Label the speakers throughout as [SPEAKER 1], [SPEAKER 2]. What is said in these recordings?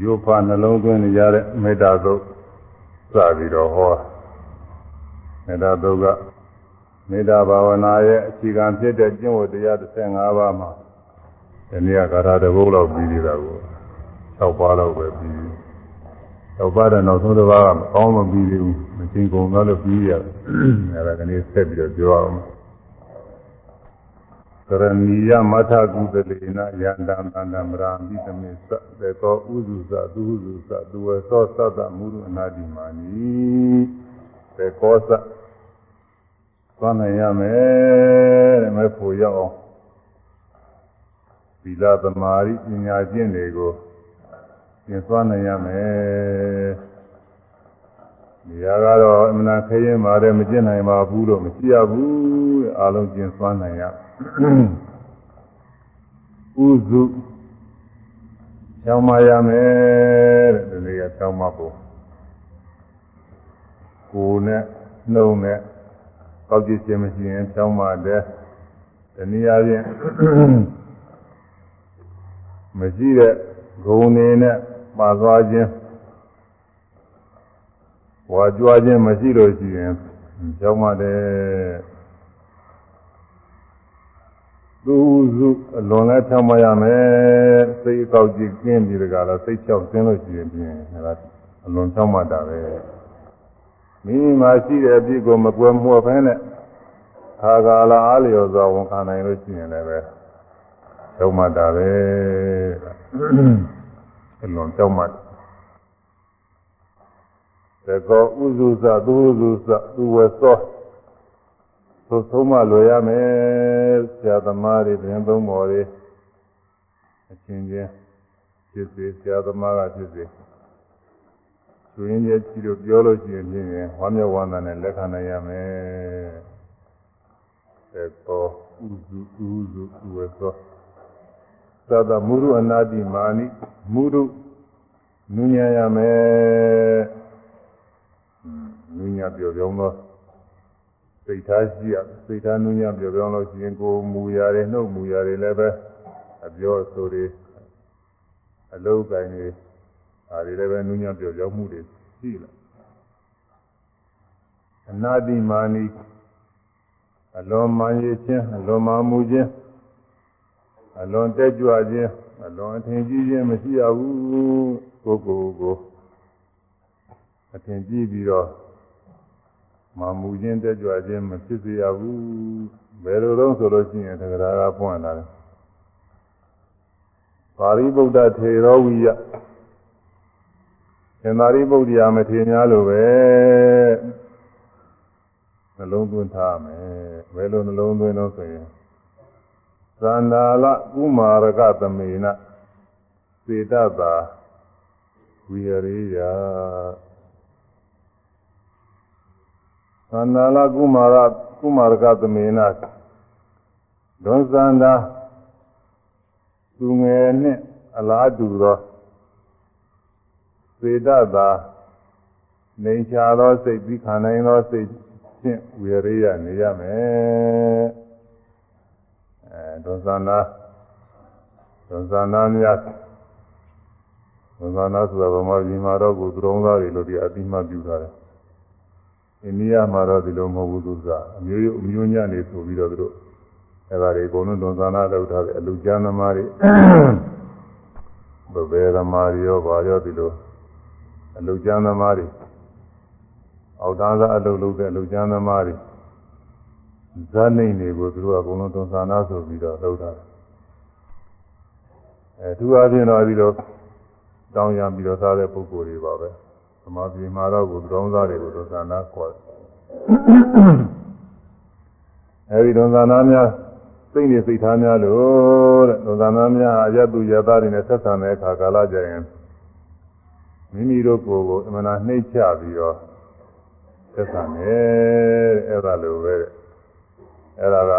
[SPEAKER 1] ရိုးဖနှလုံးသွင်းနေကြတဲ့မေတ္တာသုတ်စပြီးတော့ဟောမေတ္တာသုတ်ကမေတ္တာဘာဝနာရဲ့အခြေခံဖြစ်တဲ့ကျင့်ဝတ်တရား15ပါးမှာဒီနေ့ကဂါထာတစ်ပုဒ်လောက်ပြီးနေတာကို6ပါးလောက်ပဲပြီး6ပါးတဲ့နောက်ဆုံးတစ်ပါးကမကောင်းမပြီးသေးဘူးမချင်းကုန်တော့လို့ပြီးရတယ်အဲဒါကနေ့ဆက်ပြီးတော့ပြောအောင် ကရဏီယမထကုသလေနယန္တံတန္တမရာမိသမေသသေကောဥစုသသူဟုစုသသူဝသောသတ္တမုရုအနာတိမာနိသေကောသသွားနိုင်ရမယ်တဲ့မဲ့ဖို့ရောက်အောင်သီလသမာဓိပညာကျင့်တွေကိုသင်သွားနိုင်ရမယ်နေရာကတော့အမှန်ခရင်ပါတယ်မကျင့်နိုင်ပါဘူးလို့မရှိရဘူးတဲ့အားလုံးကျင့်သွားနိုင်ရ ဥစုချောင်းမရမယ်တဲ့ဒီကချောင်းမဖို့ကိုယ်နဲ့နှုံနဲ့ကောက်ကြည့်ခြင်းမရှိရင်ချောင်းမတဲ့တနည်းအားဖြင့်မရှိတဲ့ဂုံနေနဲ့ပါသွားခြင်းဝါကြွားခြင်းမရှိလို့ရှိရင်ချောင်းမတဲ့ သူစုအလွန်လဲဖြောင်းမရမယ်စိတ်ကောက်ကြည့်ကျင်းပြီးတကလားစိတ်ချောက်ကျင်းလို့ရှိရင်ပြင်ဒါအလွန်ဖြောင်းမတာပဲမိမိမှာရှိတဲ့အပြစ်ကိုမကွယ်မှုဖဲနဲ့ခါကာလအားလျော်စွာဝန်ခံနိုင်လို့ရှိရင်လည်းပဲဖြောင်းမတာပဲအလွန်ဖြောင်းမတာသေကောဥစုသသူဥစုသသူဝေသော သို့ဆုံးမလွယ်ရမယ်ဆရာသမားတွေပြင်သုံးမော်တွေအချင်းချင်းဖြစ်စေဆရာသမားကဖြစ်စေသူရင်းရဲ့ကြည့်လို့ပြောလို့ရှိရင်ဖြင့်ဝမ်းမြောက်ဝမ်းသာနဲ့လက်ခံနိုင်ရမယ်သေကောဥစုဥစုသူဝေသောသတ္တမုရုအနာတိမာနိမုရုနုညံရမယ်နုညံပြောပြောသော စိတ်ထားရှိရစိတ်ထားနုညံ့ပြောပြောလို့ရှိရင်ကိုယ်မူရတယ်နှုတ်မူရတယ်လည်းပဲအပြောဆိုတွေအလုံးကိုင်းတွေဒါတွေလည်းပဲနုညံ့ပြောပြောမှုတွေရှိလာအနာတိမာနီအလွန်မှန်ရခြင်းအလွန်မှန်မှုခြင်းအလွန်တက်ကြွခြင်းအလွန်အထင်ကြီးခြင်းမရှိရဘူးကိုယ်ကိုယ်ကိုအထင်ကြီးပြီးတော့ မမူခြင်းတက်ကြွခြင်းမဖြစ်စေရဘူးဘယ်လိုတော့ဆိုလို့ရှိရင်သက္ကရာကပွင့်လာတယ်ပါရိဗုဒ္ဓထေရောဝိယသင်္သာရိပုတ္တရာမထေရများလိုပဲနှလုံးသွင်းထားမယ်ဘယ်လိုနှလုံးသွင်းလို့ဆိုရင်သန္တာလကုမာရကသမေနစေတသာဝိရိယ သန္တာလကုမာရကုမာရကသမေနဒွန်သန္တာသူငယ်နှင့်အလားတူသောစေတသာနေချာသောစိတ်ပြီးခံနိုင်သောစိတ်ဖြင့်ဝေရိယနေရမယ်အဲဒွန်သန္တာဒွန်သန္တာများဒွန်သန္တာဆိုတာဗမာပြည်မှာတော့ကိုယ်သုံးသားတွေလို့ဒီအတိမပြုထားတယ် အိန္ဒိယမှာတော့ဒီလိုမဟုတ်ဘူးသူကအမျိုးအမျိုးညနေဆိုပြီးတော့သူတို့အဲဒါတွေအကုန်လုံးသွန်သနာလုပ်ထားတယ်အလူကျမ်းသမားတွေဘယ်ဘယ်သမားတွေရောဘာရောဒီလိုအလူကျမ်းသမားတွေအောက်တန်းစားအလုပ်လုပ်တဲ့အလူကျမ်းသမားတွေဇာနေတွေကိုသူတို့ကအကုန်လုံးသွန်သနာဆိုပြီးတော့လုပ်ထားတယ်အဲသူအချင်းတော့ပြီးတော့တောင်းရပြီးတော့သားတဲ့ပုဂ္ဂိုလ်တွေပါပဲသမာဓိမှာတော့ကိုသုံးသားတွေကိုဒုသနာခေါ်တယ် အဲဒီဒုသနာများစိတ်နဲ့စိတ်ထားများလို့တဲ့ဒုသနာများအယတုယသားတွေနဲ့ဆက်ဆံတဲ့အခါကာလကြရင်မိမိတို့ကိုယ်ကိုအမှန်တရားနှိမ့်ချပြီးတော့ဆက်ဆံတယ်တဲ့အဲ့ဒါလိုပဲတဲ့အဲ့ဒါက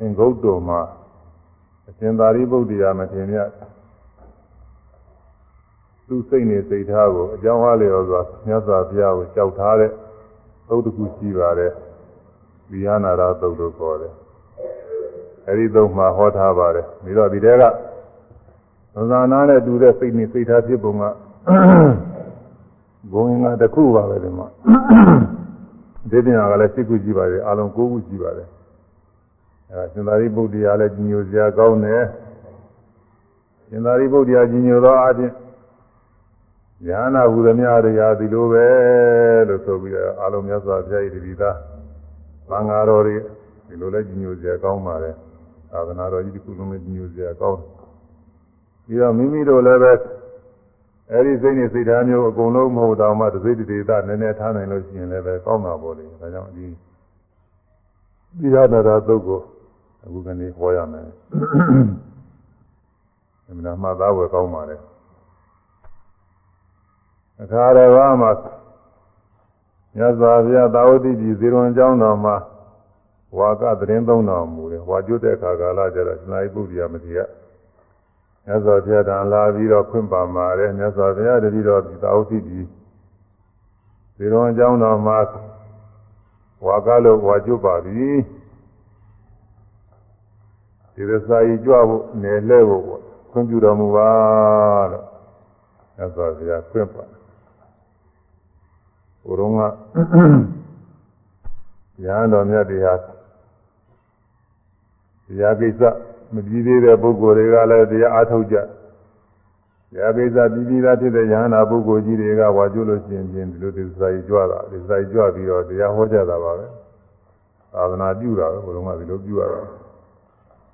[SPEAKER 1] အင်္ဂုတ္တမှာအရှင်သာရိပုတ္တရာမထေရမြတ်သူစိတ်နဲ့စိတ်ထားကိုအကြောင်းအားလျော်စွာမြတ်စွာဘုရားကိုကြောက်ထားတဲ့ သုတ်တခုရှိပါတယ်။ဒီဟာနာရသုတ်လို့ခေါ်တယ်။အဲဒီသုတ်မှာဟောထားပါတယ်။ပြီးတော့ဒီတဲကသဇာနာနဲ့တူတဲ့စိတ်နဲ့စိတ်ထားဖြစ်ပုံကဘုံငါတစ်ခုပါပဲဒီမှာဒီပြင်ကလည်းစိတ်ကူကြည့်ပါတယ်အလုံး၉ခုကြည့်ပါတယ်အဲစင်္သာရိပုတ္တရာလည်းကြီးညိုစရာကောင်းတယ်စင်္သာရိပုတ္တရာကြီးညိုသောအချင်း ညာနာဟုသမျှတရားဒီလိုပဲလို့ဆိုပြီးတော့အလုံးမြတ်စွာဘုရား၏တတိသားသံဃာတော်တွေဒီလိုလဲကြီးညိုစရာကောင်းပါတယ်သာသနာတော်ကြီးတစ်ခုလုံးလည်းကြီးညိုစရာကောင်းတယ်ပြီးတော့မိမိတို့လည်းပဲအဲဒီစိတ်နဲ့စိတ်ဓာတ်မျိုးအကုန်လုံးမဟုတ်တော့မှတစိတ်တဒေသနည်းနည်းထားနိုင်လို့ရှိရင်လည်းပဲကောင်းတာပေါ့လေဒါကြောင့်ဒီဒီရနာတာသုတ်ကိုအခုကနေဟောရမယ်အမှန်မှသားဝယ်ကောင်းပါလေ အခါတော်ကမှမြတ်စွာဘုရားသာဝတိပြည်ဇေရွန်ကျောင်းတော်မှာဝါကသတင်းသုံးတော်မူတယ်ဝါကျွတ်တဲ့အခါကာလကျတော့စနာယပုဒ္ဒရာမတိယမြတ်စွာဘုရားတန်လာပြီးတော့ခွင့်ပါမှာတယ်မြတ်စွာဘုရားတတိတော်သာဝတိပြည်ဇေရွန်ကျောင်းတော်မှာဝါကလို့ဝါကျွတ်ပါပြီဒီရစာကြီးကြွဖို့နယ်လဲဖို့ပေါ့ခွင့်ပြုတော်မူပါလို့မြတ်စွာဘုရားခွင့်ပါ ဘုရုံကရဟန်းတော်မြတ်တွေဟာတရားကိစ္စမပြီးသေးတဲ့ပုဂ္ဂိုလ်တွေကလည်းတရားအားထုတ်ကြတရားကိစ္စပြီးပြီးသားဖြစ်တဲ့ယဟန္တာပုဂ္ဂိုလ်ကြီးတွေကဝါကျွလို့ရှိရင်ချင်းဒီလိုဒီစာကြီးကြွတာဒီစာကြီးကြွပြီးတော့တရားဟောကြတာပါပဲသာသနာပြုတာပဲဘုရုံကဒီလိုပြုရတာ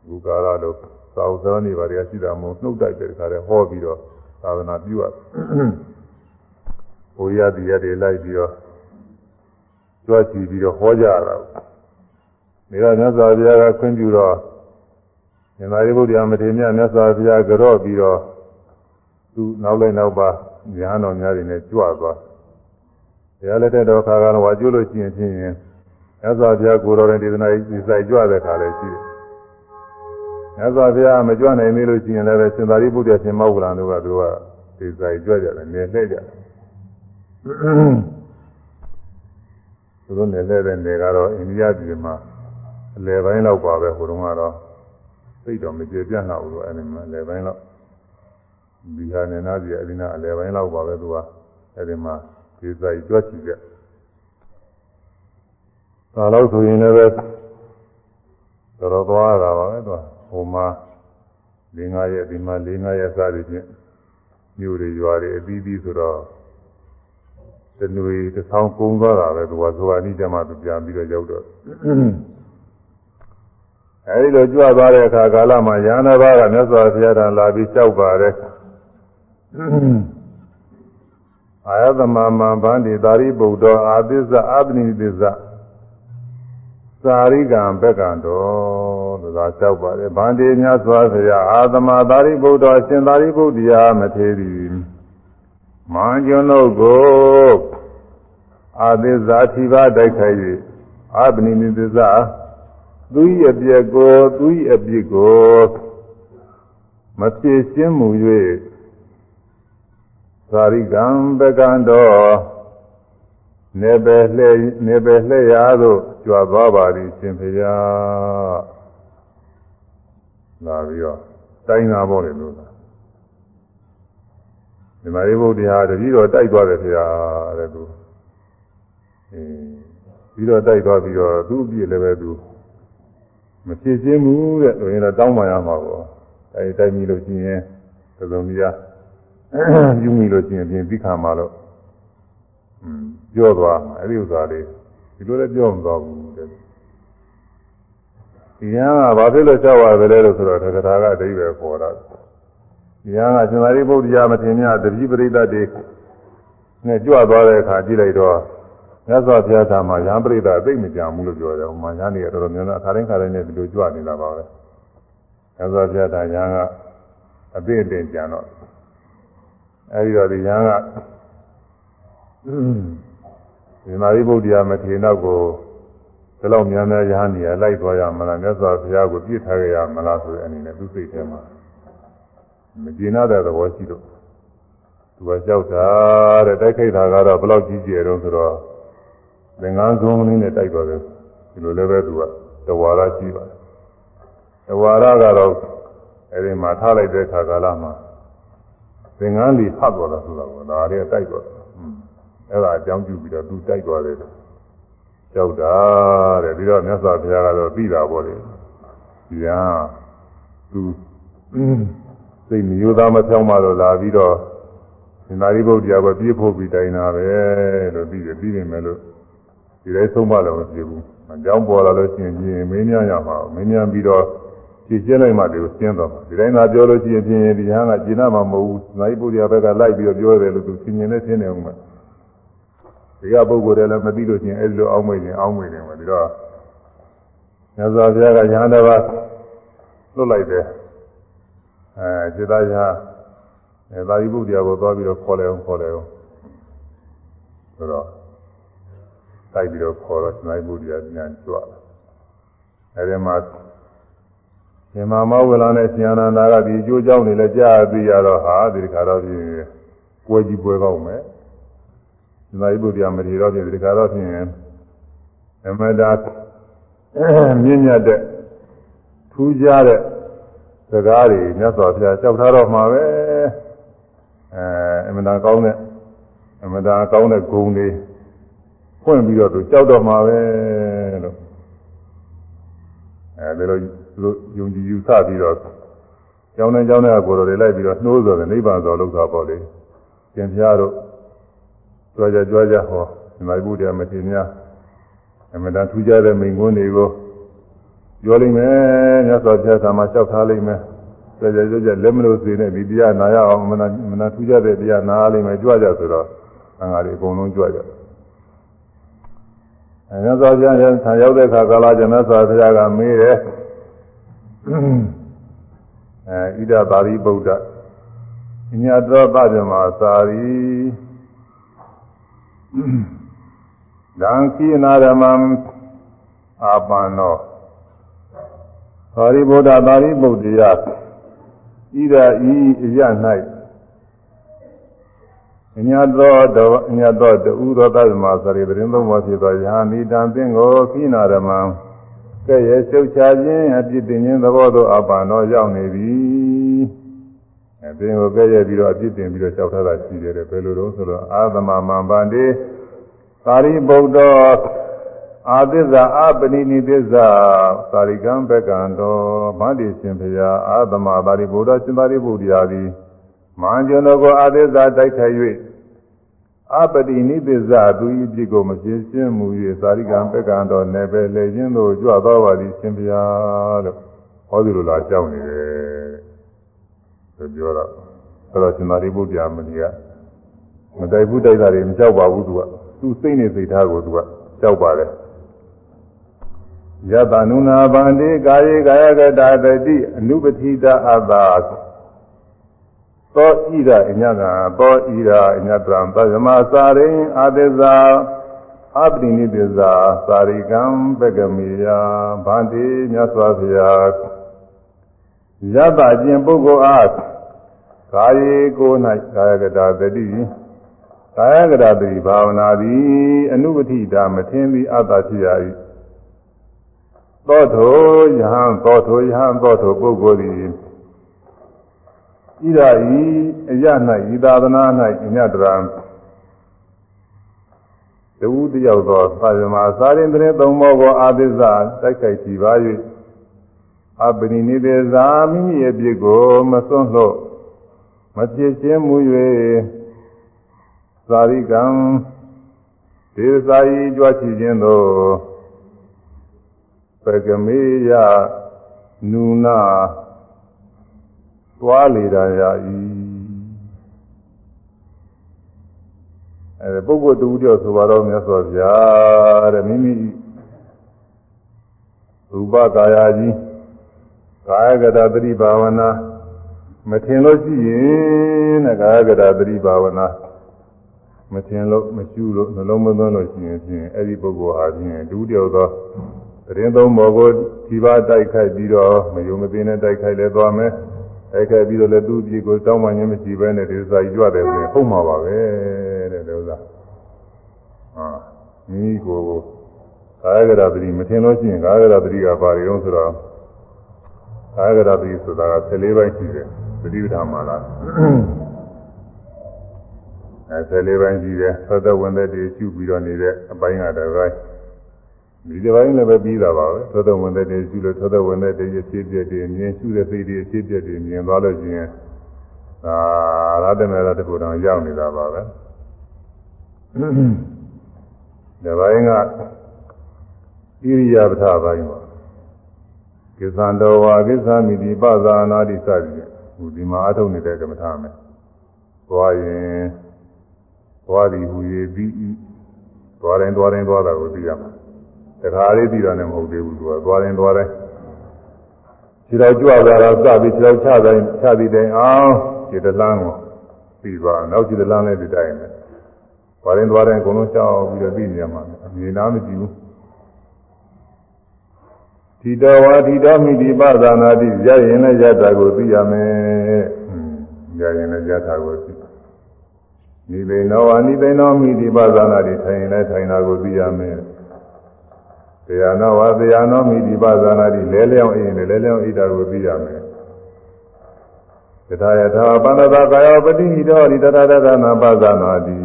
[SPEAKER 1] ဘုကာရလို့သာဝဇောနေပါတွေကရှိတာမဟုတ်နှုတ်တိုက်တဲ့ခါတည်းဟောပြီးတော့သာသနာပြုရ ဘုရားတရားတွေလိုက်ပြီးတော့ကြွချီပြီးတော့ဟောကြရတာဒီကမြတ်စွာဘုရားကခွင့်ပြုတော့မြတ်သာရိပုတ္တရာမထေရမြတ်စွာဘုရားကြော့ပြီးတော့သူနောက်လိုက်နောက်ပါညာတော်များတွေနဲ့ကြွသွားတရားလက်တဲ့တော်ခါကတော့ဝါကျွလို့ရှိရင်ဖြင့်မြတ်စွာဘုရားကိုတော်တဲ့ဒေသနာကြီးဒီဆိုင်ကြွတဲ့ခါလည်းရှိတယ်မြတ်စွာဘုရားမကြွနိုင်သေးလို့ရှိရင်လည်းပဲရှင်သာရိပုတ္တရာရှင်မောဂလန်တို့ကသူကဒီဆိုင်ကြွကြတယ်နေလှည့်ကြတယ် သူတို့နယ်လဲတဲ့နယ်ကတော့အိန္ဒိယပြည်မှာအလယ်ပိုင်းလောက်ပါပဲဟိုတုန်းကတော့သိတော့မကျေပြန့်တော့ဘူးအဲ့ဒီမှာအလယ်ပိုင်းလောက်ဘီဟာနယ်နာပြည်အဲ့ဒီနာအလယ်ပိုင်းလောက်ပါပဲသူကအဲ့ဒီမှာဒီဆိုင်ကြွချီကြဒါလို့ဆိုရင်လည်းတော်တော်သွားတာပါပဲသူကဟိုမှာ၄၅ရက်ဒီမှာ၄၅ရက်စသည်ဖြင့်မြို့တွေရွာတွေအသီးသီးဆိုတော့ တနွေတစ်ဆောင်ကုန်းသွားတာပဲသူကဇောအနိကျမှသူပြန်ပြီးတော့ရောက်တော့အဲဒီလိုကြွသွားတဲ့အခါကာလမှာယန္နာဘာကမြတ်စွာဘုရားတန်လာပြီးလျှောက်ပါတယ်အာယသမမံဗန္တိသာရိပုတ္တအာသစ္စာအပနိသစ္စာသာရိကံဘက်ကံတော်သာလျှောက်ပါတယ်ဗန္တိမြတ်စွာဘုရားအာသမသာရိပုတ္တရှင်သာရိပုတ္တရာမထေရီ မဟာကျွန်ုပ်ကိုအာသစ္စာထိပါတိုက်ခိုက်၍အပနိနိသစ္စာသူ၏အပြည့်ကိုသူ၏အပြစ်ကိုမဖြေရှင်းမူ၍သာရိကံပကံတော်နေပဲလှဲ့နေပဲလှဲ့ရာသို့ကြွားသွားပါသည်ရှင်ဖေယလာပြီးတော့တိုင်းသာပေါ့လေလို့ ဒီမာရိဘုရားတတိတော်တိုက်သွားတယ်ဖေယတဲ့သူအင်းပြီးတော့တိုက်သွားပြီးတော့သူ့အပြည့်လည်းပဲသူမဖြစ်ချင်းဘူးတဲ့ဆိုရင်တော့တောင်းပန်ရမှာပေါ့အဲဒီတိုက်မိလို့ရှိရင်သလုံးကြီးယူမိလို့ရှိရင်ပြင်ပြီးခံမှာလို့อืมပြောသွားမှာအဲဒီဥစ္စာလေးဒီလိုလည်းပြောမသွားဘူးတဲ့ဒီညာကဘာဖြစ်လို့ကြောက်ရတယ်လဲလို့ဆိုတော့သက္ကထာကအတိပဲပေါ်တာ ဒီညာကရှင်သာရိပုတ္တရာမထေရမြတ်တတိပရိသတ်တွေနဲ့ကြွသွားတဲ့အခါကြည့်လိုက်တော့မြတ်စွာဘုရားသာမှာရဟန်းပရိသတ်အသိမကြဘူးလို့ပြောတယ်ဟိုမှာရဟန်းတွေတော်တော်များများအခါတိုင်းခါတိုင်းနဲ့ဒီလိုကြွနေတာပါပဲမြတ်စွာဘုရားသာရဟန်းကအသိအတင်ကြံတော့အဲဒီတော့ဒီရဟန်းကဒီမာရိပုတ္တရာမထေရနောက်ကိုဒီလောက်များများရဟန်းနေရာလိုက်သွားရမလားမြတ်စွာဘုရားကိုပြစ်ထားကြရမလားဆိုတဲ့အနေနဲ့သူစိတ်ထဲမှာ မကျေနပ်တဲ့သဘောရှိတော့သူကကြောက်တာတဲ့တိုက်ခိုက်တာကတော့ဘယ်လောက်ကြီးကျယ်တော့ဆိုတော့သင်္ကန်းဆုံးလေးနဲ့တိုက်သွားတယ်ဒီလိုလည်းပဲသူကတဝါရရှိပါတယ်တဝါရကတော့အဲဒီမှာထားလိုက်တဲ့ခါကာလမှာသင်္ကန်းလေးဖတ်သွားတာဆိုတာကဒါတွေကတိုက်သွားတယ်အဲ့ဒါအကြောင်းပြုပြီးတော့သူတိုက်သွားတယ်ကြောက်တာတဲ့ပြီးတော့မြတ်စွာဘုရားကတော့ပြီးတာပေါ့လေဒီဟာသူ စိတ်မျိုးသားမဖြောင်းမှတော့လာပြီးတော့ဒီနာရီဘုရားကပြေးဖို့ပြီးတိုင်တာပဲလို့ပြီးတယ်ပြီးနေမယ်လို့ဒီတိုင်းဆုံးမလို့မဖြစ်ဘူးအကြောင်းပေါ်လာလို့ရှိရင်ပြင်မင်းများရမှာမင်းများပြီးတော့ကြည့်ကျလိုက်မှဒီကိုရှင်းသွားမှာဒီတိုင်းသာပြောလို့ရှိရင်ပြင်ဒီဟာကကျင့်မှာမဟုတ်ဘူးနာရီဘုရားဘက်ကလိုက်ပြီးတော့ပြောတယ်လို့သူရှင်းနေနဲ့ရှင်းနေအောင်မှာဒီကပုဂ္ဂိုလ်တွေလည်းမသိလို့ရှိရင်အဲဒီလိုအောင်းမိတ်နေအောင်းမိတ်နေမှာဒီတော့မြတ်စွာဘုရားကညာတော်ကလွတ်လိုက်တယ် အဲစေတရာအဲသာရိပုတ္တရာကိုသွားပြီးတော့ခေါ်လဲအောင်ခေါ်လဲအောင်ဆိုတော့တိုက်ပြီးတော့ခေါ်တော့သာရိပုတ္တရာပြန်ကြွလာအဲဒီမှာရှင်မမောဝလာနဲ့ရှင်အနန္ဒာကဒီအကျိုးကြောင့်နေလဲကြားသိရတော့ဟာဒီခါတော့ပြင်ပွဲကြီးပွဲကောင်းမယ်သာရိပုတ္တရာမထေရတော့ပြင်ဒီခါတော့ပြင်အမတာမြင့်မြတ်တဲ့ထူးခြားတဲ့ စကားတွေမြတ်စွာဘုရားကြောက်ထားတော့မှာပဲအဲအမတာကောင်းတဲ့အမတာကောင်းတဲ့ဂုဏ်တွေဖွင့်ပြီးတော့သူကြောက်တော့မှာပဲလို့အဲဒီလိုသူတို့ယုံကြည်ယူဆပြီးတော့ကျောင်းနဲ့ကျောင်းနဲ့ကိုယ်တော်တွေလိုက်ပြီးတော့နှိုးဆိုတယ်နိဗ္ဗာန်ဆိုလောက်တာပေါ့လေကျင်ဖျားတို့ကြွားကြကြွားကြဟောဒီမှာဘုရားမထေရများအမှန်တန်ထူးခြားတဲ့မိန့်ခွန်းတွေကို ပြောလိမ့်မယ်မြတ်စွာဘုရားသာမလျှောက်ထားလိမ့်မယ်ကြွားကြကြွားကြလက်မလို့စေနဲ့ဒီတရားနာရအောင်မနာမနာထူးခြားတဲ့တရားနာလိမ့်မယ်ကြွားကြဆိုတော့အငါတွေအကုန်လုံးကြွားကြအဲမြတ်စွာဘုရားဆံရောက်တဲ့အခါကာလကျမြတ်စွာဘုရားကမေးတယ်အဲဣဒပါရိဗုဒ္ဓညတောပဇမသာရီဒံခိနာရမံအာပန္နော သာရိဗုဒ္ဓသာရိဗုဒ္ဓရာဣဒဤအရ၌ညတောတောညတောတူသောသဗ္ဗမသာရိပရင်သုံးပါးဖြစ်သောယဟနိတံသင်္ကိုခိနာရမံကဲ့ရဲ့ရှုပ်ချခြင်းအပြစ်တင်ခြင်းသဘောသို့အပန်တော်ရောက်နေပြီအဲသင်ကိုကဲ့ရဲ့ပြီးတော့အပြစ်တင်ပြီးတော့ကြောက်ထားတာရှိတယ်ဘယ်လိုတော့ဆိုတော့အာသမမံဗန္တိသာရိပုတ္တ အာသစ္စာအပနိနိသစ္စာသာရိကံဘကံတော်ဗန္တိရှင်ဖရာအာသမသာရိပုတ္တရှင်သာရိပုတ္တရာသည်မဟာကျွန်တော်ကိုအာသစ္စာတိုက်ခိုက်၍အပတိနိသစ္စာသူဤပြစ်ကိုမပြင်းရှင်းမူ၍သာရိကံပက္ကံတော်နယ်ပဲလေခြင်းသို့ကြွသွားပါသည်ရှင်ဗျာလို့ဟောဒီလိုလားကြောက်နေတယ်ဆိုပြောတော့အဲ့တော့ရှင်သာရိပုတ္တရာမကြီးကမတိုက်ဘူးတိုက်တာတွေမကြောက်ပါဘူးသူကသူစိတ်နဲ့စိတ်ထားကိုသူကကြောက်ပါတယ် ယတနုနာဗန္တိကာယေကာယကတာတတိအနုပတိတအတ္တာသောဣဒအညကသောဣဒအညတံသဗ္ဗမစာရိအာသစ္စာအပတိနိသစ္စာသာရိကံပကမိယဗန္တိမြတ်စွာဘုရားယတအကျင့်ပုဂ္ဂိုလ်အားကာယေကို၌ကာယကတာတတိကာယကတာတတိဘာဝနာသည်အနုပတိတာမထင်သည်အတ္တဖြစ်ရ၏ သောထိုယဟံသောထိုယဟံသောထိုပုဂ္ဂိုလ်သည်ဣဒာဤအရ၌ဤသာသနာ၌အညတရံတဝုတယောက်သောသာယမသာရင်တည်းသုံးဘောကိုအာသစ္စာတိုက်ခိုက်ကြည်ပါ၍အပနိနိသေဇာမိမိရဲ့ပြစ်ကိုမစွန့်လို့မပြစ်ချင်းမူ၍သာရိကံဒေသစာယီကြွချီခြင်းသို့ ပကမေယနုနာသွားလေတာရာဤအဲပုဂ္ဂိုလ်တူတယောက်ဆိုတော့မြတ်စွာဘုရားတဲ့မိမိရူပကာယကြီးကာယကတာသတိဘာဝနာမထင်လို့ရှိရင်တဲ့ကာယကတာသတိဘာဝနာမထင်လို့မရှုလို့နှလုံးမသွင်းလို့ရှိရင်ဖြင့်အဲ့ဒီပုဂ္ဂိုလ်ဟာဖြင့်ဒုတိယသော တရင်သုံးဘောကိုဒီပါတိုက်ခိုက်ပြီးတော့မယုံမသိနဲ့တိုက်ခိုက်လဲသွားမယ်အဲ့ခဲ့ပြီးတော့လည်းသူ့ပြည်ကိုတောင်းပန်ခြင်းမရှိဘဲနဲ့ဒီစာကြီးကြွတယ်ဆိုရင်ဟုတ်မှာပါပဲတဲ့ဒီဥစ္စာဟာမိကိုကာယကရပတိမထင်လို့ရှိရင်ကာယကရပတိကဘာတွေအောင်ဆိုတော့ကာယကရပတိဆိုတာက14ပိုင်းရှိတယ်ပฏิပဒါမှာလားအဲ14ပိုင်းရှိတယ်သောတဝင်သက်တွေရှုပြီးတော့နေတဲ့အပိုင်းကတစ်ပိုင်း ဒီတစ်ပိုင်းလည်းပဲပြီးတာပါပဲသောတဝင်သက်တွေရှုလို့သောတဝင်သက်တွေအဖြစ်ပြည့်တွေမြင်ရှုတဲ့စိတ်တွေအဖြစ်ပြည့်တွေမြင်သွားလို့ရှိရင်အာရတမေရတခုတောင်ရောက်နေတာပါပဲဒီပိုင်းကဣရိယာပထပိုင်းပါကိသံတော်ဝါကိသမိတိပဇာနာတိစသည်ဟူဒီမှာအထုတ်နေတဲ့ကမ္မထာမယ်သွားရင်သွားသည်ဟူ၍ပြီးသွားတိုင်းသွားတိုင်းသွားတာကိုသိရမှာ တခါလေးသိတာနဲ့မဟုတ်သေးဘူးသူကသွားတိုင်းသွားတိုင်းခြေတော်ကြွသွားတော့စပြီးခြေတော်ချတိုင်းချပြီးတိုင်းအောင်ခြေတလန်းကိုပြီးသွားနောက်ခြေတလန်းလည်းဒီတိုင်းပဲသွားတိုင်းသွားတိုင်းအကုန်လုံးချောက်ပြီးတော့သိနေရမှာအမြင်နာမကြည့်ဘူးဒီတော်ဝါဒီတော်မိဒီပသနာတိရရင်လည်းရတာကိုသိရမယ်။ရရင်လည်းရတာကိုသိနိဗ္ဗာန်ဝါနိဗ္ဗာန်တော်မိဒီပသနာတိထိုင်ရင်လည်းထိုင်တာကိုသိရမယ်။ တရားတော်ဝါတရားတော်မိဒီပသနာတိလဲလျောင်းအရင်လဲလျောင်းဣတာကိုသိရမယ်။တထာယထာပန္နတာကာယောပတိဟိတောဒီတတတနာပသနာတိ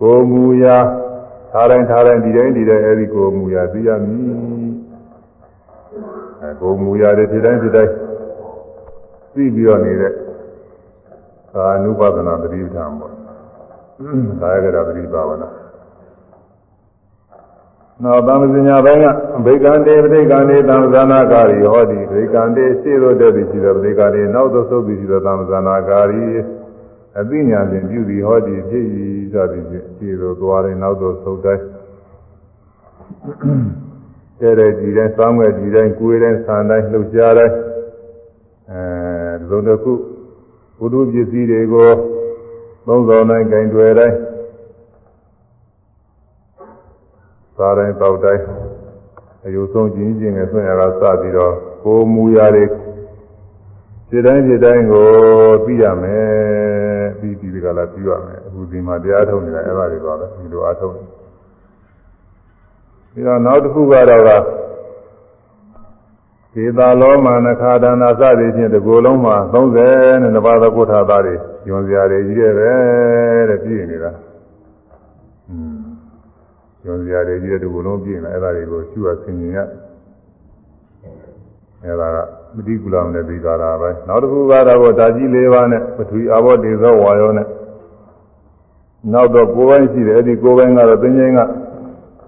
[SPEAKER 1] ကိုမူရာထားတိုင်းထားတိုင်းဒီတိုင်းဒီတိုင်းအဲဒီကိုမူရာသိရမည်။အဲကိုမူရတယ်ဒီတိုင်းဒီတိုင်းသိပြီးတော့နေတဲ့ကာနုပဒနာပရိသံပေါ့ဒါရကရာပရိပါဝနာ နောက်သံဃာပိုင်းကဗေကံတေပရိကံတေသံဃာနာကာရီဟောဒီဗေကံတေရှေ့သို့တက်ပြီးရှိသောပရိကံတေနောက်သို့ဆုပ်ပြီးရှိသောသံဃာနာကာရီအသိဉာဏ်ဖြင့်ပြုသည်ဟောဒီဖြစ်၏စသည်ဖြင့်ရှေ့သို့သွားရင်နောက်သို့ဆုပ်တိုင်းတဲ့တဲ့ဒီတိုင်းစောင်းမဲ့ဒီတိုင်းကိုယ်တိုင်းဆန်တိုင်းလှုပ်ရှားတိုင်းအဲသုံးတစ်ခုဘုဒ္ဓပစ္စည်းတွေကိုသုံးဆောင်တိုင်းဂင်တွေတိုင်း စားတိုင်းတောက်တိုင်းအယုဆုံးကျင်းကျင်းနဲ့ဆွံ့ရတာစပြီးတော့ကိုမူရာတွေခြေတိုင်းခြေတိုင်းကိုသိရမယ်ပြီးဒီကလာပြီးရမယ်အခုဒီမှာတရားထုတ်နေတာအဲ့ဒါတွေပါပဲဒီလိုအားထုတ်နေပြီးတော့နောက်တစ်ခုကတော့ကဒေတာလောမနခာဒနာစသည်ဖြင့်ဒီကိုယ်လုံးမှာ30နဲ့တပါးသောကုထာသားတွေညွန်စရာတွေကြီးတယ်ပဲတဲ့ပြည့်နေတာอืม ညွန်စရာတွေကြီးတဲ့ဒီကိုယ်လုံးပြည့်နေအဲ့ဒါတွေကိုရှုရဆင်ញင်ရအဲ့ဒါကမတိကုလမနဲ့ပြီးကြတာပဲနောက်တစ်ခုကတော့ဓာကြီး၄ပါးနဲ့ပထဝီအာဘောဒေဇောဝါယောနဲ့နောက်တော့ကိုယ်ပိုင်းရှိတယ်အဲ့ဒီကိုယ်ပိုင်းကတော့သင်္ကြန်က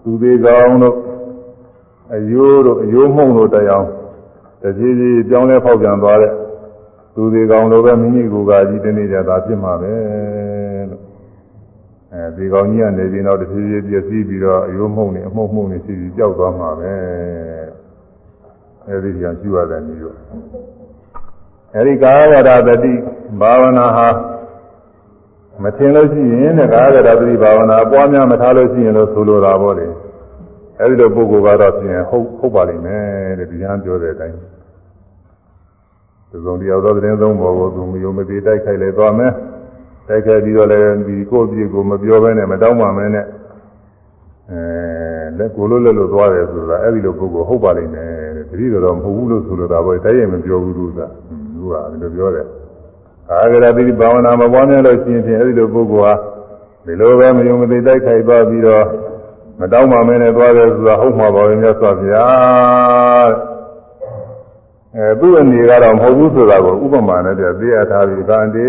[SPEAKER 1] သူသေးကောင်းတို့အယိုးတို့အယိုးမှုန့်တို့တရားတကြီးကြီးပြောင်းလဲဖောက်ပြန်သွားတဲ့သူသေးကောင်းတို့ပဲမိမိကိုယ်ကကြီးတနေ့ကျသာဖြစ်မှာပဲလို့ အဲဒီကောင်းကြီးကနေပြီးတော့တဖြည်းဖြည်းပြည့်စည်ပြီးတော့အယိုးမှုန့်နေအမှုန့်မှုန့်နေရှိပြီးကြောက်သွားမှာပဲအဲဒီကြောင့်ရှိရတယ်မျိုးအဲဒီကာယရတတိဘာဝနာဟာမထင်လို့ရှိရင်တဲ့ကာယကတတိဘာဝနာပွားများမထားလို့ရှိရင်လို့ဆိုလိုတာပေါ့လေအဲဒီလိုပုဂ္ဂိုလ်ကတော့ပြင်ဟုတ်ဟုတ်ပါလိမ့်မယ်တဲ့ဒီဟန်ပြောတဲ့အတိုင်းသုံးတရားသောတဲ့သုံးဘောကိုသူမယုံမသိတိုက်ခိုက်လေသွားမယ် တိုက်ခိုက်ပြီးတော့လည်းဒီကိုယ့်ပြည်ကိုမပြောဘဲနဲ့မတောင်းပါမဲနဲ့အဲလက်ကိုလို့လက်လို့သွားတယ်ဆိုတာအဲဒီလိုပုဂ္ဂိုလ်ဟုတ်ပါလိမ့်မယ်တဲ့တတိတော်မဟုတ်ဘူးလို့ဆိုလိုတာပေါ့တိုက်ရင်မပြောဘူးသူကသူကဒီလိုပြောတယ်အာဂရတိဘာဝနာမပွားများလို့ရှိရင်ဖြင့်အဲဒီလိုပုဂ္ဂိုလ်ဟာဒီလိုပဲမယုံမသိတိုက်ခိုက်သွားပြီးတော့မတောင်းပါမဲနဲ့သွားတယ်ဆိုတာဟုတ်မှာပါပဲမြတ်စွာဘုရားအဲသူ့အနေကတော့မဟုတ်ဘူးဆိုတာကိုဥပမာနဲ့ပြသိရထားပြီးဗန္တိ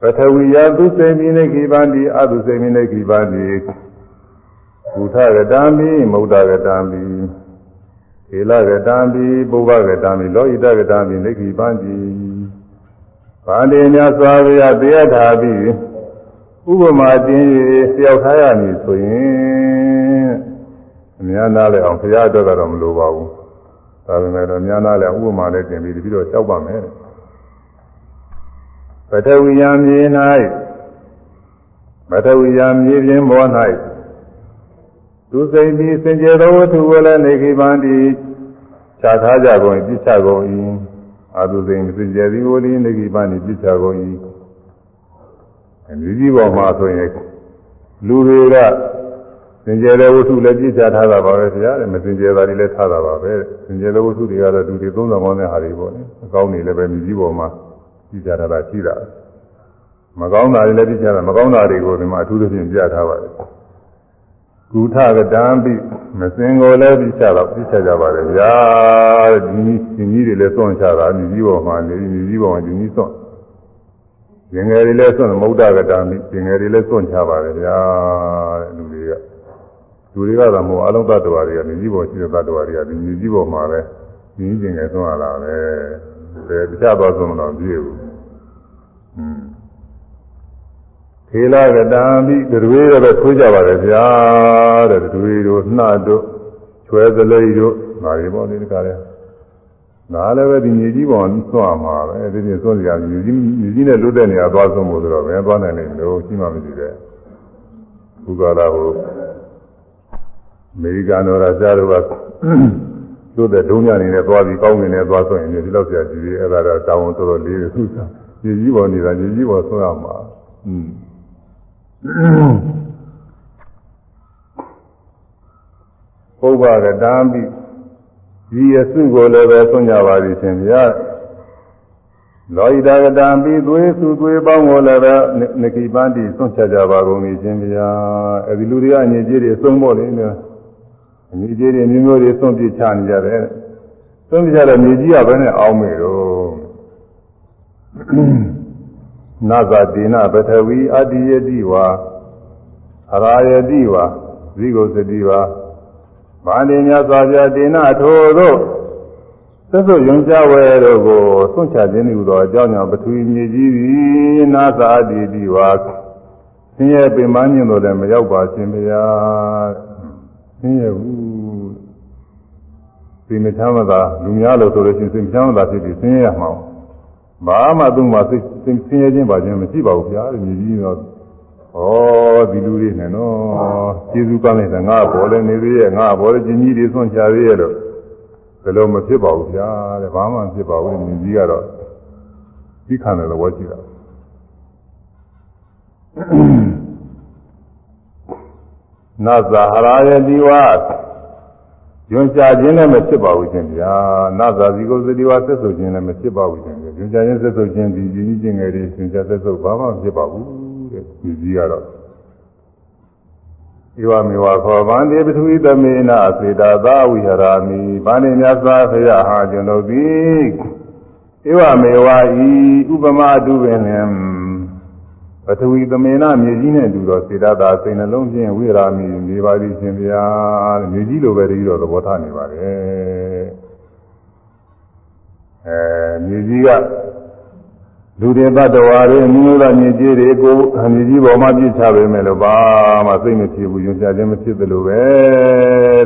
[SPEAKER 1] ပထဝီယသုစေမိနေခိဗန္တိအသုစေမိနေခိဗန္တိဘုထကတံမိမௌဒကတံမိေလကတံမိပုဗ္ဗကတံမိလောဟိတကတံမိနေခိဗန္တိဗန္တိမြတ်စွာဘုရားတရားထားပြီးဥပမာတင်းလျှောက်ထားရမည်ဆိုရင်အများနာလဲအောင်ဘုရားအတွက်ကတော့မလိုပါဘူးဒါပေမဲ့တော့အများနာလဲဥပမာနဲ့တင်ပြီးပြီးတော့လျှောက်ပါမယ် ပထဝီယမြေ၌ပထဝီယမြေပြင်ပေါ်၌သူစိတ်ပြီးစင်ကြယ်သောဝတ္ထုကိုလည်းနေခိပန္တိခြားထားကြကုန်ပြစ်ချကုန်၏အာသုစိန်စင်ကြယ်သည်ကိုလည်းနေခိပန္တိပြစ်ချကုန်၏လူကြီးပေါ်မှာဆိုရင်လူတွေကစင်ကြယ်တဲ့ဝတ္ထုလည်းပြစ်ချထားတာပါပဲဗျာတဲ့မစင်ကြယ်တာတွေလည်းထားတာပါပဲစင်ကြယ်တဲ့ဝတ္ထုတွေကတော့လူတွေသုံးဆောင်ကောင်းတဲ့ဟာတွေပေါ့လေအကောင်းတွေလည်းပဲလူကြီးပေါ်မှာ ပြစ်ချထားတာရှိတာမကောင်းတာတွေလည်းပြချတာမကောင်းတာတွေကိုဒီမှာအထူးသဖြင့်ပြထားပါတယ်ကုထကတံပိမစင်ကိုလည်းပြချတော့ပြချကြပါတယ်ဗျာဒီနည်းဒီနည်းတွေလည်းသွန့်ချတာမြည်ကြီးပေါ်မှာနေမြည်ကြီးပေါ်မှာဒီနည်းသွန့်ရင်ငယ်တွေလည်းသွန့်မௌဒ္ဒကတံပိရင်ငယ်တွေလည်းသွန့်ချပါတယ်ဗျာတဲ့လူတွေကလူတွေကတော့မဟုတ်အလုံးသတ္တဝါတွေကမြည်ကြီးပေါ်ရှိတဲ့သတ္တဝါတွေကဒီမြည်ကြီးပေါ်မှာပဲမြည်ကြီးငယ်သွန့်ရတာပဲ ဒါတခြားသွားဆုံးမလို့ပြည့်ဘူးอืมခေလာကတံပိတွေတော့ပဲထွေးကြပါလေဗျာတဲ့တွေတို့နှှတို့ချွဲသလိတို့ဒါတွေပေါ့ဒီတကားလဲနားလည်းပဲဒီမြေကြီးပေါ်ဆွမ်းမှာပဲဒီပြင်ဆွမ်းကြမြေကြီးမြေကြီးနဲ့လွတ်တဲ့နေရာသွားဆုံးဖို့ဆိုတော့ဘယ်သွားနိုင်လဲလို့ရှိမှမရှိတဲ့ဘုရားလာဟိုအမေရိကန်တော်ရာရှားတို့က လွတ်တဲ့ဒုံညနေနဲ့သွားပြီးကောင်းနေနဲ့သွားဆိုရင်ဒီလောက်ဆရာကြီးအဲ့ဒါတော့တောင်းတော်တော်လေးသူကမြေကြီးပေါ်နေတာမြေကြီးပေါ်ဆွမ်းရမှာอืมပုဗ္ဗကတံပိဒီအစုကိုလည်းပဲဆွံ့ကြပါသည်ရှင်ဗျာလောဟိတကတံပိသွေးစုသွေးပေါင်းကိုလည်းပဲနကိပန္တိဆွံ့ချကြပါကုန်သည်ရှင်ဗျာအဲဒီလူတွေကအငြိကြီးတွေသုံးဖို့လေနော် အငြိကြီးတွေမျိုးမျိုးတွေဆွံ့ပြချနေကြတယ်ဆွံ့ပြချတဲ့မြေကြီးကဘယ်နဲ့အောင်းမေတော့နာဇာတိနာပထဝီအတ္တိယတိဝါအရာယတိဝါဇိဂုစတိဝါမာနိမြတ်စွာဘုရားတိနာထိုတို့သက်သုယုံကြဝဲတို့ကိုသွန့်ချခြင်းဟူသောအကြောင်းကြောင့်ပထဝီမြေကြီးသည်နာဇာတိတိဝါဆင်းရဲပင်ပန်းခြင်းတို့လည်းမရောက်ပါရှင်ဗျာဆ င်းရဲဘူးဒီမချမ်းသာလူများလို့ဆိုလို့ရှိရင်စိတ်ချမ်းသာဖြစ်ပြီးဆင်းရဲရမှာဘာမှသူ့မှာစိတ်ဆင်းရဲခြင်းပါခြင်းမရှိပါဘူးဗျာဒီမြည်ကြီးတော့ဩဒီလူတွေနဲ့နော်ကျေးဇူးကောင်းလိုက်တာငါဘောလည်းနေသေးရဲ့ငါဘောလည်းကြီးကြီးတွေဆွန့်ချသေးရဲ့လို့ဘယ်လိုမဖြစ်ပါဘူးဗျာတဲ့ဘာမှမဖြစ်ပါဘူးမြည်ကြီးကတော့ဒီခံတယ်လို့ဝေါ်ကြည့်တာ နာဇာဟရာယတိဝါညွန်ချခြင်းလည်းမဖြစ်ပါဘူးရှင်ဗျာနာဇာဇီကိုစတိဝါဆက်ဆုပ်ခြင်းလည်းမဖြစ်ပါဘူးရှင်ဗျာညွန်ချခြင်းဆက်ဆုပ်ခြင်းဒီကြီးကြီးချင်းငယ်တွေညွန်ချဆက်ဆုပ်ဘာမှမဖြစ်ပါဘူးတဲ့ဒီကြီးကတော့ဧဝမေဝခောဗန္တိပထဝီသမေနစေတာသာဝိဟရာမိဗန္တိမြတ်စွာဘုရားဟာကျွန်ုပ်သည်ဧဝမေဝဤဥပမာတုပင်လင် ပထဝီသမေနမြေကြီးနဲ့တူတော့စေတသာစိတ်နှလုံးဖြင့်ဝိရာမိနေပါသည်ရှင်ဗျာမြေကြီးလိုပဲတည်းတော့သဘောထားနေပါတယ်အဲမြေကြီးကလူတွေတ attva တွေအမျိုးသားမြေကြီးတွေကိုမြေကြီးပေါ်မှာပြစ်ချပေမဲ့လို့ဘာမှစိတ်မဖြစ်ဘူးညွှန်ပြခြင်းမဖြစ်သလိုပဲ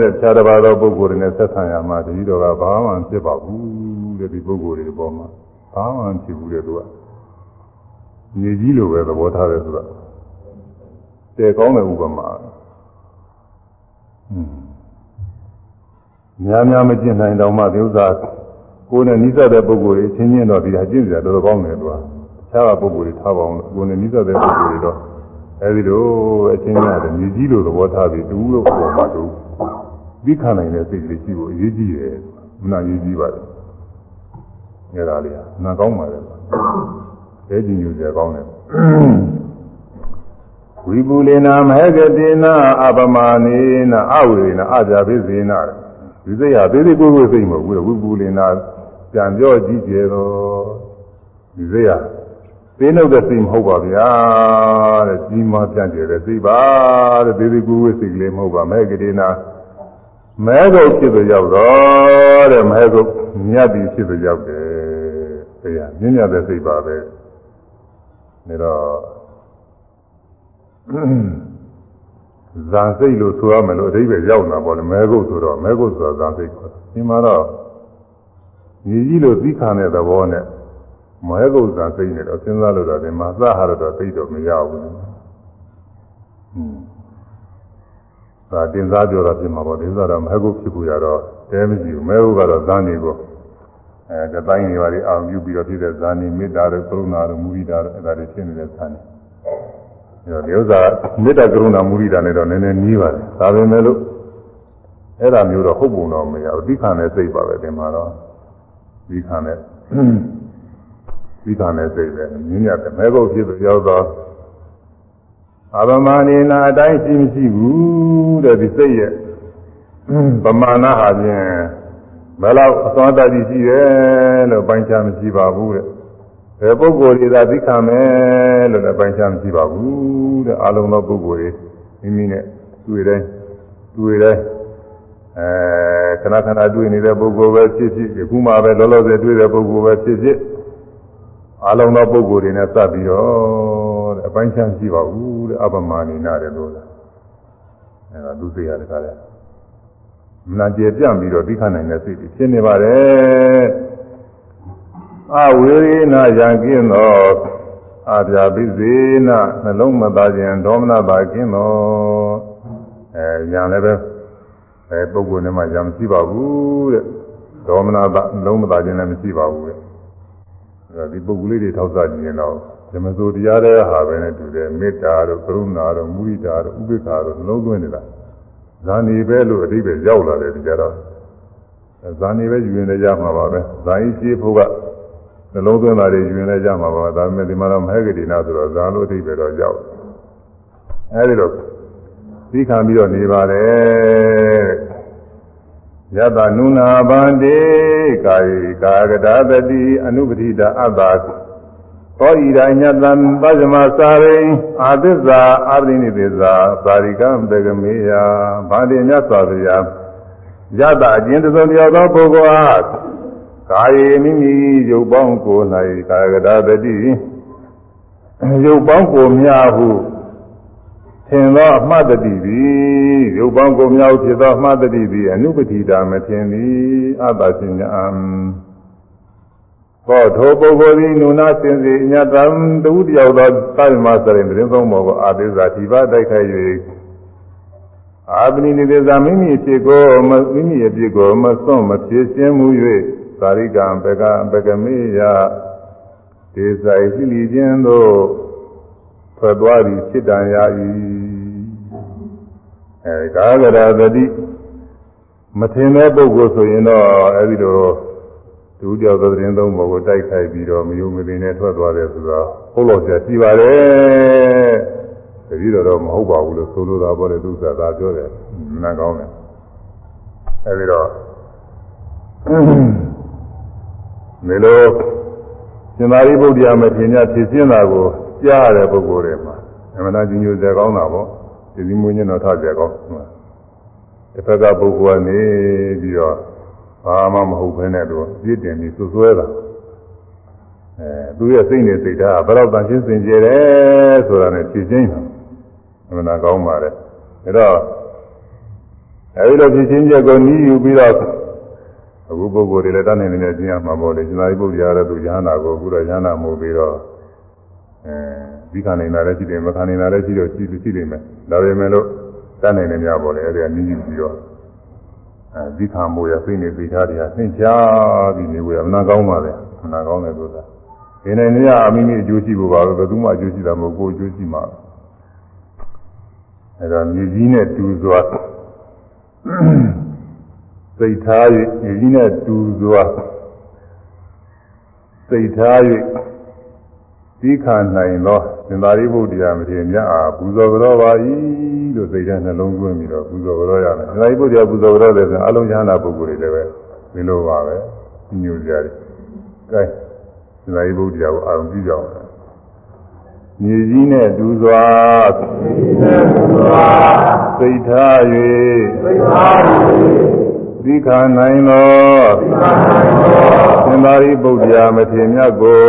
[SPEAKER 1] တဲ့ခြားတစ်ပါးသောပုဂ္ဂိုလ်တွေနဲ့ဆက်ဆံရမှာတတိတော်ကဘာမှမဖြစ်ပါဘူးတဲ့ဒီပုဂ္ဂိုလ်တွေပေါ်မှာဘာမှမဖြစ်ဘူးတဲ့သူက မြေကြီးလိုပဲသဘောထားတယ်ဆိုတာတည်ကောင်းတဲ့ဥပမာများများမကျင့်နိုင်တော့မှဒီဥစ္စာကိုယ်နဲ့နိစ္စတဲ့ပုဂ္ဂိုလ်တွေချင်းချင်းတော့ဒီဟာကျင့်ကြတော်တော်ကောင်းတယ်သူကတခြားပုဂ္ဂိုလ်တွေထားပါအောင်ကိုယ်နဲ့နိစ္စတဲ့ပုဂ္ဂိုလ်တွေတော့အဲဒီလိုအချင်းချင်းရတယ်မြေကြီးလိုသဘောထားပြီးတူလို့ပေါ်မှာတူပြီးခံနိုင်တဲ့စိတ်ကလေးရှိဖို့အရေးကြီးတယ်မနာရေးကြီးပါတယ်အဲဒါလေးဟာနာကောင်းပါလေ အဲကြည့်ညူကြကောင်းတယ်ဝိပုလေနာမဟကတိနာအပမာနေနာအဝေနာအကြပိစေနာဒီစိတ်ဟာသေးသေးကိုယ်ကိုယ်စိတ်မဟုတ်ဘူးဝိပုလေနာပြန်ပြောကြည့်ကြတော့ဒီစိတ်ဟာသေးနှုတ်တဲ့စိတ်မဟုတ်ပါဗျာတဲ့ကြီးမားပြန်ကြတဲ့စိတ်ပါတဲ့သေးသေးကိုယ်ကိုယ်စိတ်ကလေးမဟုတ်ပါမဟကတိနာမဲကုတ်ဖြစ်သူရောက်တော့တဲ့မဲကုတ်မြတ်ပြီးဖြစ်သူရောက်တယ်တရားမြင့်မြတ်တဲ့စိတ်ပါပဲ ဒါတော့ဇာစိတ်လို့ဆိုရမယ်လို့အဓိပ္ပာယ်ရောက်တာပေါ့လေမဲကုတ်ဆိုတော့မဲကုတ်ဆိုတာဇာစိတ်ခေါ်တယ်ဒီမှာတော့ညီကြီးလို့သိခံတဲ့သဘောနဲ့မဲကုတ်ဇာစိတ်နဲ့တော့စဉ်းစားလို့တော့ဒီမှာသဟာရတော့သိတော့မရဘူးဟွန်းဒါတင်စားပြောတာပြင်မှာပေါ့ဒီဥစ္စာတော့မဲကုတ်ဖြစ်ဘူးရတော့တဲမရှိဘူးမဲကုတ်ကတော့ဇာနေပေါ့ အဲတတိုင်းတွေပါလေအောင်ပြုပြီးတော့ဖြစ်တဲ့ဇာနေမေတ္တာတို့ကရုဏာတို့မုဒိတာတို့အဲဒါတွေဖြစ်နေတဲ့ဇာနေဒီဥစ္စာမေတ္တာကရုဏာမုဒိတာနဲ့တော့နည်းနည်းနီးပါတယ်ဒါပေမဲ့လို့အဲ့ဒါမျိုးတော့ဟုတ်ပုံတော့မရဘူးသိခံတဲ့စိတ်ပါပဲဒီမှာတော့သိခံတဲ့ပြီးတာနဲ့စိတ်ပဲမြင်းမြတ်တဲ့မဲကုတ်ဖြစ်လို့ရောက်တော့အဘမနေနာအတိုင်းရှိမရှိဘူးတဲ့ဒီစိတ်ရဲ့ပမာဏဟာဖြင့် ဘယ်လောက်အစွမ်းတတ်ရှိတယ်လို့ပိုင်းခြားမရှိပါဘူးတဲ့ဘယ်ပုဂ္ဂိုလ်တွေသာသိခံမယ်လို့လည်းပိုင်းခြားမရှိပါဘူးတဲ့အလုံးသောပုဂ္ဂိုလ်တွေမိမိနဲ့တွေ့တိုင်းတွေ့တိုင်းအဲခဏခဏတွေ့နေတဲ့ပုဂ္ဂိုလ်ပဲဖြစ်ဖြစ်ဒီခုမှပဲလောလောဆယ်တွေ့တဲ့ပုဂ္ဂိုလ်ပဲဖြစ်ဖြစ်အလုံးသောပုဂ္ဂိုလ်တွေနဲ့စပ်ပြီးတော့တဲ့အပိုင်းခြားရှိပါဘူးတဲ့အပမာနိနာတဲ့လို့အဲဒါသူသိရတဲ့ခါလဲမ နာကျေပြန့်ပြီးတော့သိခနိုင်တဲ့စိတ်ဖြစ်နေပါတယ်အဝေရေနာယံကင်းသောအာပြာပိစေနနှလုံးမသားခြင်းဒေါမနတာကင်းသောအဲယံလည်းပဲအဲပုဂ္ဂိုလ်နဲ့မှယံမရှိပါဘူးတဲ့ဒေါမနတာနှလုံးမသားခြင်းလည်းမရှိပါဘူးတဲ့အဲဒီပုဂ္ဂိုလ်လေးတွေထောက်ဆကြည့်ရင်တော့ဓမ္မစိုးတရားတဲ့ဟာပဲနဲ့တူတယ်မေတ္တာတို့ကရုဏာတို့မုဒိတာတို့ဥပေက္ခာတို့နှလုံးသွင်းနေတာ ဇာနေပဲလို့အတိပ္ပယ်ရောက်လာတယ်ဒီကြတော့ဇာနေပဲယူရင်လည်းရမှာပါပဲဇာကြီးရှိဖို့ကနှလုံးသွင်းတာတွေယူရင်လည်းရမှာပါဒါပေမဲ့ဒီမှာတော့မဟေကတိနာဆိုတော့ဇာလို့အတိပ္ပယ်တော့ရောက်အဲဒီတော့သိခံပြီးတော့နေပါတယ်ယတနုနာဗန္တိကာယကာကတာတတိအနုပတိတာအတ္တာ သောဣဒာညတံပဇမစာရိအာသစ္စာအာရိနိသစ္စာသာရိကံဘေကမေယဗာတိမြတ်စွာဘုရားယတအကျဉ်းသုံးပြောသောပုဂ္ဂိုလ်အားကာယေမိမိရုပ်ပေါင်းကို၌ကာယကတာတတိရုပ်ပေါင်းကိုမြဟုထင်သောအမှတ်တတိသည်ရုပ်ပေါင်းကိုမြဟုဖြစ်သောအမှတ်တတိသည်အနုပတိတာမထင်သည်အတ္တရှင်ညာ ဟောထိုပုဂ္ဂိုလ်သည်နုနာစင်စီညတံတူတယောက်သောသာမစရင်တင်းသုံးပေါ်ကိုအာသေဇာဒီပါတိုက်ခိုက်၍အာပနိနိသေဇာမိမိဖြစ်ကိုမိမိအဖြစ်ကိုမစွန့်မဖြစ်ရှင်းမှု၍သာရိကံပကပကမေယဒေဇာရှိလီခြင်းသို့ထွက်သွားပြီးဖြစ်တန်ရ၏အဲကာဂရသတိမထင်တဲ့ပုဂ္ဂိုလ်ဆိုရင်တော့အဲဒီလို ဒုတိယသဒရင်သုံးဘုံကိုတိုက်ခိုက်ပြီးတော့မယုံမသိနဲ့ထွက်သွားတယ်ဆိုတော့ဟုတ်လို့ဆရာရှိပါတယ်တတိတော်တော့မဟုတ်ပါဘူးလို့ဆိုလိုတာပေါ့လေသူကသာပြောတယ်နားကောင်းတယ်အဲဒီတော့မေလိုရှင်သာရိပုတ္တရာမထေရဖြည့်ရှင်းတာကိုကြားရတဲ့ပုဂ္ဂိုလ်တွေမှာအမှန်တရားညိုစေကောင်းတာပေါ့ဒီဒီမွေးညတော့ထားကြကောင်းတစ်ဖက်ကပုဂ္ဂိုလ်ကနေပြီးတော့ ဘာမှမဟုတ်ဘဲနဲ့တော့ပြည့်တင်ပြီးဆွဆွဲတာအဲသူရဲ့စိတ်နဲ့စိတ်ဓာတ်ကဘယ်တော့တန်ရှင်းစင်ကြယ်တယ်ဆိုတာနဲ့ဖြည့်ချင်းအမှန်တရားကောင်းပါတယ်ဒါတော့အဲဒီလိုဖြည့်ချင်းချက်ကိုနီးယူပြီးတော့အခုပုဂ္ဂိုလ်တွေလည်းတတ်နိုင်နေကျင်းရမှာပေါ့လေရှင်သာရိပုတ္တရာလည်းသူရဟန္တာကိုအခုတော့ရဟန္တာမို့ပြီးတော့အဲဒီခံနေတာလည်းရှိတယ်မခံနေတာလည်းရှိတော့ရှိလို့ရှိနေမယ်ဒါပေမဲ့လို့တတ်နိုင်နေကြပါလေအဲဒီအနည်းကြီးပြီးတော့ အဲဒီခံမို့ရစိတ်နေသိထားတယ်ဆင့်ချပြီးနေဝရမနာကောင်းပါလေမနာကောင်းတယ်ဆိုတာဒီနေ့နေရအမိမိအကျိုးရှိဖို့ပါပဲဘယ်သူမှအကျိုးရှိတာမဟုတ်ကိုယ်အကျိုးရှိမှာအဲဒါမြေကြီးနဲ့တူစွာစိတ်ထား၍မြေကြီးနဲ့တူစွာစိတ်ထား၍ သိခါနိုင်သောသင်္သာရိပုတ္တရာမထေရမြတ်အားပူဇော်ကြောပါ၏လို့စိတ်ထဲနှလုံးသွင်းပြီးတော့ပူဇော်ကြောရမယ်သင်္သာရိပုတ္တရာပူဇော်ကြောတယ်ဆိုရင်အလုံးရဟနာပုဂ္ဂိုလ်တွေလည်းပဲဒီလိုပါပဲညွှန်ကြတယ်ကဲသင်္သာရိပုတ္တရာကိုအာရုံပြုကြအောင်မြေကြီးနဲ့တူစွာစိတ်ထား၍ သိခါနိုင်သောသင်္သာရိပုတ္တရာမထေရမြတ်ကို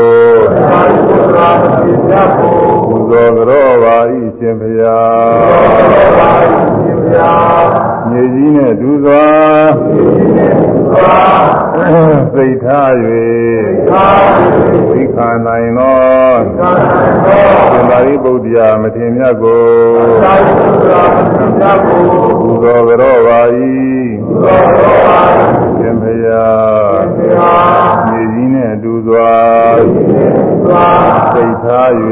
[SPEAKER 1] ပူဇော်ကြောပါ၏ရှင်ဖျားမြေကြီးနဲ့တူစွာစိတ်ထား၍သိခါနိုင်သောသင်္သာရိပုတ္တရာမထေရမြတ်ကိုပူဇော်ကြောပါ၏ ရှင်ဖရာမြေကြီးနဲ့တူစွာစိတ်ထား၍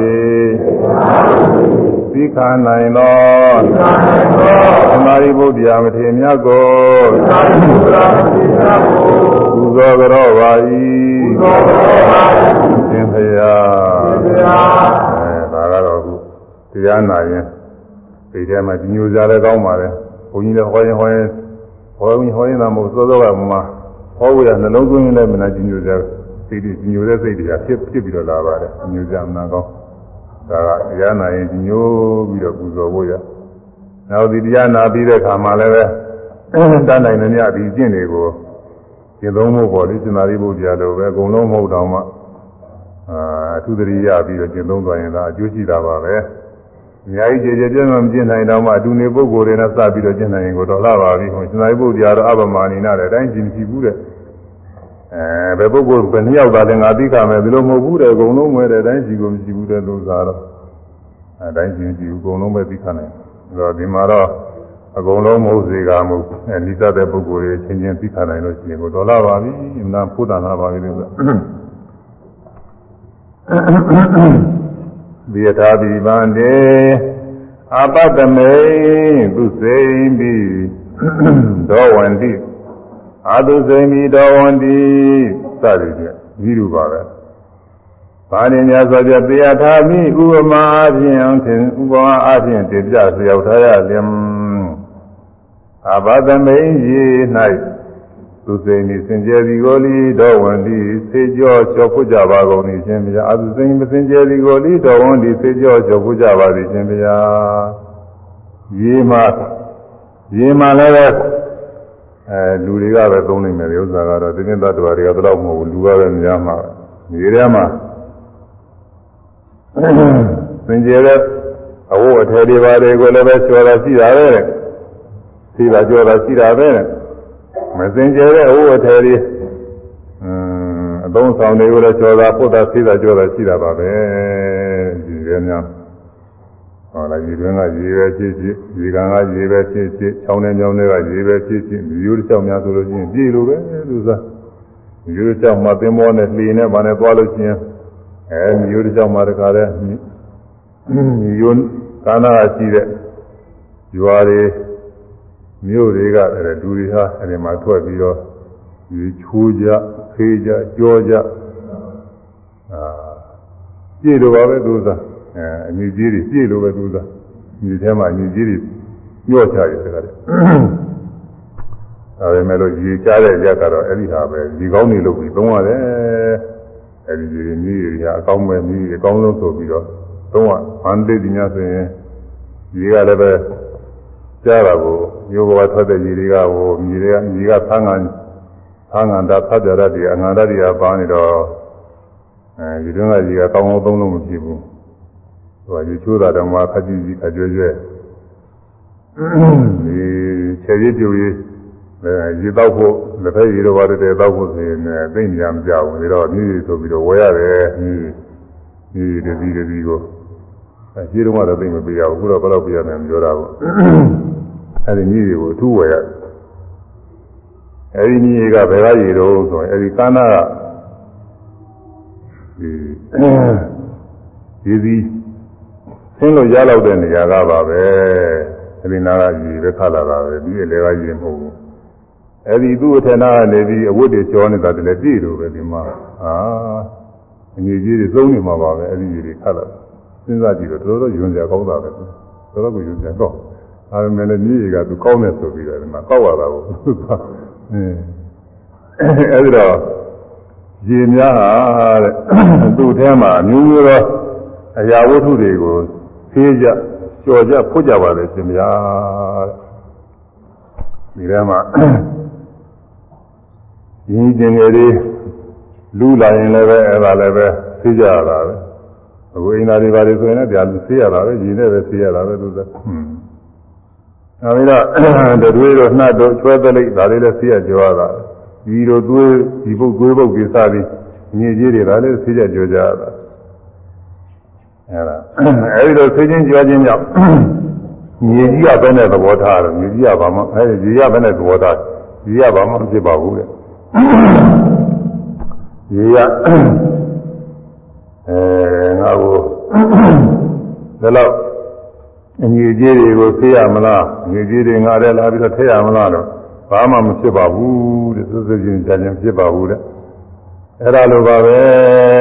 [SPEAKER 1] သိခါနိုင်သောသမာဓိဗုဒ္ဓရာမထေရမြတ်ကိုပူဇော်ကြောပါ၏ရှင်ဖရာအဲဒါကတော့အခုတရားနာရင်ဒီထဲမှာညိုကြလည်းကောင်းပါလေဘုန်းကြီးလည်းဟောရင်ဟောရင် ဟောရင်ဟောရင်တော့မဟုတ်သောသောကမှဟောဝရနှလုံးသွင်းလည်းမနာညိုကြစိတ်ညိုတဲ့စိတ်တွေကဖြစ်ဖြစ်ပြီးတော့လာပါတယ်ညိုကြမနာကောင်းဒါကတရားနာရင်ညိုပြီးတော့ပူဇော်ဖို့ရနောက်ဒီတရားနာပြီးတဲ့အခါမှာလည်းပဲတန်းနိုင်နေမြဒီကျင့်တွေကိုကျင့်သုံးဖို့ပေါ့လေစင်္သာရိပုတ္တရာလိုပဲအကုန်လုံးမဟုတ်တော့မှအာအထုတရိရပြီးတော့ကျင့်သုံးသွားရင်ဒါအကျိုးရှိတာပါပဲ အများကြီးကြည်ကြည်ပြည့်စုံမကျင့်နိုင်တော့မှအတူနေပုဂ္ဂိုလ်တွေနဲ့စပြီးတော့ကျင့်နိုင်ရင်ကိုတော့လာပါပြီဟိုစင်္သာရိပုတ္တရာတော့အပမာနိနာတဲ့အတိုင်းကျင့်ရှိဘူးတဲ့အဲဘယ်ပုဂ္ဂိုလ်ဘယ်နှယောက်သာလဲငါသိခမယ်ဒီလိုမဟုတ်ဘူးတဲ့အကုန်လုံးမဲတဲ့အတိုင်းရှိကိုမရှိဘူးတဲ့လို့သာတော့အဲတိုင်းကျင့်ကြည့်ဘူးအကုန်လုံးပဲသိခနိုင်အဲတော့ဒီမှာတော့အကုန်လုံးမဟုတ်စေကမဟုတ်အဲနိစ္စတဲ့ပုဂ္ဂိုလ်တွေချင်းချင်းသိခနိုင်လို့ရှိရင်ကိုတော်လာပါပြီအမှန်ဖုဒ္ဒနာပါပြီလို့ ဒီယထာပိဗန္တေအပတ္တမေသူစိမ့်ပြီးဒောဝန္တိအာသူစိမ့်ပြီးဒောဝန္တိစသည်ဖြင့်ဤလိုပါပဲဘာနေများဆိုပြသေယထာမိဥပမာအပြင်သင်ဥပမာအပြင်တည်ပြလျောက်ထားရလျင်အဘသမိန်ရေ၌ သူစိန်ဤစင်ကြယ်ဒီကိုလီတော်ဝန်ဒီစေကြောလျှော်ဖို့ကြပါကုန်၏ရှင်ဗျာအသူစိန်မစင်ကြယ်ဒီကိုလီတော်ဝန်ဒီစေကြောလျှော်ဖို့ကြပါသည်ရှင်ဗျာရေမှာရေမှာလည်းပဲအဲလူတွေကပဲသုံးနိုင်မယ်ဥစ္စာကတော့ဒီနေ့သတ္တဝါတွေကဘယ်တော့မဟုတ်ဘူးလူကပဲများမှာရေထဲမှာစင်ကြယ်တဲ့အဝတ်အထည်တွေပါတယ်ကိုလည်းပဲချော်တာရှိတာပဲတဲ့ရှိတာကြောတာရှိတာပဲတဲ့ မစင်ကြယ်တဲ့အဝတ်အထည်တွေအင်းအသုံးဆောင်တွေကိုလည်းချော်တာပုတ်တာရှိတာကြောတာရှိတာပါပဲဒီရဲများဟောလားဒီတွင်ကရေပဲဖြစ်ဖြစ်ဒီကံကရေပဲဖြစ်ဖြစ်ချောင်းနဲ့ညောင်းတွေကရေပဲဖြစ်ဖြစ်မျိုးတစ်ချောင်းများဆိုလို့ရှိရင်ပြည်လိုပဲသူစားမျိုးတစ်ချောင်းမှာသင်္ဘောနဲ့လှေနဲ့ဗာနဲ့သွားလို့ရှိရင်အဲမျိုးတစ်ချောင်းမှာတခါတည်းမျိုးကာနာကရှိတဲ့ရွာတွေ မြို့တွေကအဲဒူတွေဟာအဲဒီမှာထွက်ပြီးတော့ဒီချိုးကြဖေးကြကြောကြအာပြည့်လိုပါပဲသူစားအဲအမြင့်ကြီးတွေပြည့်လိုပဲသူစားဒီထဲမှာအမြင့်ကြီးတွေညော့ချရတယ်တကယ်ဒါပေမဲ့လို့ရေချတဲ့ရက်ကတော့အဲ့ဒီဟာပဲဒီကောင်းနေလို့ပြီးသုံးရတယ်အဲ့ဒီရေမြည်တွေကအကောင်းပဲမြည်အကောင်းဆုံးဆိုပြီးတော့သုံးရအန်တိဒီညာဆိုရင်ရေကလည်းပဲ ကြားတာကိုယောဘဝထွက်တဲ့ရေတွေကဟိုမြေတွေကမြေကသံဃာသံဃာတာဖတ်ကြရတဲ့အငန္တတွေကပါနေတော့အဲဒီတုန်းကရေကကောင်းအောင်သုံးလို့မဖြစ်ဘူးဟိုရေချိုးတာတော့မှခက်ကြည့်ကြည့်အကျွဲ့ကျွဲ့ဒီခြေရည်ပြူရေးရေတောက်ဖို့လက်ဖက်ရေတော့ပါတယ်တောက်ဖို့ဆိုရင်သိဉာဏ်မကြဘူးဒါတော့မြည်ဆိုပြီးတော့ဝယ်ရတယ်မြည်မြည်တတိတတိကို အဲရှိတော့မှတော့သိမပေးရဘူးအခုတော့ဘယ်တော့ပြရတယ်မပြောတာဘူးအဲဒီမြည်တွေကိုအထူးဝယ်ရတယ်အဲဒီမြည်ကဘယ်ကရေတော့ဆိုရင်အဲဒီကာနာကဒီဒီစီဆင်းလို့ရလောက်တဲ့နေရာကပါပဲအဲဒီနာကရေပဲခလာတာပဲဒီလေကရေမဟုတ်ဘူးအဲဒီသူ့အထနာကနေပြီးအဝတ်တွေကျော်နေတာတည်းပြည့်လို့ပဲဒီမှာအာအငြိကြီးတွေသုံးနေမှာပါပဲအဲဒီရေတွေခလာ စဉ်းစားကြည့်တော့တော်တော်ယွန်းကြကောင်းတာပဲတော်တော်ကိုယွန်းကြတော့ဒါပေမဲ့လည်းမြေကြီးကသူကောင်းတယ်ဆိုပြီးတော့ဒီမှာကောက်ရတာကိုအင်းအဲဒီတော့ရေများဟာတဲ့သူ့ထဲမှာအမျိုးမျိုးသောအရာဝတ္ထုတွေကိုဖေးကြကြော်ကြဖွတ်ကြပါလေရှင်ဗျာဒီထဲမှာရင်းတင်ငယ်လေးလူလာရင်လည်းပဲအဲ့ဒါလည်းပဲဖေးကြရတာပဲ အခုအိမ်သားတွေပါလေဆိုရင်လည်းဗျာဖေးရတာပဲရင်းနဲ့ပဲဖေးရတာပဲသူကဟွန်းအဲဒီတော့တွေတို့နှတ်တို့ချွဲသလိပ်ဒါလေးလည်းဖေးရကြောရတာဒီလိုသွေးဒီပုတ်သွေးပုတ်ကိစ္စပြီးညစ်ကြီးတွေဒါလည်းဖေးကြကြောကြရတာအဲဒါအဲဒီလိုဆွေးချင်းကြွားခြင်းကြောင့်မြေကြီးကဘယ်နဲ့သဘောထားတယ်မြေကြီးကဘာမှအဲဒီရေကဘယ်နဲ့သဘောထားရေကဘာမှမဖြစ်ပါဘူးတဲ့ရေက အဲငါကိုဒါတော့အငြိကြီးတွေကိုဆေးရမလားငြိကြီးတွေငါလည်းလာပြီးတော့ထည့်ရမလားတော့ဘာမှမဖြစ်ပါဘူးတဲ့သုသုချင်းကြခြင်းဖြစ်ပါဘူးတဲ့အဲ့ဒါလိုပါပဲ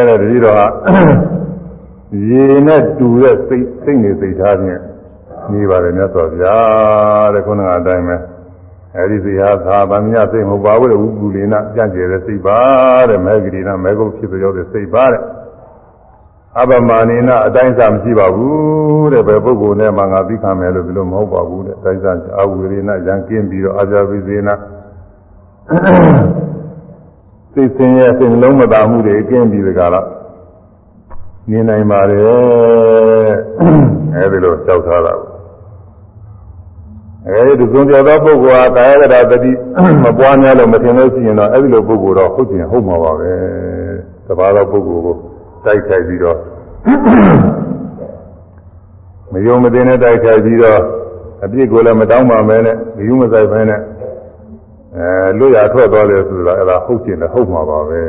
[SPEAKER 1] တဲ့တတိတော်ကရေနဲ့တူတဲ့စိတ်စိတ်နေစိတ်ထားဖြင့်နေပါတယ်မြတ်စွာဘုရားတဲ့ခုနကအတိုင်းပဲအဲဒီစိတ်ဟာသာဗမြစိတ်မဟုတ်ပါဘူးဥပ္ပူလိနကြံ့ကျဲတဲ့စိတ်ပါတဲ့မေဂရိနာမေဂုတ်ဖြစ်ပြောတဲ့စိတ်ပါတဲ့ အပမနိနအတိုင်းစားမရှိပါဘူးတဲ့ဘယ်ပုဂ္ဂိုလ်နဲ့မှငါသိခံမယ်လို့ဒီလိုမဟုတ်ပါဘူးတဲ့အတိုင်းစားအာဝိရိနရံကင်းပြီးတော့အာဇာဝိဇေနစိတ်ဆင်းရဲစိတ်လုံးမသာမှုတွေကင်းပြီးတကားတော့နေနိုင်ပါတယ်အဲဒီလိုလျှောက်ထားတာအဲဒီသုံးပြသောပုဂ္ဂိုလ်ဟာကာယကတာတတိမပွားများလို့မထင်လို့ရှိရင်တော့အဲဒီလိုပုဂ္ဂိုလ်တော့ဟုတ်ကျင်ဟုတ်မှာပါပဲတပါးသောပုဂ္ဂိုလ်ကို တိုက်ခိုက်ပြီးတော့မယုံမသိနဲ့တိုက်ခိုက်ပြီးတော့အပြစ်ကိုလည်းမတောင်းပါမဲနဲ့ဒီယူမဆိုင်ဖဲနဲ့အဲလွတ်ရထွက်သွားတယ်ဆိုတာအဲ့ဒါဟုတ်ကျင်တယ်ဟုတ်မှာပါပဲ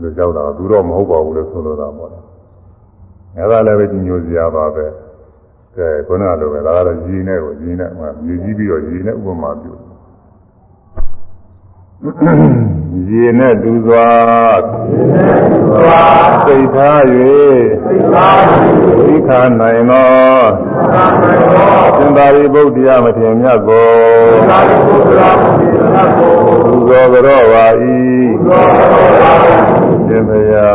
[SPEAKER 1] လို့ကြောက်တာသူတော့မဟုတ်ပါဘူးလို့ဆိုလိုတာပေါ့လေအဲ့ဒါလည်းပဲကြီးညိုစရာပါပဲကဲခုနကလိုပဲဒါကတော့ရည်နဲ့ကိုရည်နဲ့ဟိုမြည်ကြီးပြီးတော့ရည်နဲ့ဥပမာပြု ရေနဲ့တူစွာစိတ်ထား၍သိခာနိုင်သောသင်္သာရိပုတ္တရာမထေရမြတ်ကိုသူသောကြောပါ၏သင်္ဖယာ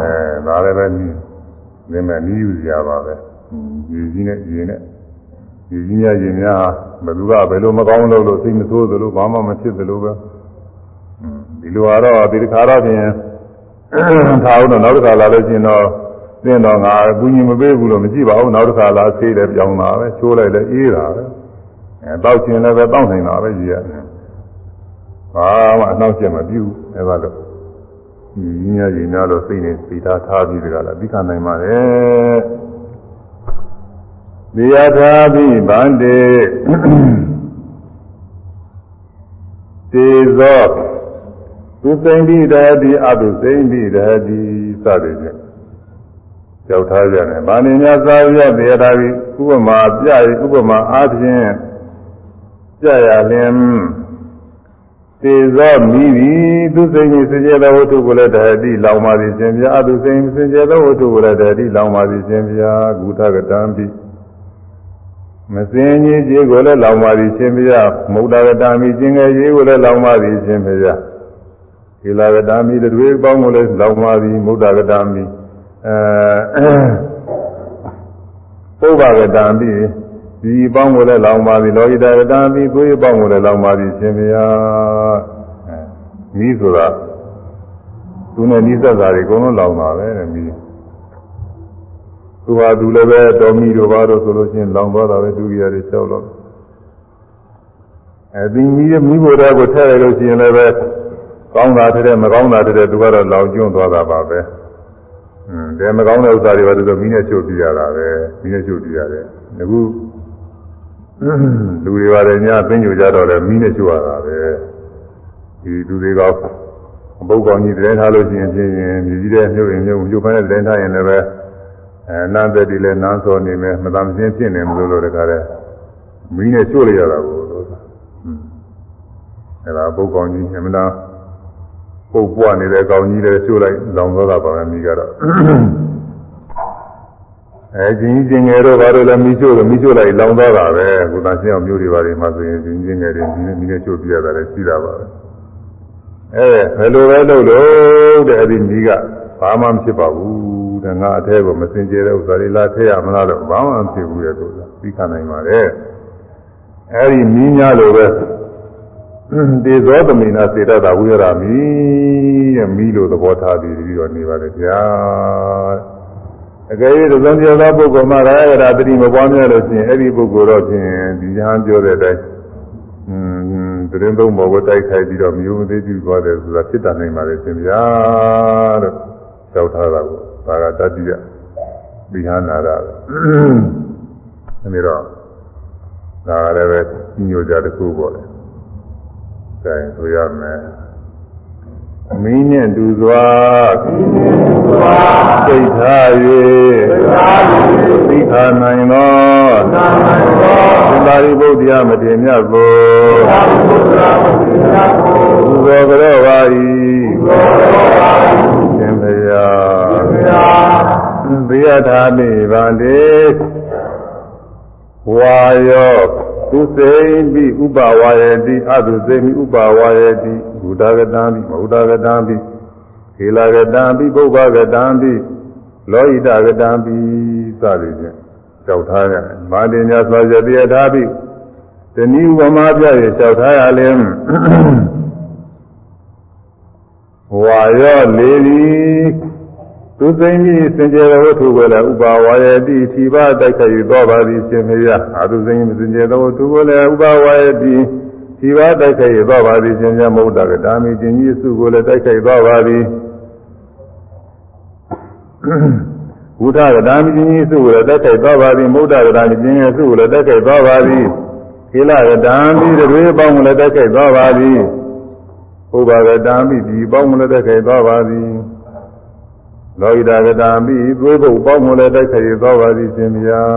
[SPEAKER 1] အဲဒါလည်းပဲနင်းမဲ့နီးယူစရာပါပဲရေကြီးနဲ့ရေနဲ့ ဒီကြီးများရင်များဘယ်သူကဘယ်လိုမကောင်းလို့လို့သိမဆိုးသလိုဘာမှမဖြစ်သလိုပဲဒီလိုကတော့ဒီတစ်ခါတော့ပြင်ထားအောင်တော့နောက်တစ်ခါလာလို့ရှိရင်တော့သင်တော့ငါအကူကြီးမပေးဘူးလို့မကြည့်ပါဘူးနောက်တစ်ခါလာဆေးတယ်ပြောင်းတာပဲချိုးလိုက်လည်းအေးတာပဲအဲတောက်ချင်လည်းပဲတောက်နိုင်တာပဲကြီးရတယ်ဘာမှအနှောက်အယှက်မပြုဘူးအဲဒါတော့ဒီကြီးများရင်များလို့စိတ်နဲ့စိတ်ထားထားပြီးတကလားသိခံနိုင်ပါတယ် ဒီယထာဘိဗန္တေတေဇောသူသိမ့်ပြီးတည်းဒီအတုသိမ့်ပြီးတည်းဒီစသည်ဖြင့်ကြောက်ထားကြတယ်။ဗာဏိညာသာရတေယထာဘိဥပမာပြရဥပမာအားဖြင့်ပြရလင်တေဇောမိသည်သူသိမ့်ပြီးစကြသောဝတ္ထုကိုလည်းတည်းဒီလောင်ပါသည်ရှင်ဗျာအတုသိမ့်စကြသောဝတ္ထုကိုလည်းတည်းဒီလောင်ပါသည်ရှင်ဗျာဂုထကတံပိ မစင်ကြီးကြီးကိုလည်းလောင်ပါသည်ရှင်ဘုရားမုဒ္ဒဂတာမိကျင်ငယ်ကြီးကိုလည်းလောင်ပါသည်ရှင်ဘုရားသီလဂတာမိတွေပေါင်းကိုလည်းလောင်ပါသည်မုဒ္ဒဂတာမိအဲပုဗ္ဗဂတာမိဒီပေါင်းကိုလည်းလောင်ပါသည်လောဟိတဂတာမိကိုယ်ပေါင်းကိုလည်းလောင်ပါသည်ရှင်ဘုရားမိဆိုတာသူနဲ့နိစ္စတာတွေအကုန်လုံးလောင်တာပဲတဲ့မိ သူဟာသူလည်းပဲတော်မီတို့ဘာလို့ဆိုလို့ရှိရင်လောင်သွားတာပဲဒုက္ခရတွေလျှောက်တော့အဲဒီမီးမီးဘိုတဲ့ကိုထည့်ရလို့ရှိရင်လည်းပဲကောင်းတာတဲ့မကောင်းတာတဲ့သူကတော့လောင်ကျွန်းသွားတာပါပဲအင်းဒါမကောင်းတဲ့ဥစ္စာတွေပါဆိုမီးနဲ့ချုပ်ပြရတာပဲမီးနဲ့ချုပ်ပြရတယ်အခုလူတွေပါတယ်ညာသိညိုကြတော့လည်းမီးနဲ့ချုပ်ရတာပဲဒီလူတွေကပုဂ္ဂိုလ်ကြီးတည်းထားလို့ရှိရင်ပြင်မြည်ကြီးတဲ့မြို့ရင်မြို့မြို့ဖမ်းတဲ့တည်းထားရင်လည်းပဲ အဲနန်းသက်ဒီလဲနန်းစောနေမယ်မသာမစင်းဖြစ်နေမလို့လို့တခါတည်းမီးနဲ့ချို့လိုက်ရတာကိုလို့အဲဒါပုတ်ကောင်ကြီးအမှန်တော့ပုတ်ပွားနေတဲ့ကောင်ကြီးလည်းချို့လိုက်လောင်သွားတာပါပဲမိကတော့အဲကျင်းကျင်ငယ်တော့ဘာလို့လဲမီးချို့လို့မီးချို့လိုက်လောင်သွားတာပဲကုသရှင်းအောင်မျိုးတွေပါတွေမှဆိုရင်ကျင်းကျင်ငယ်တွေမီးနဲ့ချို့ပြရတာလည်းရှိတာပါပဲအဲဘယ်လိုပဲလုပ်လို့တဲ့အဲ့ဒီမီးကဘာမှမဖြစ်ပါဘူး သင်္ဃာအထဲကိုမစင်ကြဲတဲ့ဥစ္စာတွေလာထည့်ရမလားလို့ဘာမှမဖြစ်ဘူးလေသူကသိခံနိုင်ပါတယ်အဲဒီမိညာလိုပဲတေဇောသမိနာစေတတာဝိရမိတဲ့မိလိုသဘောထားပြီးပြီးတော့နေပါလေဗျာအကယ်၍သုံးပြောသောပုဂ္ဂိုလ်မှာရာရတာတတိမပွားများလို့ရှင်အဲ့ဒီပုဂ္ဂိုလ်တော့ဖြင့်ဒီညာပြောတဲ့အတိုင်းอืมတရင်သုံးပေါ်ကိုတိုက်ခိုက်ပြီးတော့မြို့မသေးပြုသွားတယ်ဆိုတာဖြစ်တာနိုင်ပါလေရှင်ဗျာလို့ကြောက်ထားတာကို ဒါကတတိယဒီဟာနာရပဲအဲဒီတော့ဒါလည်းပဲညိုကြတစ်ခုပေါ့လေအဲဆိုရမယ်မင်းနဲ့တူစွာစိတ်ထား၍သိခာနိုင်သောသင်္သာရိပုတ္တရာမထေရမြတ်ကိုဘုရားကြောပါ၏ သေယထာမိဗန္တိဝါယောသူစိမိဥပဝါယတိအတုစိမိဥပဝါယတိဘုဒ္ဓဂတံမိမဟုဒ္ဓဂတံမိခေလဂတံမိပုဗ္ဗဂတံမိလောဟိတဂတံမိစသည်ဖြင့်ကြောက်ထားရတယ်မာတိညာစွာရတိယထာမိတဏှိဝမပြရလျှောက်ထားရလင်ဝါရောလေသည် သူသိမ့်ပြီးစင်ကြယ်သောဝတ္ထုကိုလည်းဥပါဝါယတိထိပါတိုက်ခိုက်သောပါသည်ရှင်မေယအာသူသိမ့်ပြီးစင်ကြယ်သောဝတ္ထုကိုလည်းဥပါဝါယတိထိပါတိုက်ခိုက်သောပါသည်ရှင်မြတ်မௌဒကဒါမီကျင်ကြီးစုကိုလည်းတိုက်ခိုက်သောပါသည်ဘုဒ္ဓကဒါမီကျင်ကြီးစုကိုလည်းတိုက်ခိုက်သောပါသည်မௌဒကဒါမီကျင်ကြီးစုကိုလည်းတိုက်ခိုက်သောပါသည်ခေလကဒါမီတွေပေါင်းကိုလည်းတိုက်ခိုက်သောပါသည်ဥပါကတာမိဒီပေါင်းမလည်းတိုက်ခိုက်သွားပါသည် လောဟိတကတာမိသွေးပုတ်ပေါင်းမလည်းတိုက်ခိုက်သွားပါသည်ရှင်မြတ်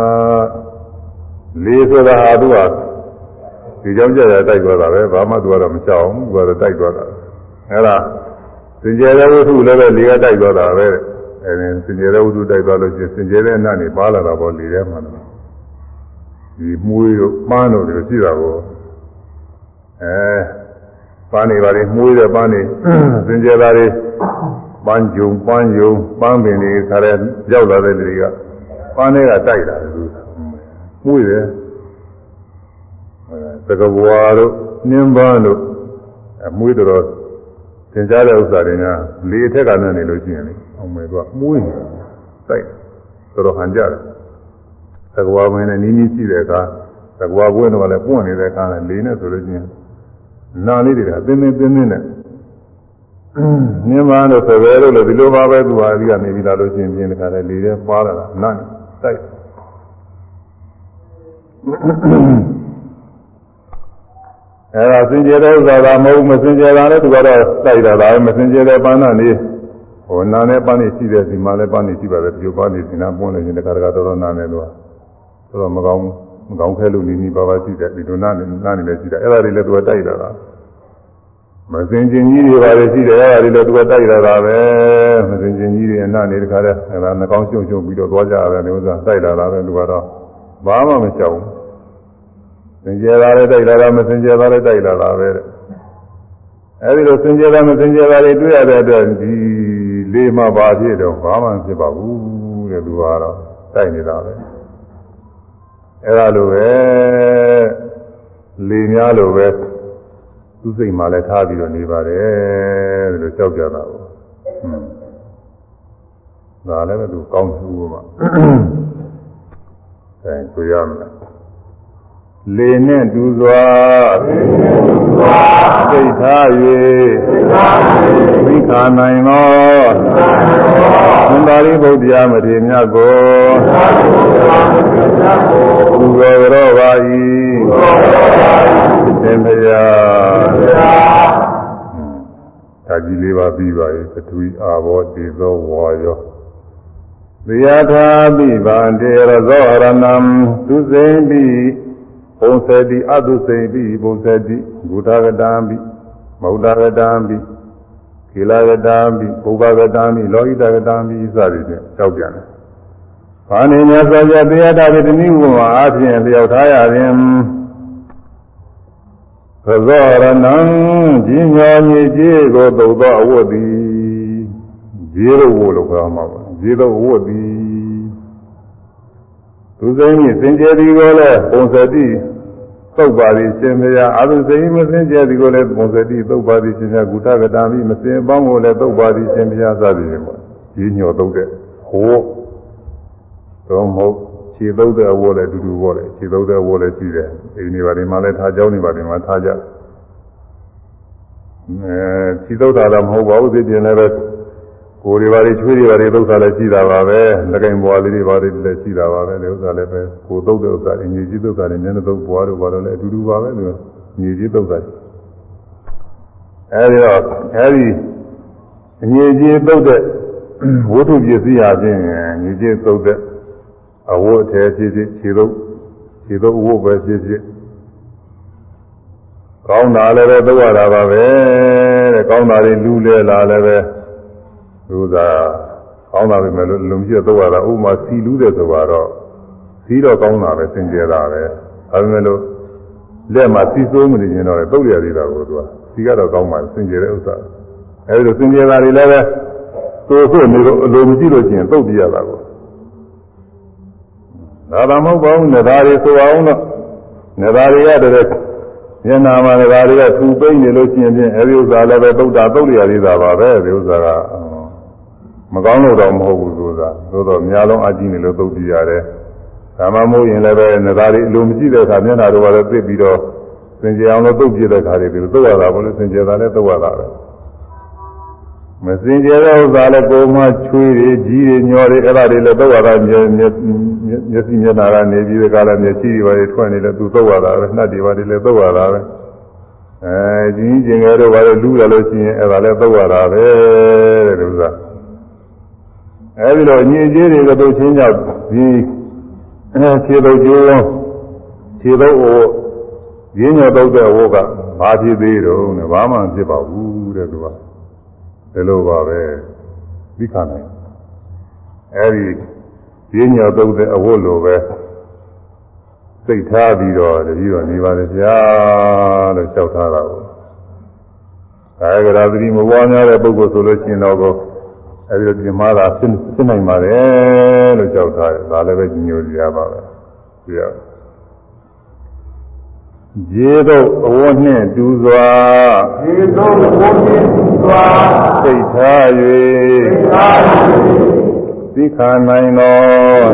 [SPEAKER 1] လေးဆိုတာဟာသူကဒီကြောင့်ကြရတိုက်သွားတာပဲဘာမှသူကတော့မချောင်းဘူးသူကတော့တိုက်သွားတာအဲ့ဒါစင်ကြယ်တဲ့ဝတ္ထုလည်းပဲလေးကတိုက်သွားတာပဲအဲဒီစင်ကြယ်တဲ့ဝတ္ထုတိုက်သွားလို့ရှိရင်စင်ကြယ်တဲ့အနတ်နေပါလာတာပေါ့လေးထဲမှာဒီမွေးတို့ပန်းတို့တွေရှိတာကိုအဲပန်းနေပါလေမှုတဲ့ပန်းနေစင်ကြယ်သားတွေ ပန်းကြုံပန်းယုံပန်းပင်တွေခါရဲရောက်လာတဲ့လူတွေကပန်းတွေကတိုက်တာလူမှုတယ်အဲသကဘွားတို့နှင်းပန်းတို့အမွေးတော်သင်ကြားတဲ့ဥစ္စာတွေကလေအထက်ကနဲ့နေလို့ရှိရင်လေအောင်မယ်သူကမှုနေတိုက်တော်တော်ဟန်ကြတယ်သကဘွားမင်းနဲ့နီးနီးရှိတဲ့အခါသကဘွားဘွဲ့တော့လည်းပွင့်နေတဲ့အခါနဲ့လေနဲ့ဆိုလို့ရှိရင်နာလေးတွေကအင်းင်းတင်းတင်းနဲ့ နင်းမန်းတို့ဆိုပဲလို့လည်းဒီလိုပါပဲသူဟာဒီကနေပြီးလာလို့ရှိရင်ပြင်းတခါလဲလေထဲပါလာတာနာတိုက်အဲဒါစင်ကြယ်တဲ့ဥစ္စာကမဟုတ်မစင်ကြယ်တာလည်းသူကတော့တိုက်တာဒါပဲမစင်ကြယ်တဲ့ပန်းနာနေဟိုနာနဲ့ပန်းနေရှိတဲ့ဒီမှာလည်းပန်းနေရှိပါတယ်ဒီလိုပန်းနေဒီနာပွန်းနေရင်တခါတခါတော်တော်နာနေလို့ဆိုတော့မကောင်းဘူးမကောင်းခဲလို့နေနေပါပါရှိတယ်ဒီလိုနာနေနာနေလည်းရှိတယ်အဲ့ဒါတွေလည်းသူကတိုက်တာလား မစင်ကျင်ကြီးတွေပါလေရှိတယ်အဲ့ဒါတွေလည်းသူကတိုက်တာလားပဲမစင်ကျင်ကြီးတွေနာနေတခါတည်းအဲ့ဒါနှကောင်းရှုံရှုံပြီးတော့သွားကြရတယ်ဒီဥစ္စာတိုက်တာလားပဲသူကတော့ဘာမှမချောင်းစင်ကြယ်တာလည်းတိုက်တာလားမစင်ကြယ်တာလည်းတိုက်တာလားပဲအဲ့ဒီလိုစင်ကြယ်တာမစင်ကြယ်တာတွေတွေ့ရတဲ့အတွက်ဒီလေးမှပါဖြစ်တော့ဘာမှမဖြစ်ပါဘူးတဲ့သူကတော့တိုက်နေတာပဲအဲ့ဒါလိုပဲလေများလိုပဲ သူစိတ်မှလည်းထားပြီးတော့နေပါတယ်ဒီလိုကြောက်ကြတာပေါ့ဟွန်းဒါလည်းပဲသူကောင်းသူ့မှာအဲဆိုရမယ်လေနဲ့တူစွာသိထား၍သိခာနိုင်သောသံသာရိပုတ္တရာမထေရမြတ်ကိုဘုရားရောပါ၏ သင်္ဗျာသာကြီးလေးပါပြီးပါ၏ပထဝီအာဘောတေသောဝါယောသယထာပိဗန္တေရဇောရဏံသူစိမ့်ပိပုံစတိအတုစိမ့်ပိပုံစတိဘုဒ္ဓဂတံပိမௌဒဂတံပိကိလဂတံပိဘုဗ္ဗဂတံပိလောဟိတဂတံပိစသည်ဖြင့်ကြောက်ပြန်တယ်။ဘာနေမြတ်စွာဘုရားတရားတာတွေတနည်းဥပမာအားဖြင့်လျှောက်ထားရရင် သဇောရဏံကြီးညောမြေကြီးကိုသုသောအဝတ်သည်ဇေရဝလို့ခေါ်မှာပါဇေရဝတ်သည်သူစိမ့်ကြီးစင်ကြယ်ဒီကိုလည်းပုံစတိသုတ်ပါသည်ရှင်မယားအာသုစိမ့်မစင်ကြယ်ဒီကိုလည်းပုံစတိသုတ်ပါသည်ရှင်မယားကုသကတာမိမစင်ပေါင်းကိုလည်းသုတ်ပါသည်ရှင်မယားစသည်ဖြင့်ပေါ့ကြီးညောသုတ်တဲ့ဟောတော့မဟုတ် ခြေသုံးတဲ့အဝတ်လည်းအတူတူပေါ့လေခြေသုံးတဲ့အဝတ်လည်းရှိတယ်ဒီနေပါဒီမှာလည်းထားကြောင်းနေပါဒီမှာထားကြအဲခြေသုံးတာတော့မဟုတ်ပါဘူးသိပြင်လည်းပဲကိုယ်တွေပါတွေချွေးတွေပါတွေသုံးတာလည်းရှိတာပါပဲလက်ကင်ဘွားလေးတွေပါတွေလည်းရှိတာပါပဲဒီဥစ္စာလည်းပဲကိုယ်သုံးတဲ့ဥစ္စာအင်ကြီးကြီးသုံးတာလည်းနည်းနည်းသုံးဘွားတို့ဘာလို့လဲအတူတူပါပဲသူအင်ကြီးသုံးတာအဲဒီတော့အဲဒီအင်ကြီးသုံးတဲ့ဝတ္ထုပစ္စည်းအပြင်အင်ကြီးသုံးတဲ့ အဝတ်အထည်ဖြစ်ဖြစ်ခြေသုတ်ခြေသုတ်အဝတ်ပဲဖြစ်ဖြစ်ကောင်းတာလည်းပဲသုတ်ရတာပါပဲတဲ့ကောင်းတာတွေလူလဲလာလည်းပဲသူသာကောင်းတာပဲလို့လုံပြည့်တော့ရတာဥမာစီလူးတယ်ဆိုတော့စီတော့ကောင်းတာပဲစင်ကြယ်တာပဲဒါပေမဲ့လို့လက်မှာစီစိုးမနေရင်တော့တုတ်ရသေးတာကိုသူကစီကတော့ကောင်းပါစင်ကြယ်တဲ့ဥစ္စာအဲဒီလိုစင်ကြယ်တာတွေလည်းပဲသို့ဖို့နေတော့အလိုမရှိလို့ရှိရင်တုတ်ပြရတာကို ဒါသာမဟုတ်ပါဘူးနေသားတွေဆိုအောင်တော့နေသားတွေကတည်းကမျက်နာမှာနေသားတွေကထူပိနေလို့ရှိရင်ဖြင့်အဲဒီဥစ္စာလည်းပဲတုတ်တာတုတ်ရသေးတာပါပဲဒီဥစ္စာကမကောင်းလို့တော့မဟုတ်ဘူးဆိုတာသို့တော့များလုံးအကြည့်နေလို့သုတ်ပြရတယ်။ဒါမှမဟုတ်ရင်လည်းပဲနေသားတွေအလိုမရှိတဲ့အခါမျက်နှာတော့လည်းသိပြီးတော့စင်ကြယ်အောင်လို့သုတ်ပြတဲ့အခါတွေဒီလိုသုတ်ရတာဘလို့စင်ကြယ်တာလည်းသုတ်ရတာပဲ။ မစင်ကြယ်တဲ့ဥစ္စာလည်းကိုယ်မှချွေးတွေကြီးတွေညောတွေအဲ့ဒါတွေလည်းသုတ်ရတာမျက်မျက်မျက်စိမျက်နှာကနေပြီးတဲ့ကာလမျက်စိတွေပါထွက်နေတယ်သူသုတ်ရတာပဲနှက်တွေပါတွေလည်းသုတ်ရတာပဲ။အဲကြီးကြီးကျင်ငယ်တော့ပါလေလူရလို့ရှိရင်အဲ့ဒါလည်းသုတ်ရတာပဲတဲ့ဥစ္စာ။အဲဒီတော့ညင်ကြီးတွေကတို့ချင်းကြောက်ဒီခြေတော့ကျိုးခြေတော့အိုရင်းညောတော့တဲ့ဝကဘာဖြစ်သေးတော့နဲ့ဘာမှဖြစ်ပါဘူးတဲ့သူက ဒီလိုပါပဲပြီးခါနိုင်အဲဒီရင်းညောတော့တဲ့အဝတ်လိုပဲစိတ်ထားပြီးတော့တတိတော့နေပါလေဗျာလို့လျှောက်ထားတာကိုကာယကရာသတိမပွားများတဲ့ပုဂ္ဂိုလ်ဆိုလို့ရှိရင်တော့အဲဒီလိုပြင်မာတာဖြစ်ဖြစ်နိုင်ပါတယ်လို့ကြောက်ထားတယ်ဒါလည်းပဲညညိုကြပါပဲဒီ ရရေတော့အဝတ်နှင့်တူစွာ
[SPEAKER 2] ရေတော့အဝတ်နှင့်တူစွာ
[SPEAKER 1] စိတ်ထား၍စိတ်ထား၍သိခာနိုင်သော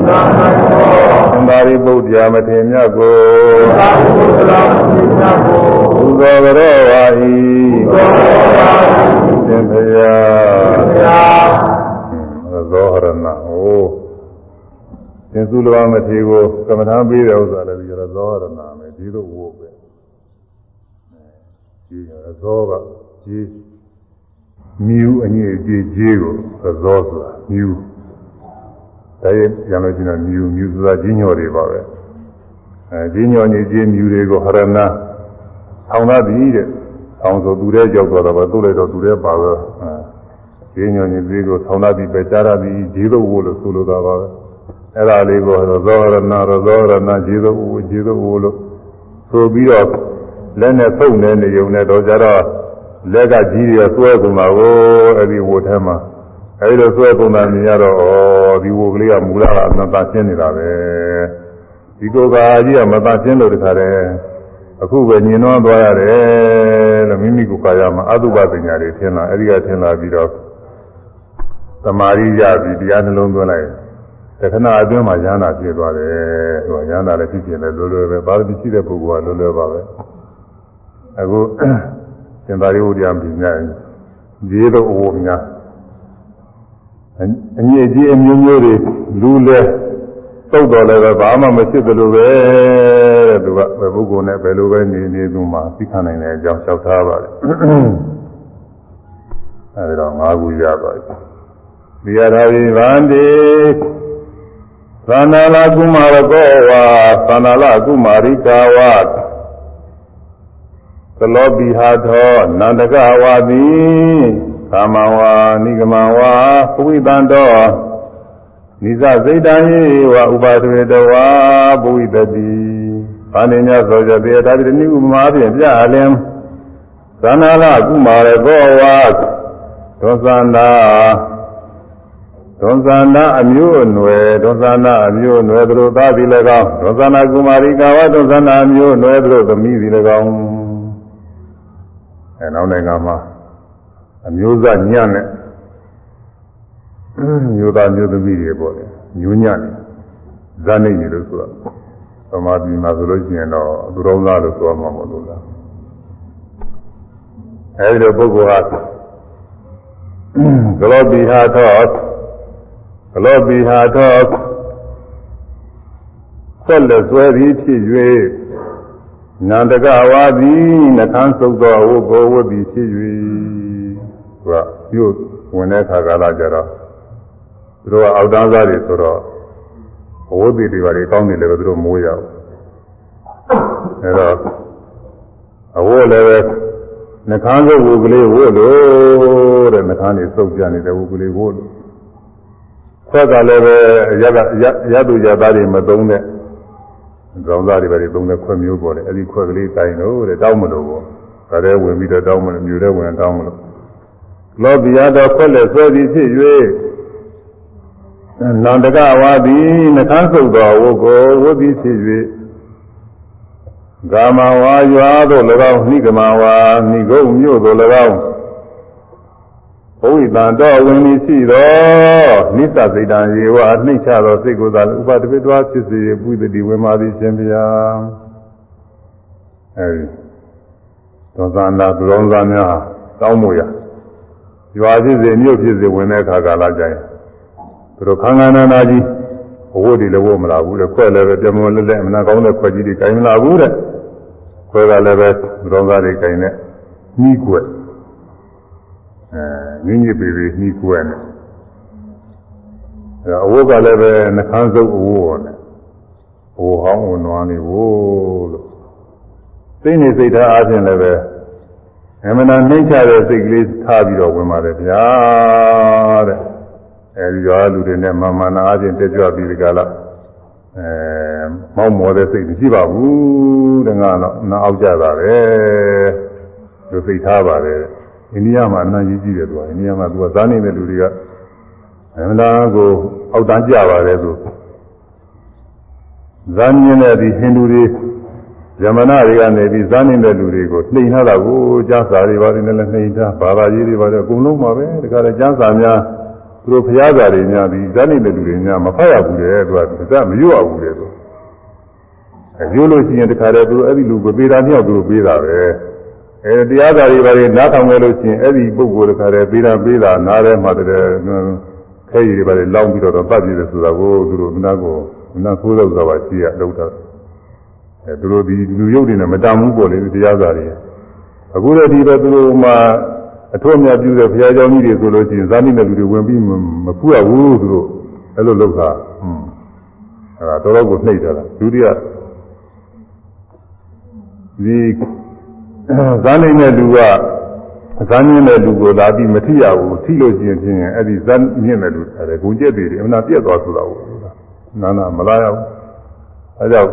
[SPEAKER 2] သိခာနိုင်သော
[SPEAKER 1] သံဃာရိပုတ္တရာမထေမြတ်ကို
[SPEAKER 2] သံဃာရိပုတ္တရာမထေမြတ်ကို
[SPEAKER 1] ဘုသောကြရောပါ၏
[SPEAKER 2] ဘုသောကြရောပါ၏
[SPEAKER 1] သင်ဖရာ
[SPEAKER 2] သင်ဖရာ
[SPEAKER 1] ဇောဟရဏဟိုသင်္စုလဝမထေကိုကမ္မထာပေးတဲ့ဥစ္စာလည်းဒီရဇောဟရဏမယ်ဒီလိုဝို့ပဲ ဒီရဇောကကြီးမြူအငြိအကျေးကြီးကိုဇောဆိုတာမြူဒါရင်ပြန်လို့ရှိရင်မြူမြူဆိုတာကြီးညော်တွေပါပဲအဲကြီးညော်ကြီးကြီးမြူတွေကိုဟရဏဆောင်းသားသည်တဲ့ဆောင်းဆိုသူတဲ့ကြောက်တော့တော့သူ့လိုက်တော့သူတဲ့ပါတော့ဈေးညွန်ကြီးသေးကိုဆောင်းလာပြီးပဲကြားရပြီးဈေးတော့ဝလို့ဆိုလိုတာပါပဲအဲ့ဒါလေးကိုရောဇောရဏရောဇောရဏဈေးတော့ဝဈေးတော့ဝလို့ဆိုပြီးတော့ လက်နဲ့ဖုတ်နေနေုံနဲ့တော့ကြတော့လက်ကကြီးတွေဆွဲကုန်တာကိုအဲ့ဒီဝထဲမှာအဲ့ဒီလိုဆွဲကုန်တာမြင်ရတော့ဩဒီဝကလေးကမူလကအနတ္တရှင်းနေတာပဲဒီကိုယ်ကကြီးကမတရှင်းလို့တခါတည်းအခုပဲညင်တော့သွားရတယ်လို့မိမိကိုယ်ကာယမှာအတုပပညာတွေထင်လာအဲဒီကထင်လာပြီးတော့သမာဓိရပြီးတရားနှလုံးသွင်းလိုက်တခဏအတွင်းမှာဉာဏ်သာပြည့်သွားတယ်ဟိုဉာဏ်သာလည်းဖြစ်ပြနေလွယ်လွယ်ပဲပါရမီရှိတဲ့ပုဂ္ဂိုလ်ကလွယ်လွယ်ပါပဲ အခုစင်သာရိဥဒ္ဓယံပြည်များဒီလိုအဝများအညစ်အကြေးအမျိုးမျိုးတွေလူလဲတုတ်တော်လည်းပဲဘာမှမဖြစ်သလိုပဲတဲ့သူကဘယ်ပုဂ္ဂိုလ်နဲ့ဘယ်လိုပဲနေနေသူမှသိခံနိုင်တဲ့အကြောင်းလျှောက်ထားပါတယ်အဲဒီတော့၅ခုရသွားပြီဒီရတာဝိဗန္တိသန္နာလကုမာရကောဝါသန္နာလကုမာရိကာဝါ သလောပိဟာသောနန္တကဝါတိကာမဝါနိဂမဝါပဝိတံတောနိစ္စစိတ်တံဟိဝဥပါဒဝေတဝါပဝိတတိဘာနေညသောကြတေတာတိနိဥပမာဖြင့်ပြအလင်သန္နာလကုမာရကောဝါသောသန္တာဒွန်ဇာနာအမျိုးအနွယ်ဒွန်ဇာနာအမျိုးအနွယ်တို့သားသည်လည်းကောင်းဒွန်ဇာနာကုမာရိကာဝဒွန်ဇာနာအမျိုးအနွယ်တို့သမီးသည်လည်းကောင်း အဲနောက်နိုင်ငံမှာအမျိုးသားညံ့နဲ့မျိုးသားမျိုးသမီးတွေပေါ့လေမျိုးညံ့နေဇာနေနေလို့ဆိုတော့သမာဓိမှာဆိုလို့ရှိရင်တော့သူတော်သားလို့ဆိုမှာမဟုတ်လို့လားအဲဒီလိုပုဂ္ဂိုလ်ဟာဂလောပိဟာသောဘလောပိဟာသောဆက်လက်ဆွဲသည်ဖြစ်၍ နန္တကဝါသည်နှခမ်းစုပ်သောဝုဘောဝတ်သည်ဖြစ်၍သူကပြုတ်ဝင်တဲ့ခါကာလကြတော့သူတို့ကအောက်တန်းစားတွေဆိုတော့ဝုတ်တွေတွေပါတွေကောင်းနေတယ်ပဲသူတို့မိုးရအောင်အဲတော့အဝတ်လည်းပဲနှခမ်းစုပ်ဝုကလေးဝတ်လို့တဲ့နှခမ်းတွေစုပ်ကြနေတဲ့ဝုကလေးဝတ်လို့ခွက်ကလည်းပဲရကရရတုရသားတွေမသုံးတဲ့ ကောင်းသားတွေပဲသုံးတဲ့ခွက်မျိုးပေါ်တယ်အဲ့ဒီခွက်ကလေးတိုင်တော့တဲ့တောင်းမလို့ပေါ့ဒါလည်းဝင်ပြီးတော့တောင်းမလို့မြူတဲ့ဝင်တောင်းမလို့လောဘီယာတော်ခွက်လက်ဆွဲသည်ဖြစ်၍နန္တကဝါသည်နှခမ်းဆုပ်တော်ဝုကိုဝုသည်ဖြစ်၍ဂာမဝါရွာသို့၎င်းနှိကမဝါနှိဂုံမြို့သို့၎င်း ဘုဝိတံတော်ဝင်ပြီးရှိတော်နိစ္စစိတ်တံရေဝအနှိမ့်ချသောစိတ်ကိုသာဥပတပိတွားဖြစ်စေပုသတိဝေမာသည်ရှင်ဗျာအဲဒီသောဇာနာသူတော်သားများတောင်းမှုရရွာဖြစ်စေမြို့ဖြစ်စေဝင်တဲ့အခါကာလကြရင်သူတို့ခန္ဓာနာနာကြီးဘဝတည်လည်းဝမလာဘူးတဲ့ခွဲလည်းပဲပြမွန်လက်လက်အမနာကောင်းတဲ့ခွဲကြီးတွေကင်မလာဘူးတဲ့ခွဲကလည်းပဲသူတော်သားတွေကင်တဲ့နှီးကွ က်အဲညညပေပေနှီးကွက်နဲ့အဲအဝတ်ကလည်းပဲနှခမ်းစုပ်အဝတ်နဲ့ဟိုဟောင်းဝင်နွားနေဝို့လို့သိနေစိတ်ထားအားဖြင့်လည်းပဲအမှန်တန်နှိမ့်ချတဲ့စိတ်ကလေးထားပြီးတော့ဝင်ပါတယ်ဗျာတဲ့အဲဒီရွာလူတွေနဲ့မာမနာအားဖြင့်တက်ကြွပြီးဒီကလာအဲမောက်မော်တဲ့စိတ်မရှိပါဘူးတဲ့ငါတော့နားအောက်ကြတာပဲသူစိတ်ထားပါတယ် အိန္ဒိယမှာအနံ့ကြီးကြီးတယ်သူကအိန္ဒိယမှာသူကစားနေတဲ့လူတွေကအမှန်တန်ကိုအောက်တန်းကြပါတယ်သူဇာမြင်တဲ့ဒီဟိန္ဒူတွေယမနာတွေကနေပြီးဇာနေတဲ့လူတွေကိုနှိမ်ထားတာကိုကြားစာတွေပါတယ်လည်းနှိမ်ထားဘာသာရေးတွေပါတယ်အကုန်လုံးပါပဲဒါကြတဲ့ကျမ်းစာများသူတို့ဖျားစာတွေများပြီးဇာနေတဲ့လူတွေများမဖတ်ရဘူးတဲ့သူကဒါမရွတ်ရဘူးတဲ့သူအဲရွတ်လို့ရှိရင်တခါတည်းသူအဲ့ဒီလူကိုပေးတာမြောက်သူတို့ပေးတာပဲ အဲတရားစာတွေပါတယ်နားထောင်ရလို့ရှိရင်အဲ့ဒီပုဂ္ဂိုလ်တခါတည်းပေးတာပေးတာနားထဲမှာတည်းခဲရည်တွေပါတယ်လောင်းပြီးတော့ပတ်ပြည့်တယ်ဆိုတာကိုသူတို့နားကိုနားခိုးလို့ဆိုတာပါရှိရလောက်တာအဲသူတို့ဒီလူရုပ်တွေနဲ့မတန်ဘူးပေါ့လေတရားစာတွေအခုလည်းဒီပဲသူတို့မှအထွတ်အမြတ်ပြုတဲ့ဘုရားကျောင်းကြီးတွေဆိုလို့ရှိရင်ဇာတိနဲ့လူတွေဝင်ပြီးမဖူးရဘူးသူတို့အဲ့လိုလုပ်တာဟွန်းအဲ့ဒါတော်တော်ကိုနှိပ်ထားတာဒုတိယဒီ ဇာနိုင်တဲ့လူကဇာမြင့်တဲ့လူကိုလာပြီးမထိရဘူးထိလို့ရှိရင်ဖြင့်အဲ့ဒီဇာမြင့်တဲ့လူအဲ့ဒါဂုံကျက်တွေအမှန်ပြက်သွားဆိုတာကိုနာနာမလာရဘူးအဲကြောင့်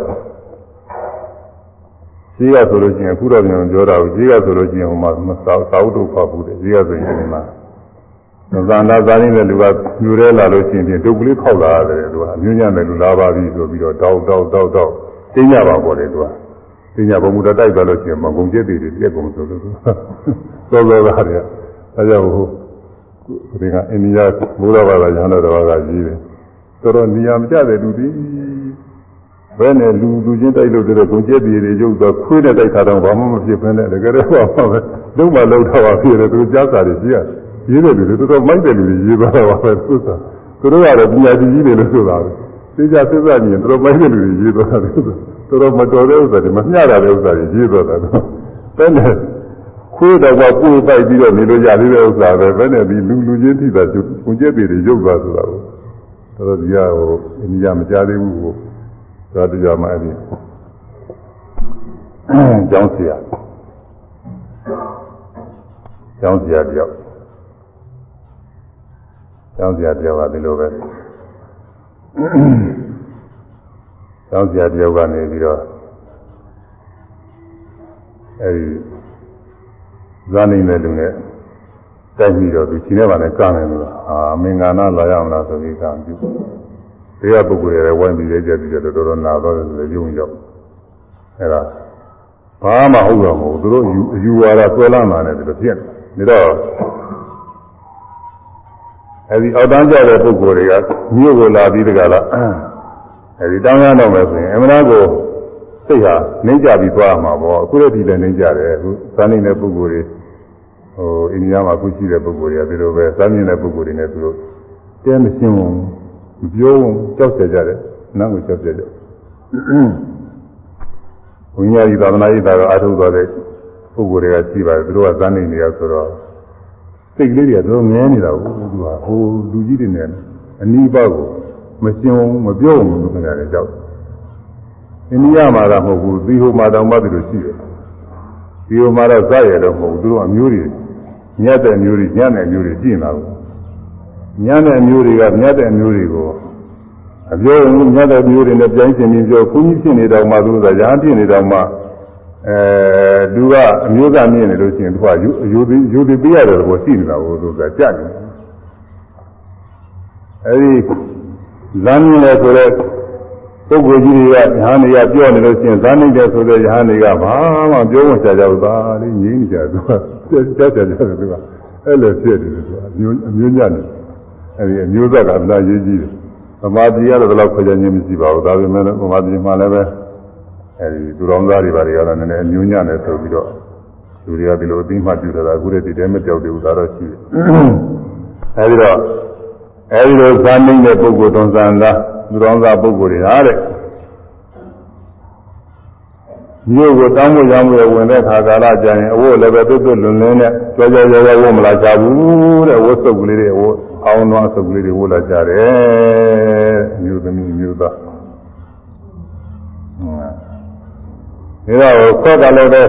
[SPEAKER 1] ဈေးကဆိုလို့ရှိရင်အခုတော့ပြန်ပြောတာဘူးဈေးကဆိုလို့ရှိရင်ဟိုမှာသာသာဝတ္ထုဖတ်ဘူးတဲ့ဈေးကဆိုရင်ဒီမှာသံသာသာရင်းတဲ့လူကညူရဲလာလို့ရှိရင်ဒုက္ခလေးခောက်လာရတယ်သူကအမျိုးညံ့တဲ့လူလာပါပြီဆိုပြီးတော့တောက်တောက်တောက်တောက်သိညပါပေါ်တယ်သူက သိညဘုံမူတတိုက်သွားလို့ရှိရင်မကုံကျက်တွေပြက်ကုန်ဆိုလို့သူသောသောသားတွေအဲကြောင့်ဟိုဒီကအိန္ဒိယဘုရားဘာသာညာတော်ကကြီးတယ်တော်တော်နေရာမကျတဲ့လူတွေဘယ်နဲ့လူလူချင်းတိုက်လို့တဲ့ဂုံကျက်ပြည်တွေရုပ်တော့ခွေးနဲ့တိုက်တာတော့ဘာမှမဖြစ်ဘဲနဲ့တကယ်တော့ဘာပဲလုံးမလုံးတော့ပါဖြစ်တယ်သူကြားစာတွေကြီးရရေးတဲ့လူတွေတော်တော်မိုက်တဲ့လူတွေရေးသွားတာပါပဲသူစားသူတို့ကတော့ပညာရှိကြီးတွေလို့ဆိုတာပဲသိကြစစ်စားမြင်တော်တော်မိုက်တဲ့လူတွေရေးသွားတာ တော်တော်မတော်တဲ့ဥစ္စာတွေမမျှတာတဲ့ဥစ္စာတွေရေးသွားတာတော့ဘယ်နဲ့ခွေးတော့ကကိုယ်ပိုက်ပြီးတော့နေလို့ရသေးတဲ့ဥစ္စာပဲဘယ်နဲ့ဒီလူလူချင်းထိတာဂုံကျက်ပြည်တွေရုပ်သွားဆိုတာကိုတော်တော်ကြီးကဟိုအိန္ဒိယမကြသေးဘူးဟိုသာတရားမှအဲ့ဒီကျောင်းဆရာကျောင်းဆရာတယောက်ကျောင်းဆရာတယောက်ကဒီလိုပဲ ကျောင်းဆရာတယောက်ကနေပြီးတော့အဲ့ဒီဇာနိုင်တဲ့လူနဲ့တိုက်ပြီးတော့သူချင်းထဲမှာလည်းကမယ်လို့အာမင်္ဂနာလာရမလားဆိုပြီးကံပြုတရားပုဂ္ဂိုလ်တွေဝိုင်းပြီးလဲကြပြီးတော့တော်တော်နာတော့တယ်ယုံရောက်အဲ့ဒါဘာမှဟုတ်တော့မဟုတ်သူတို့အယူဝါဒဆွဲလာမှလည်းဒီလိုဖြစ်နေတော့အဲဒီအောက်တန်းကြတဲ့ပုဂ္ဂိုလ်တွေကမြို့ကိုလာပြီးတကလား အဲဒီတောင်းရတော့မယ်ဆိုရင်အမှန်တော့စိတ်ဟာနှိမ့်ကြပြီးသွားမှာပေါ့အခုလည်းဒီလည်းနှိမ့်ကြတယ်အခုသာနေတဲ့ပုဂ္ဂိုလ်တွေဟိုအိန္ဒိယမှာအခုရှိတဲ့ပုဂ္ဂိုလ်တွေကဒီလိုပဲသာမြင်တဲ့ပုဂ္ဂိုလ်တွေနဲ့သူတို့တဲမရှင်းဘူးမပြောဘူးကြောက်ဆဲကြတယ်နောက်ကိုကြောက်ဆဲကြတယ်ဘုရားကြီးသာသနာ့ဤသာတော့အထုတော်တဲ့ပုဂ္ဂိုလ်တွေကရှိပါတယ်သူတို့ကသာနေနေရဆိုတော့စိတ်ကလေးတွေကတော့ငဲနေတာကိုသူကဟိုလူကြီးတွေနဲ့အနီးပါကို မရှင်းဘူးမပြောဘူးလို့ခင်ဗျားကြောက်အိန္ဒိယမှာတော့မဟုတ်ဘူးသီဟိုမှာတောင်မှသူတို့ရှိတယ်ဒီဟိုမှာတော့ဇာရတော့မဟုတ်ဘူးသူတို့အမျိုးတွေညက်တဲ့မျိုးတွေညံ့တဲ့မျိုးတွေရှိနေတာဘူးညံ့တဲ့အမျိုးတွေကမြတ်တဲ့အမျိုးတွေကိုအပြောရင်မြတ်တဲ့အမျိုးတွေနဲ့ပြိုင်ရှင်ပြီးပြောခုကြီးဖြစ်နေတော့မှသူကရာဖြစ်နေတော့မှအဲသူကအမျိုးသားမြင်နေလို့ရှိရင်သူကယူယူယူပြီးပြရတယ်လို့ရှိနေတာကိုသူကကြက်နေအဲဒီ ဇာမြင်လဲဆိုတော့ပုဂ္ဂိုလ်ကြီးတွေကယဟန်တွေကပြောနေလို့ရှိရင်ဇာနိုင်တယ်ဆိုတဲ့ယဟန်တွေကဘာမှပြောမချကြဘူးသာလေးငြင်းနေကြသူကကြောက်ကြတယ်သူကအဲ့လိုဖြစ်တယ်သူကအမျိုးအမျိုးညံ့တယ်အဲဒီအမျိုးသက်ကဗလာရေးကြီးတယ်ဗမာပြည်ကတော့ဘယ်လောက်ခွဲခြားခြင်းမရှိပါဘူးဒါပေမဲ့ဗမာပြည်မှာလည်းပဲအဲဒီသူတော်သားတွေဘာတွေကတော့နည်းနည်းအမျိုးညံ့တယ်ဆိုပြီးတော့လူတွေကဒီလိုအသိမှပြုထားတာအခုတည်းဒီတဲမကြောက်သေးဘူးဒါတော့ရှိတယ်အဲဒီတော့ အဲဒီလိုဇာနိုင်တဲ့ပုဂ္ဂိုလ်သွန်သံသားသူတော်သားပုဂ္ဂိုလ်တွေဟာတဲ့မြို့ကိုတောင်းဖို့ရောင်းဖို့ဝင်တဲ့ခါကာလကျရင်အဝတ်လည်းပဲတွတ်တွတ်လွန်လင်းနဲ့ကြောကြောကြောကြောဝတ်မလာကြဘူးတဲ့ဝတ်စုပ်ကလေးတွေဝတ်အောင်သောစုပ်ကလေးတွေဝတ်လာကြတယ်မြို့သမီးမြို့သားဒါတော့ခေါက်ကလည်းပဲ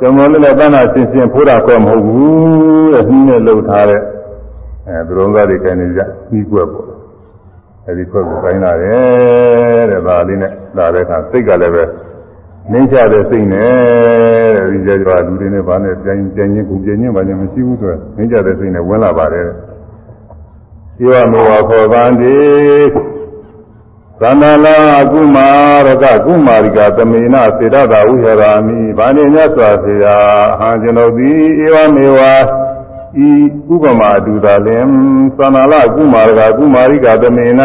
[SPEAKER 1] ကျွန်တော်လည်းတဏ္ဍာရှင်းရှင်းဖိုးတာခွဲမဟုတ်ဘူးတဲ့နှီးနဲ့လှုပ်ထားတဲ့ အဲသူတော်သားတွေကနေကြနှီးကွက်ပေါ့အဲဒီခွက်ကိုကိုင်းလာတယ်တဲ့ဒါလေးနဲ့လာတဲ့အခါစိတ်ကလည်းပဲနှင်းချတဲ့စိတ်နဲ့တဲ့ဒီကြကြလူတွေနဲ့ဗာနဲ့ပြန်ပြန်ချင်းကိုပြန်ချင်းဗာချင်းမရှိဘူးဆိုတော့နှင်းချတဲ့စိတ်နဲ့ဝင်လာပါတယ်ဒီဝမေဝခောဗန္တိသန္တလာကုမာရကကုမာရိကသမေနစေတသာဝိဟရာမိဗာနေမြတ်စွာဘုရားအဟံကျွန်ုပ်သည်ဧဝမေဝ ဤဥပမာအတူသာလင်သန္တလာကုမာရကကုမာရိကသမေန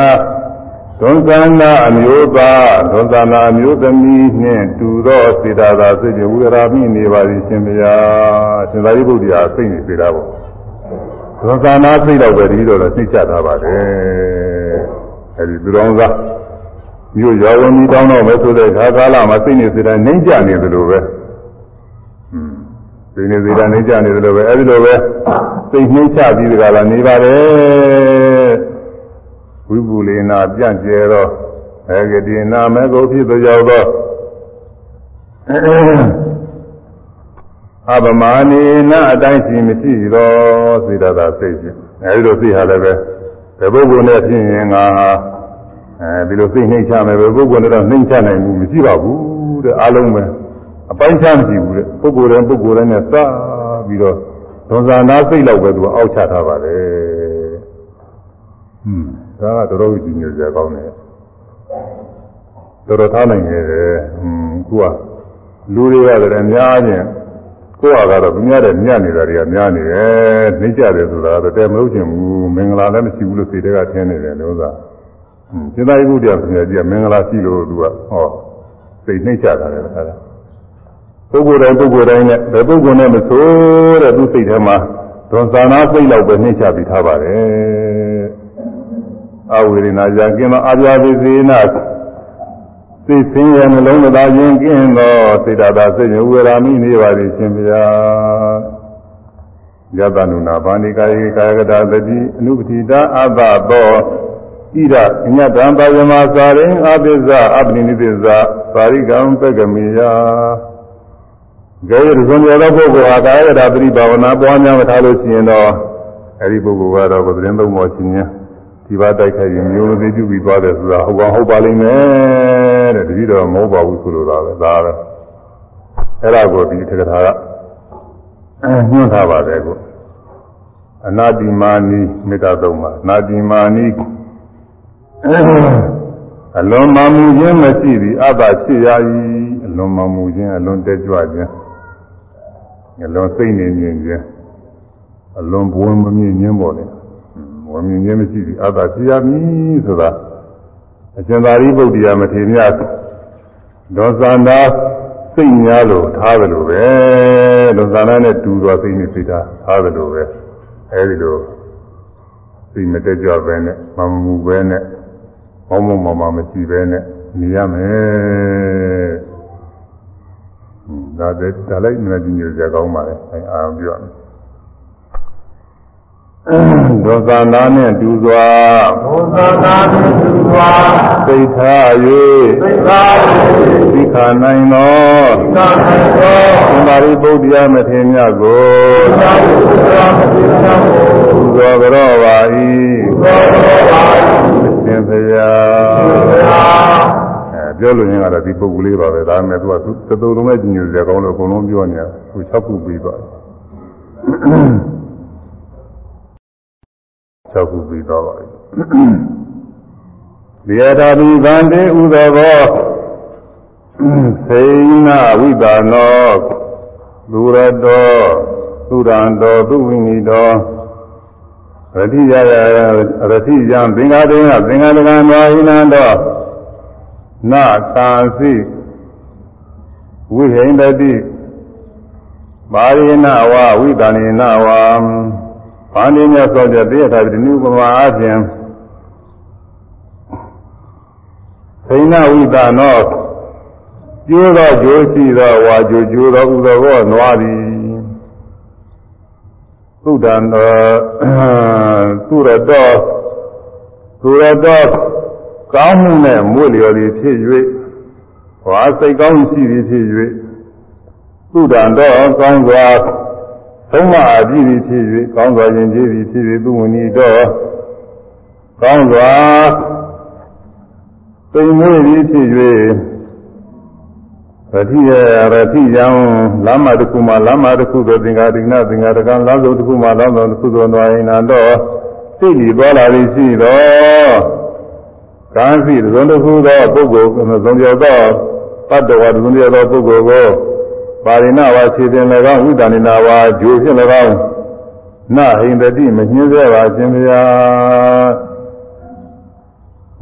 [SPEAKER 1] သွန်သနာအမျိုးသားသွန်သနာအမျိုးသမီးနှင့်တူသောစေတသာစိတ်ဝိရာမိနေပါသည်ရှင်ဘုရားရှင်သာရိပုတ္တရာစိတ်နေစေတာပေါ့သွန်သနာစိတ်တော့ပဲဒီလိုတော့သိချထားပါတယ်အဲဒီသူတော်ကမြို့ရွာဝင်ပြီးတောင်းတော့မယ်ဆိုတဲ့ခါကာလမှာစိတ်နေစေတာနှိမ့်ကြနေသလိုပဲอืม စိတ်နေစေတာနှိမ့်ကြနေသလိုပဲအဲဒီလိုပဲစိတ်နှိမ့်ချပြီးတကလားနေပါတယ်ဝိပုလေနာပြန့်ကျဲသောအေဂတိနာမေကိုဖြစ်သောကြောင့်သောအပမာနေနာအတိုင်းရှိမရှိသောစေတသာစိတ်ဖြင့်အဲဒီလိုသိဟာလည်းပဲဒီပုဂ္ဂိုလ်နဲ့ဖြစ်ရင်ငါအဲဒီလိုစိတ်နှိမ့်ချမယ်ပဲပုဂ္ဂိုလ်နဲ့တော့နှိမ့်ချနိုင်ဘူးမရှိပါဘူးတဲ့အလုံးပဲ အပိုင်းခြားမရှိဘူးတဲ့ပုဂ္ဂိုလ်တိုင်းပုဂ္ဂိုလ်တိုင်းနဲ့စပြီးတော့ဒွန်ဇာနာစိတ်လောက်ပဲသူအောက်ချထားပါတယ်ဟွန်းဒါကတော်တော်ကြီးညိုကြကောင်းတယ်တော်တော်ထားနိုင်ခဲ့တယ်ဟွန်းခုကလူတွေကလည်းများချင်းကိုယ်ကတော့မြတ်တဲ့မြတ်နေတာတွေကများနေတယ်နှိမ့်ကြတယ်ဆိုတာတော့တဲမလို့ချင်ဘူးမင်္ဂလာလည်းမရှိဘူးလို့စိတ်တွေကထင်နေတယ်လို့သာဟွန်းစေတယုတရားဆရာကြီးကမင်္ဂလာရှိလို့သူကဟောစိတ်နှိမ့်ချတာလည်းအဲ့ဒါ ပုဂ္ဂိုလ်တိုင်းပုဂ္ဂိုလ်တိုင်းနဲ့ဘယ်ပုဂ္ဂိုလ်နဲ့မဆိုတဲ့သူစိတ်ထဲမှာဒွန်သာနာစိတ်လောက်ပဲနှိမ့်ချပြီးထားပါတယ်အဝေဒနာကြံကင်းသောအာပြာပိစေနာသိစင်းရဲ့နှလုံးသားရင်ကင်းသောစေတသာစိတ်ဝေရာမိနေပါသည်ရှင်ဗျာယတနုနာဘာနိကာယေကာယကတာတတိအနုပတိတာအဘသောဣရအညတံပါယမသာရင်အပိဇအပနိနိပိဇပါရိကံပက္ကမိယ ကဲရဇုံရသောပုဂ္ဂိုလ်ဟာကာယကတာပရိဘာဝနာပွားများမထားလို့ရှိရင်တော့အဲဒီပုဂ္ဂိုလ်ကတော့ကိုယ်သတင်းသုံးပေါ်ရှင်များဒီပါတိုက်ခိုက်ရင်မျိုးသေးပြုပြီးသွားတယ်ဆိုတာဟုတ်ကောဟုတ်ပါလိမ့်မယ်တဲ့တတိတော်မဟုတ်ပါဘူးဆိုလိုတာပဲဒါပဲအဲ့ဒါကိုဒီတက္ကထာကညွှန်ထားပါတယ်ကိုအနာတိမာနီမေတ္တာသုံးပါအနာတိမာနီအလွန်မှမူခြင်းမရှိသည်အတ္တဖြစ်ရ၏အလွန်မှမူခြင်းအလွန်တက်ကြွခြင်း အလွန်စိတ်နေခြင်းအလွန်ဘဝမမြင့်ခြင်းပေါ်တယ်ဝမြင်ခြင်းမရှိဘူးအတ္တဖြစ်ရမည်ဆိုတာအရှင်သာရိပုတ္တရာမထေရမြတ်ဒေါသန္တာစိတ်များလို့ထားတယ်လို့ပဲဒေါသန္တာနဲ့တူတော်စိတ်နဲ့စိတ်ထားထားတယ်လို့ပဲအဲဒီလိုစိတ်မတက်ကြွပဲနဲ့မမူပဲနဲ့ဘောင်းမမမမရှိပဲနဲ့နေရမယ် ဒါတဲ့ဒါလိုက်နေကြည့်ကြကောင်းပါလေအဲအာရုံပြရမယ်ဒေါသနာနှင့်တူစွာ
[SPEAKER 2] ဒေါသနာနှင့်တူစွာ
[SPEAKER 1] သိထား၍
[SPEAKER 2] သိထား၍
[SPEAKER 1] သိခနိုင်သော
[SPEAKER 2] သိခနိုင်သော
[SPEAKER 1] သမာရိပုတ္တရာမထေရမြတ်ကို
[SPEAKER 2] သမာရိပုတ္တရာမထေရမြတ်ကို
[SPEAKER 1] ပူဇော်ကြတော်ပါ၏
[SPEAKER 2] သောတော်ပါ၏
[SPEAKER 1] သင်ဖရာ
[SPEAKER 2] ဘုရား
[SPEAKER 1] အဲ ပြောလို့ရင်ကတော့ဒီပုဂ္ဂိုလ်လေးပါပဲဒါပေမဲ့သူကသူသုံးလုံးနဲ့ညညစရာကောင်းလို့အကုန်လုံးပြောနေတာသူ၆ခုပြီးသွားတယ်၆ခုပြီးသွားပါပြီဒီယတာပိဗန္တိဥသောဘောသေနဝိပါနောလူရတောသုရံတောသူဝိနိတောရတိယယရတိယံသင်္ဃာတေနသင်္ဃာတကံသောဟိနံတော နတာစီဝိဟိန္တတိပါရိနဝဝိတနိနဝဘာနိမြတ်သောတဲ့တေယထာတိနုပမာအပြင်သိဏဝိတနောကျိုးသောကျိုးရှိသောဝါကျိုးကျိုးသောဥသောဘောနွားသည်သုဒ္ဓံသောသုရတောသုရတော ကောင်းမှုနဲ့မွေလျော်သည်ဖြစ်၍ဟောစိတ်ကောင်းရှိသည်ဖြစ်၍သုဒ္ဓံတော့ကောင်းစွာသုံးမအပြည့်သည်ဖြစ်၍ကောင်းစွာယဉ်ကျေးသည်ဖြစ်၍သူဝဏီတော့ကောင်းစွာသိမွေးသည်ဖြစ်၍ရတိယရတိယံလမ်းမတစ်ခုမှလမ်းမတစ်ခုသောသင်္ဃာတိနာသင်္ဃာတကံလမ်းစုံတစ်ခုမှလမ်းစုံတစ်ခုသောနွားရင်နာတော့သိလီသွားလာသည်ရှိတော့ ကံစီသုံးတစ်ခုသောပုဂ္ဂိုလ်သုံးကြောသောတတ္တဝါသုံးကြောသောပုဂ္ဂိုလ်ကိုပါရိနာဝါခြေတင်၎င်းဝိတဏိနာဝါဂျိုဖြင့်၎င်းနဟိန္တတိမညှင်းစေပါခြင်းဗျာ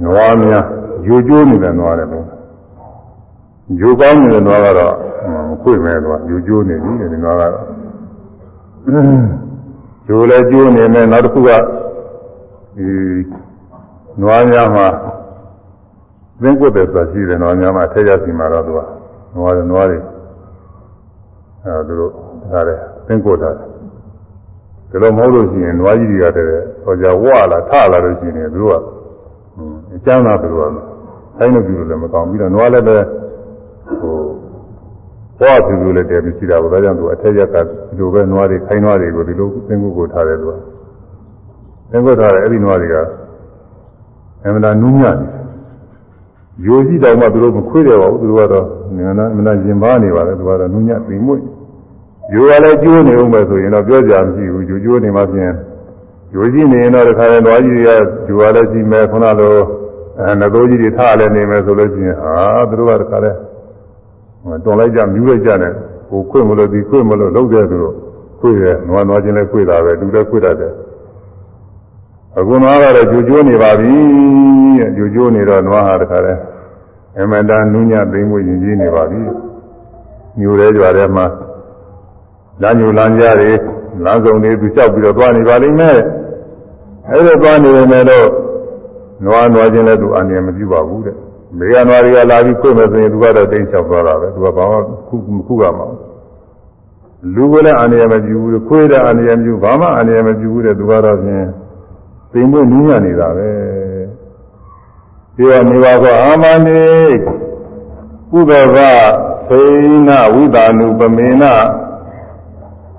[SPEAKER 1] နွားများဂျိုကျိုးနေတဲ့နွားတယ်လို့ဂျိုကောင်းနေတဲ့နွားကတော့မခွေမဲ့တော့ဂျိုကျိုးနေပြီဒီနွားကတော့ဂျိုလည်းကျိုးနေမယ်နောက်တစ်ခုကဒီနွားများမှာ သင်္ကွတ်တယ်ဆိုတာရှိတယ်နွားများမှာထည့်ရစီမှာတော့သူကနွားတွေနွားတွေအဲသူတို့ထားတယ်သင်္ကွတ်ထားတယ်ဒါလို့မဟုတ်လို့ရှိရင်နွားကြီးတွေကတည်းကဟောကြဝလာထလာလို့ရှိရင်သူတို့ကအကျမ်းသာသူတို့ကတိုင်းလို့ပြုလို့လည်းမကောင်းပြီးတော့နွားလည်းပဲဟိုဘွားသူတို့လည်းတည်းမရှိတာဘူးဒါကြောင့်သူအထက်ရက်ကဒီလိုပဲနွားတွေခိုင်းနွားတွေကိုဒီလိုသင်္ကွတ်ကိုထားတယ်သူကသင်္ကွတ်ထားတယ်အဲ့ဒီနွားတွေကအမှန်တရားနူးညံ့တယ် ရိုးကြီးတောင်မှသူတို့မခွေးတယ်ပါဘူးသူတို့ကတော့ငန္နာမနာရင်ပါနေပါလေသူကတော့နူးညံ့သိမ့်မွေ့ရိုးကလည်းကျိုးနေဦးမယ်ဆိုရင်တော့ပြောကြမရှိဘူးကျိုးကျိုးနေမှဖြင့်ရိုးကြီးနေရင်တော့တခါရင်သွားကြီးတွေကဂျူကလည်းကြီးမယ်ခုနလိုအဲငသိုးကြီးတွေထားလည်းနေမယ်ဆိုလို့ရှိရင်ဟာသူတို့ကတခါလဲတွန်လိုက်ကြမြူးလိုက်ကြတယ်ဟိုခွေ့မလို့ဒီခွေ့မလို့လုံးတဲ့သူတို့ခွေ့တယ်နွားနွားချင်းလည်းခွေ့တာပဲလူလည်းခွေ့တတ်တယ်အခုနွားကတော့ကြိုကျိုးနေပါပြီ တဲ့ကြိုကျိုးနေတော့နွားဟာတခါလဲအမတန်နူးညံ့သိမ့်မွေ့ရင်ကြီးနေပါပြီမြို့ရဲကြွားထဲမှာလမ်းညူလမ်းကြားတွေလမ်းစုံတွေသူလျှောက်ပြီးတော့သွားနေပါလိမ့်မယ်အဲ့ဒါသွားနေပေမဲ့တော့နွားနွားချင်းလည်းသူအန္တရာယ်မပြုပါဘူးတဲ့မေရနွားတွေကလာပြီးခွေ့မယ်ဆိုရင်သူကတော့တိတ်လျှောက်သွားတာပဲသူကဘာမှခုခုကမှာလူကလည်းအန္တရာယ်မပြုဘူးခွေးတဲ့အန္တရာယ်မပြုဘာမှအန္တရာယ်မပြုဘူးတဲ့သူကတော့ဖြင့်သိမ့်မွေ့နူးညံ့နေတာပဲ ပြောနေပါကောအာမဏိကုသကသေနဝိတာနုပမေန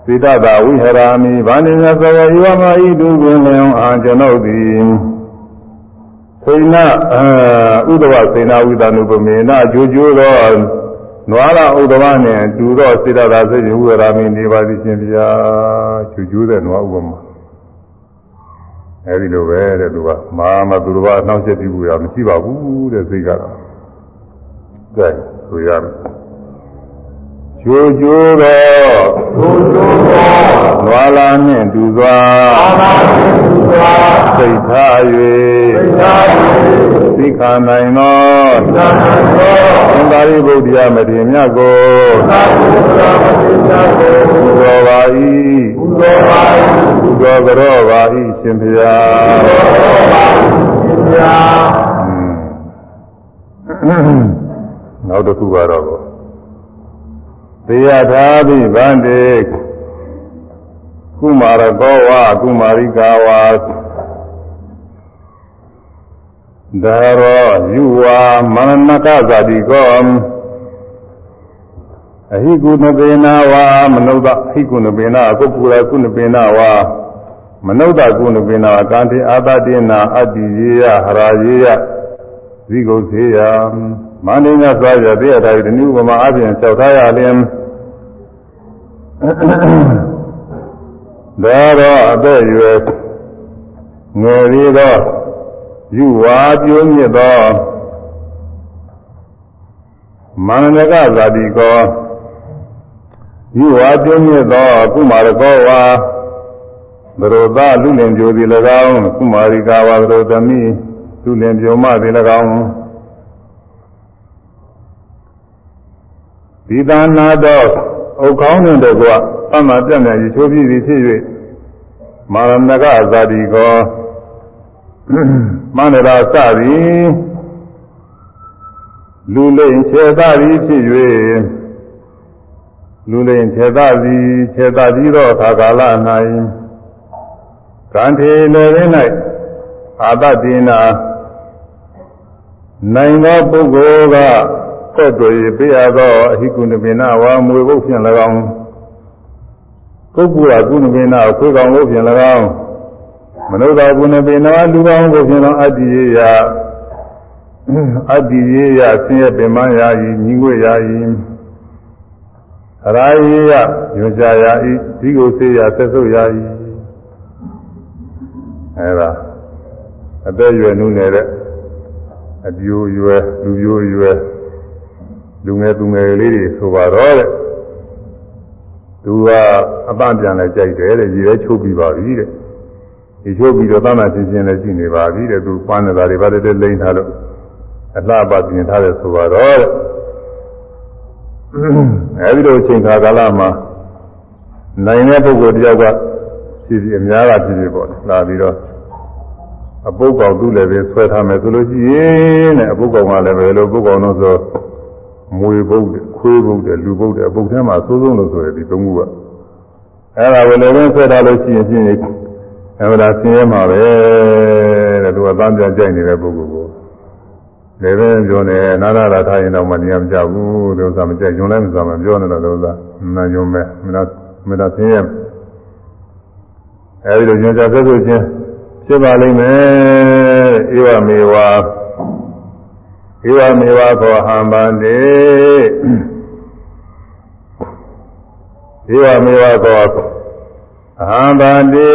[SPEAKER 1] သေတတာဝိဟရာမိဗန္တိမြသဝေယောမဤတုပင်လင်အာကျွန်ုပ်သည်သေနဥဒဝသေနဝိတာနုပမေနကြိုးကြိုးသောနွားလာဥဒဝနှင့်တူသောသေတတာသေဝိဟရာမိနေပါသည်ရှင်ဗျာကြိုးကြိုးတဲ့နွားဥပမာ အဲဒီလိုပဲတဲ့သူကမာမသူတော်ဘာနှောင့်ယှက်ပြုရမရှိပါဘူးတဲ့စိတ်ကတော့ကဲဆိုရမယ်ကျိုးကျိုးတော့ကျိုးကျိုးတော့နွာလာနှင့်တူစွာစိတ်ထား၍ သိခာနိုင်သောသံဃာရိဗုဒ္ဓမထေရမြတ်ကိုဘုရားပါ၏ဘုရားပါ၏ဘုရားကြောပါ၏ရှင်ဘုရားနောက်တစ်ခုကတော့သေယသာဘိဗန္တိကုမာရကောဝကုမာရိကာဝ ဒါရောယူဝါမရဏကဇာတိကောအဟိကုနပေနာဝါမနုဿဟိကုနပေနာကုပ္ပူရကုနပေနာဝါမနုဿကုဏပိနာကံတိအာတတိနာအတ္တိရေယဟရာရေယဇိဂုသေယမန္တိညသွားရတဲ့အခါဒီနည်းဥပမာအပြင်လျှောက်ထားရလျင်ဒါတော့အသက်ရွယ်ငယ်သေးသော ယူဝါပြိုးမြစ်သောမန္တကဇာတိကောယူဝါပြိုးမြစ်သောကုမာရကောဝါဘရောသလူလင်ပြိုသည်၎င်းကုမာရိကာဝါဘရောသမီးလူလင်ပြိုမသည်၎င်းဒီသာနာတော့ဥကောင်းတဲ့ကွာအမှပြတ်နေရချိုးပြီးသည်ဖြစ်၍မာရဏကဇာတိကော မန္တရာစသည်လူလိမ်ခြေသားသည်ဖြစ်၍လူလိမ်ခြေသားသည်ခြေသားပြီးသောအခါကာလ၌ကံထေလည်း၌အာတတိနာနိုင်သောပုဂ္ဂိုလ်ကဆက်တွေ့ပြရသောအဟိကုဏပိနဝါမွေဘုတ်ဖြင့်၎င်းပုဂ္ဂိုလ်ကကုဏပိနခွေးကောင်ဘုတ်ဖြင့်၎င်း မနုဿာကုဏပိနလူကောင်ဘုတ်ဖြင့်၎င်းအတ္တိယေယအတ္တိယေယဆင်းရဲပင်မယာယီညီငွေယာယီရာယေယညွှန်ရှာယာဤဒီကိုစေယဆက်ဆုပ်ယာယီအဲဒါအသက်ရွယ်နုနေတဲ့အပြိုရွယ်လူပြိုရွယ်လူငယ်သူငယ်လေးတွေဆိုပါတော့တဲ့သူကအပန့်ပြန်လဲကြိုက်တယ်တဲ့ရေလဲချုပ်ပြီးပါပြီတဲ့ ဒီချုပ်ပြီးတော့သနာချင်းချင်းလည်းရှိနေပါပြီတဲ့သူပန်းနေတာတွေဗါတဲ့လိမ့်ထားလို့အလှပပြင်ထားတယ်ဆိုပါတော့တဲ့အဲဒီလိုအချိန်ခါကာလမှာနိုင်တဲ့ပုဂ္ဂိုလ်တယောက်ကဖြစ်ဖြစ်အများကဖြစ်ဖြစ်ပေါ့လာပြီးတော့အပုတ်ကောင်သူ့လည်းပဲဆွဲထားမယ်ဆိုလို့ရှိရင်တဲ့အပုတ်ကောင်ကလည်းပဲလို့ပုတ်ကောင်တော့ဆိုမွေပုတ်တယ်ခွေးပုတ်တယ်လူပုတ်တယ်အပုတ်ထဲမှာစိုးစိုးလို့ဆိုရဒီသုံးခုကအဲ့ဒါပဲလည်းပဲဆွဲထားလို့ရှိရင်ဖြင့် အဲ့ဒါဆင်းရဲမှာပဲတဲ့သူကသားပြကြိုက်နေတဲ့ပုဂ္ဂိုလ်ကိုလည်းပဲပြောနေနာရတာထားရင်တော့မတရားမကြဘူးလို့သာမကြိုက်ညွန်လည်းမစားမပြောနေတော့လို့သာနာညွန်မဲ့မနာမနာဆင်းရဲအဲဒီလိုညွန်ကြဆက်ဆိုခြင်းဖြစ်ပါလိမ့်မယ်ဧဝမေဝဧဝမေဝခောဟံဗန္တိဧဝမေဝခောအဟံဗန္တိ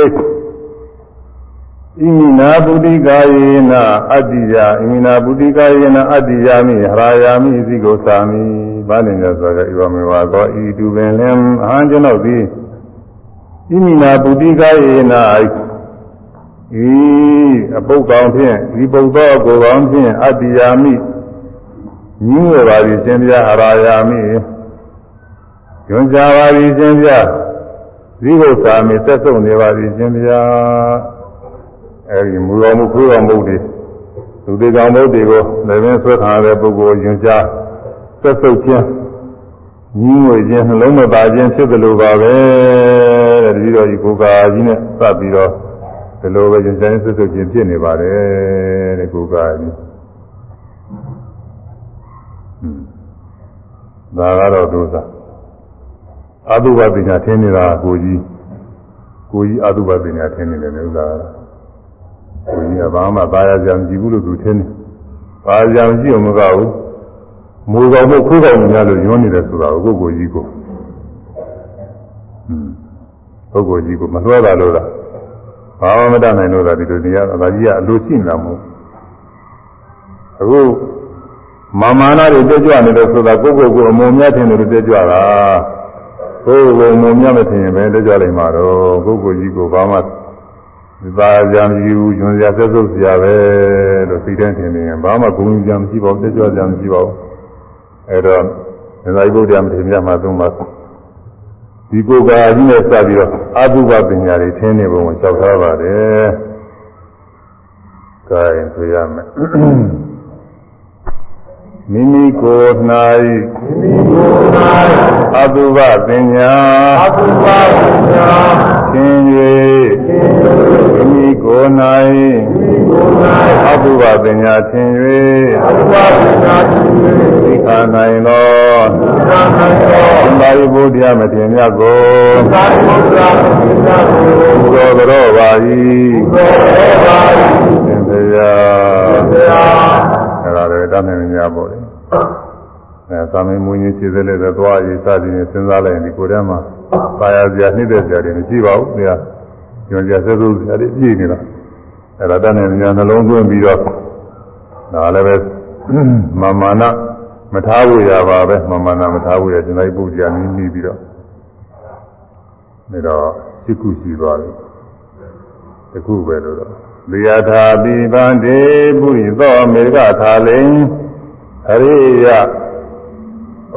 [SPEAKER 1] ဣမိနာပုတိကာယေနအတ္တိယဣမိနာပုတိကာယေနအတ္တိယမိဟရာယာမိသီကိုသာမိဘာလင်ရဆိုကြဧဝမေဝခောဤတုပင်လင်အဟံကျွန်ုပ်သည်ဣမိနာပုတိကာယေနဤအပုတ်ကောင်ဖြင့်ဒီပုတ်သောကိုယ်ကောင်ဖြင့်အတ္တိယာမိညင်းရပါသည်ရှင်ပြအရာယာမိညွန်ကြပါသည်ရှင်ပြဇိဟုသာမိသက်ဆုံးနေပါသည်ရှင်ပြ အဲဒီမူတော်မူခွေးတော်မုတ်တွေလူတွေကောင်မုတ်တွေကိုလည်းပင်ဆွဲခံရတဲ့ပုဂ္ဂိုလ်ညွန်ကြသက်ဆုံးခြင်းညီးငွေခြင်းနှလုံးမသာခြင်းဖြစ်တယ်လို့ပါပဲတဲ့တတိတော်ကြီးကိုယ်ကာကြီးနဲ့စပ်ပြီးတော့ဒီလိုပဲဉာဏ်ဆိုင်ဆွဆွချင်းဖြစ်နေပါတယ်တဲ့ကိုယ်ကာကြီးဒါကတော့ဒုစအတုပပညာထင်းနေတာကိုကြီးကိုကြီးအတုပပညာထင်းနေတယ်ဥစ္စာကိုကြီးကဘာမှပါရကြမရှိဘူးလို့သူထင်းတယ်ပါရကြမရှိအောင်မကဘူးမူကောင်မို့ခွေးကောင်များလို့ညွှန်းနေတယ်ဆိုတာကိုကိုကြီးကိုပုဂ္ဂိုလ်ကြီးကိုမလွှဲတာလို့လားဘာမှမတတ်နိုင်လို့လားဒီလိုတရားအသာကြီးကအလိုရှိနေတာမဟုတ်အခုမာမာနာတွေတက်ကြွနေတယ်ဆိုတာကိုယ့်ကိုယ်ကိုအမုံမြတ်ထင်တယ်တက်ကြွတာကိုယ့်ကိုယ်အမုံမြတ်မထင်ရင်ပဲတက်ကြွနိုင်မှာတော့ကိုယ့်ကိုယ်ကြီးကိုဘာမှ ဒီပါကြံယူညွန်စရာသက်သုတ်စရာပဲလို့သိတဲ့ထင်နေရင်ဘာမှဂုဏ်ကြံမရှိပါဘူးတက်ကြွကြံမရှိပါဘူးအဲတော့သဇာယဘုရားမထေရမြတ်မှာသုံးပါဒီကိုယ်ကာကြီးနဲ့စပြီးတော့အတုပပညာတွေထင်းနေပုံကိုလျှောက်ထားပါတယ်။ကဲဆိုရမယ်။မိမိကိုယ်၌
[SPEAKER 2] မိမိကိုယ်၌
[SPEAKER 1] အတုပပညာ
[SPEAKER 2] အတုပပညာ
[SPEAKER 1] သင်၍ မိမိကိုယ်၌
[SPEAKER 2] မိမိကိုယ်၌
[SPEAKER 1] အတုပပညာသင်၍
[SPEAKER 2] အတုပပညာသင်၍
[SPEAKER 1] သိခာနိုင်သော
[SPEAKER 2] သိခာနိုင်သော
[SPEAKER 1] သံဃာရိပုတ္တရာမထေရမြတ်ကို
[SPEAKER 2] သာရိပုတ္တရာမထေရကို
[SPEAKER 1] ဘုရောတော်ပါ၏
[SPEAKER 2] ဘုရားပါ
[SPEAKER 1] သင်္သေယ
[SPEAKER 2] ဘုရား
[SPEAKER 1] အဲ့ဒါလည်းတတ်နိုင်များပေါ့လေအဲသာမင်းမွေးကြီးခြေစလေးသက်သွားရေးစသည်နဲ့စဉ်းစားလိုက်ရင်ဒီကိုယ်ထဲမှာပါရစရာနှိမ့်တဲ့စရာတွေမရှိပါဘူး။ဒါက ညွန်ကြဆက်စုပ်စရာတွေပြည့်နေတာ။အဲ့ဒါတတ်နိုင်များနှလုံးသွင်းပြီးတော့ဒါလည်းပဲမမာနမထားဘူးရပါပဲမမာနမထားဘူးရကျွန်တော်ပုဒ်ကြာနည်းပြီးတော့ဒါတော့စိတ်ကုရှိသွားပြီ။တခုပဲလို့တော့လျာထာပိဗန္တိပုရိသောမေဃထာလိန်အရိယ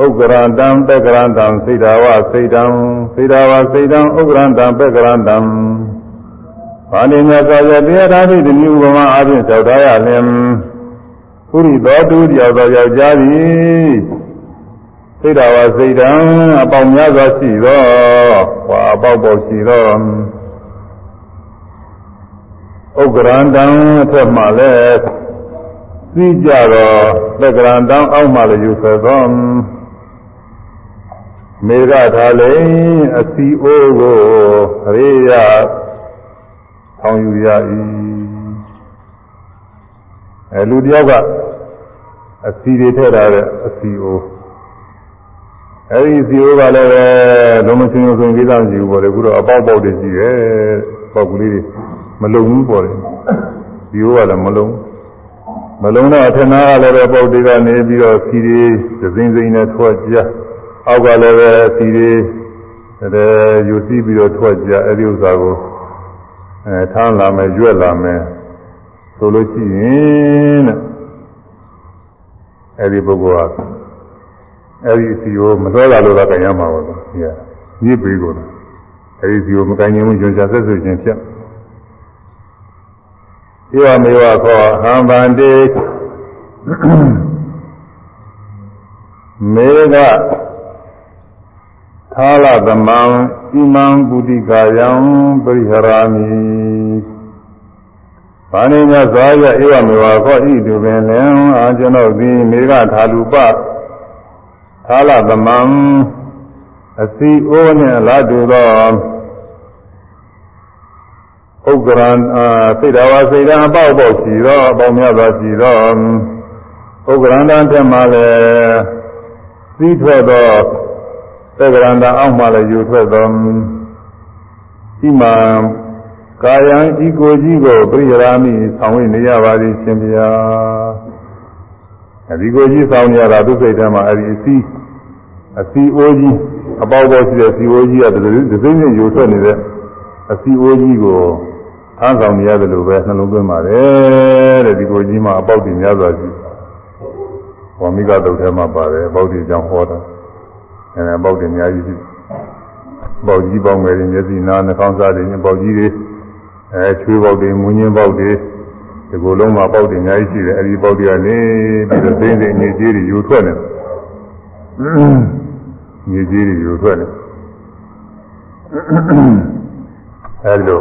[SPEAKER 1] ဥက္ကရန္တံပက္ကရန္တံစိတ်တော်ဝစိတ်တံစိတ်တော်ဝစိတ်တံဥက္ကရန္တံပက္ကရန္တံ ဘာနိမြတ်စွာဘုရားတရားဓာတိတိဥပမာအပြင်သောက်ထားရလင်ပုရိသောတူတယောက်သောယောက်ျားသည်စိတ်တော်ဝစိတ်တံအပေါင်းများစွာရှိသောဟောအပေါက်ပေါက်ရှိသောဥက္ကရန္တံအထက်မှလည်းသိကြတော့ပက္ကရန္တံအောက်မှလည်းယူဆွဲသောမေဃထာလိန်အစီအိုးကိုရေရ ထောင်ယူရ၏အဲလူတယောက်ကအစီတွေထည့်ထားတဲ့အစီအိုးအဲဒီအစီအိုးကလည်းပဲလုံးမစင်းလို့ဆိုရင်ကိစ္စမရှိဘူးပေါ့လေအခုတော့အပေါက်ပေါက်တွေရှိတယ်ပေါက်ကလေးတွေမလုံဘူးပေါ့လေဒီအိုးကလည်းမလုံမလုံတော့အထနာကလည်းပဲပေါက်တွေကနေပြီးတော့စီတွေသစင်းစိမ့်နဲ့ထွက်ကြအောက်ကလည်းပဲစီတွေအဲယူစီးပြီးတော့ထွက်ကြအဲ့ဒီဥစ္စာကို အဲထမ်းလာမယ်ရွက်လာမယ်ဆိုလို့ရှိရင်တဲ့အဲ့ဒီပုဂ္ဂိုလ်ကအဲ့ဒီစီကိုမတော်တာလို့တော့ကြင်ရမှာပါကွာဒီကညစ်ပေးကုန်တယ်အဲ့ဒီစီကိုမကင်ရင်ဘူးညွန်ချဆက်ဆွခြင်းဖြစ်ဧဝမေဝခောဟံဗန္တိမေဃ သာလသမံဣမံပုတိကာယံပရိဟရာမိဘာနိညသာယဧဝမေဝခောဣတုပင်လင်အာကျွန်ုပ်သည်မေဃသာလူပသာလသမံအစီအိုးနှင့်လာတူသောဥက္ကရံစိတ်တော်ဝစိတ်ဓာအပေါက်ပေါက်ရှိသောအပေါင်းများစွာရှိသောဥက္ကရန္တထက်မှလည်းသီးထွက်သော သက္ကရန္တအောက်မှလည်းယူထွက်သောဤမှာကာယံဤကိုကြီးကိုပြိရာမိဆောင်ဝိနေရပါသည်ရှင်ဗျာအဲဒီကိုကြီးဆောင်ရတာသူစိတ်ထဲမှာအဲဒီအစီအစီအိုးကြီးအပေါက်ပေါက်ရှိတဲ့စီအိုးကြီးကဒီစိမ့်နဲ့ယူထွက်နေတဲ့အစီအိုးကြီးကိုထမ်းဆောင်နေရတယ်လို့ပဲနှလုံးသွင်းပါတယ်တဲ့ဒီကိုကြီးမှာအပေါက်တွေများစွာရှိဝမိကတုတ်ထဲမှာပါတယ်အပေါက်တွေကြောင့်ဟောတာ အဲအပေါက်တွေအများကြီးရှိပေါက်ကြီးပေါက်ငယ်တွေမျက်စိနားနှာခေါင်းစားတွေပေါက်ကြီးတွေအဲချွေးပေါက်တွေမူညင်းပေါက်တွေဒီကိုယ်လုံးမှာပေါက်တွေအများကြီးရှိတယ်အဲဒီပေါက်တွေကနေပြီးတော့သိသိနေကြီးတွေယူထွက်နေနေကြီးတွေယူထွက်နေအဲဒီလို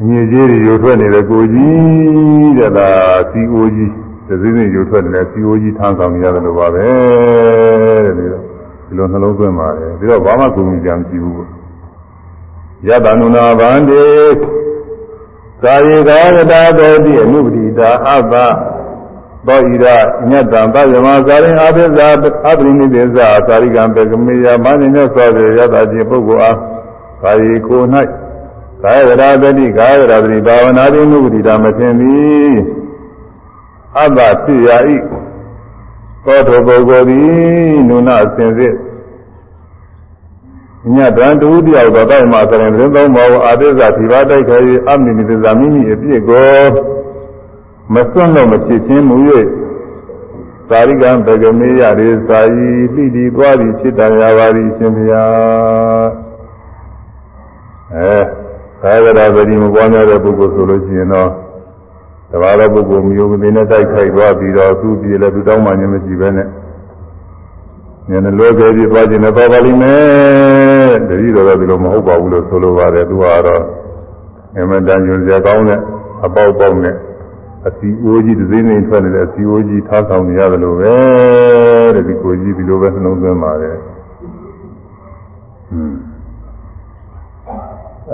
[SPEAKER 1] အငြိကြီးတွေယူထွက်နေတဲ့ကိုကြီးတဲ့ဒါစီအိုးကြီးသတိနဲ့ယူထွက်နေတဲ့စီအိုးကြီးထမ်းဆောင်နေရတယ်လို့ပါပဲတဲ့ဒီလို ဒီလိုနှလုံးသွင်းပါတယ်ပြီးတော့ဘာမှကုန်ကြံမရှိဘူးယတနုနာဗန္တိကာယေကာဝတ္တတောတိအနုပတိတာအဘသောဣရညတံပယမဇာရင်အဘိဇာအပရိနိဒေဇာသာရိကံပေကမေယမနိညသောတေယတတိပုဂ္ဂိုလ်အားကာယေကို၌ကာယရာတတိကာယရာတတိဘာဝနာတိနုပတိတာမသိသည်အဘဖြစ်ရာဤ သောတောပုဂ္ဂိုလ်သည်နုနာစင်စစ်ညတံတူတယောက်တော့တိုက်မှာဆိုရင်သတင်းသုံးပါးအာသေဇာဒီပါတိုက်ခဲ၍အမိနိသေဇာမိမိအပြစ်ကိုမစွန့်လို့မဖြစ်ချင်းမူ၍သာရိကံပကမေယရေသာယီပိတိသွားသည်ဖြစ်တော်ရာပါသည်ရှင်ဘုရားအဲကာယရာပတိမပွားများတဲ့ပုဂ္ဂိုလ်ဆိုလို့ရှိရင်တော့ တဘာသောပုဂ္ဂိုလ်မျိုးမသိနဲ့တိုက်ခိုက်သွားပြီးတော့သူ့ပြေလည်းသူတောင်းမှညမရှိပဲနဲ့ဉာဏ်လွယ်ကြပြီးသွားခြင်းနဲ့သွားပါလိမ့်မယ်တတိတော်တော့ဒီလိုမဟုတ်ပါဘူးလို့ဆိုလိုပါတယ်သူကတော့အမှန်တန်ညွန်စရာကောင်းတဲ့အပေါက်ပေါက်နဲ့အစီအိုးကြီးတစ်စိမ့်စိမ့်ထွက်နေတဲ့အစီအိုးကြီးထားဆောင်နေရတယ်လို့ပဲတဲ့ဒီကိုကြီးဒီလိုပဲနှလုံးသွင်းပါတယ်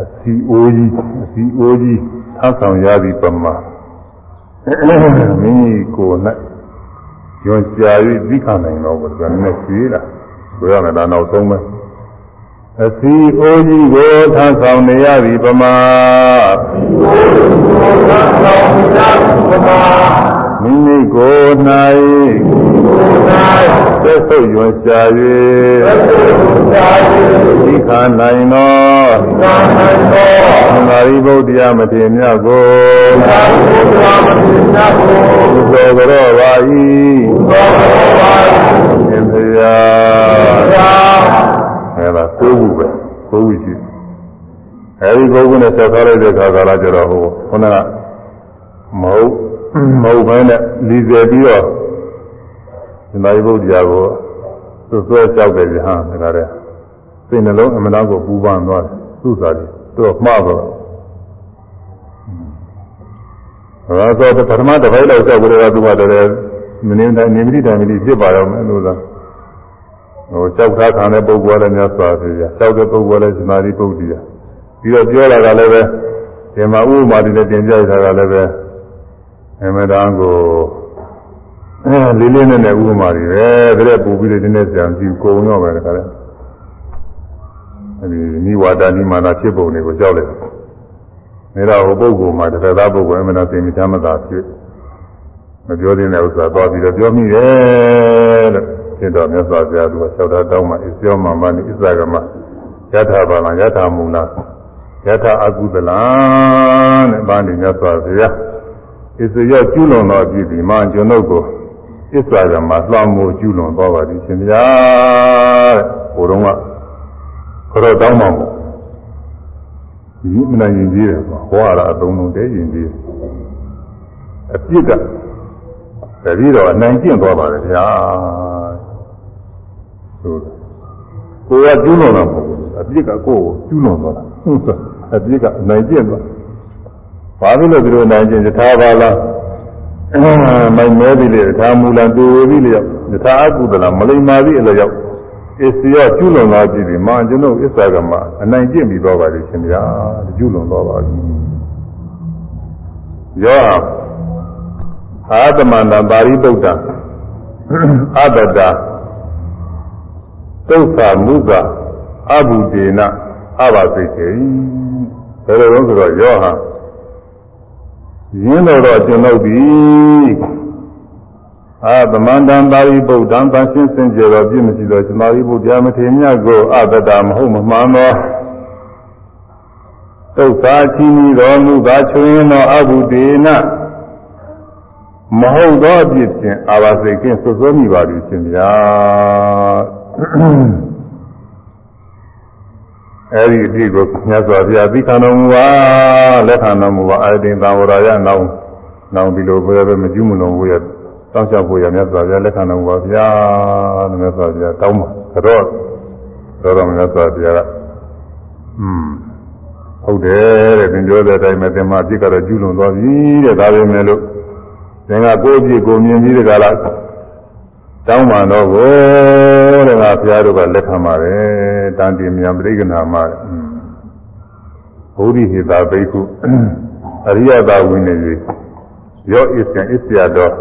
[SPEAKER 1] အစီအိုးကြီးအစီအိုးကြီးထားဆောင်ရသည့်ပမာ မိမိကိုယ်၌ညွန်ကြာ၍သိခံနိုင်တော့ဘုရားနဲ့ရှိလာဆိုရမယ်ဒါနောက်ဆုံးပဲအစီအိုးကြီးကိုထားဆောင်နေရသည်ပမာမိမိကိုယ်၌ သက်ဆုပ်ရွှင်ရှာ၍သိခာနိုင်သောသံဃာရိဗုဒ္ဓယမထေမြတ်ကိုဘုသောကြောပါ၏ရှင်ဘုရားအဲဒါကိုးခုပဲကိုးခုရှိအဲဒီကိုးခုနဲ့ဆက်ထားလိုက်တဲ့အခါကလာကြတော့ဟိုခုနကမဟုတ်မဟုတ်ဘဲနဲ့လီစေပြီးတော့ ရှင်သာရိပုတ္တရာကိုသူ့ဆွဲကြောက်တယ်ကြဟာဒါကြတဲ့စိတ်နှလုံးအမှန်တော့ကိုပူပန်သွားတယ်သူ့စားတယ်သူ့မှားတော့ဒါဆိုပထမတစ်ပိုက်လောက်ကြောက်ကြတဲ့ကသူကတည်းကမင်းတိုင်းနေမတိတိုင်းမတိဖြစ်ပါရောမယ်လို့သာဟိုကြောက်ထားခံတဲ့ပုဂ္ဂိုလ်လည်းများစွာဖြစ်ကြကြောက်တဲ့ပုဂ္ဂိုလ်လည်းရှင်သာရိပုတ္တရာပြီးတော့ပြောလာတာလည်းပဲဒီမှာဥပမာတွေနဲ့တင်ပြထားတာလည်းပဲအမှန်တန်ကို အဲလေးလေးနဲ့နဲ့ဥပမာတွေပဲဒါလည်းပူပြီးတော့ဒီနေ့ကြံကြည့်ကိုုံတော့ပဲတခါလဲအဲဒီနိဝါဒနိမာနဖြစ်ပုံတွေကိုကြောက်လိုက်တယ်ဒါတော့ဟိုပုဂ္ဂိုလ်မှာတစ်သက်သားပုဂ္ဂိုလ်အမှန်တန်သိမြတ်မသာဖြစ်မပြောသေးတဲ့ဥစ္စာသွားပြီးတော့ပြောမိတယ်လို့ဖြစ်တော့မြတ်စွာဘုရားသူကလျှောက်တာတောင်းမှဣဇောမမနိဣဇဂမယထာဘာလယထာမူလာယထာအကုသလံတဲ့ဘာနေမြတ်စွာဘုရားဣဇောကျူးလွန်တော်ပြီဒီမှာကျွန်ုပ်ကို ဣဇဂမလွှမ်းမိုးကျူးလွန်တော်ပါသည်ရှင်ဗျာတဲ့ဟိုတုန်းကခရောတောင်းမှမို့ဒီမနိုင်ရင်ကြီးတယ်ဟောရတာအသုံးလုံးတဲရင်ကြီးအပြစ်ကတတိတော့အနိုင်ကျင့်သွားပါတယ်ဗျာဆိုကိုယ်ကကျူးလွန်တာမဟုတ်ဘူးအပြစ်ကကိုယ်ကိုကျူးလွန်သွားတာအပြစ်ကအနိုင်ကျင့်သွားဘာလို့လဲဒီလိုနိုင်ကျင့်ယထာဘာလား မိုင်မဲပြီလေယထာမူလတူဝေပြီလေယထာအကုသလမလိမ္မာပြီအလျောက်အစ္စယကျူးလွန်သွားပြီဒီမှာကျွန်ုပ်အစ္ဆာကမအနိုင်ကျင့်ပြီးသွားပါလိမ့်ရှင်ဗျာကျူးလွန်သွားပါပြီယောအာသမန္တပါရိပုတ္တအတ္တသုခမုကအဘုဒေနအဘသိခေဘယ်လိုလဲဆိုတော့ယောဟာ ရင်းတော်တော့ကျွန်ုပ်သည်အာသမန္တံပါရိပုတ္တံတန်ရှင်းစင်ကြယ်တော်ပြည့်မရှိသောရှင်သာရိပုတ္တရာမထေရမြတ်ကိုအတ္တမဟုတ်မမှန်သောသုခာချီးမီတော်မူကားချွင်းသောအဘုဒေနမဟုတ်သောအဖြစ်ဖြင့်အာဘာစိတ်ကင်းဆွဆွမိပါသည်ရှင်ဗျာ အဲဒီအဖြစ်ကိုမြတ်စွာဘုရားသိခံတော်မူပါလက်ခံတော်မူပါအရင်သာဝရယနောင်နောင်ဒီလိုပဲပဲမကျူးမလွန်ဘူးရတောင်းချဖို့ရမြတ်စွာဘုရားလက်ခံတော်မူပါဗျာလို့မြတ်စွာဘုရားတောင်းပါတော့တော့တော့မြတ်စွာဘုရားကอืมဟုတ်တယ်တဲ့သင်ပြောတဲ့အတိုင်းပဲသင်မအပြစ်ကတော့ကျူးလွန်သွားပြီတဲ့ဒါပဲမဲ့လို့သင်ကကိုယ့်အပြစ်ကိုမြင်ပြီးတကလားတောင်းပန်တော့ကို တဲ့ငါဘုရားတို့ကလက်ခံပါတယ်တန်တိမြန်ပြိကနာမှာဘုဒ္ဓဟိတာဘိက္ခုအရိယသာဝိနည်းရောဣစ္ဆံဣစ္ဆယတော်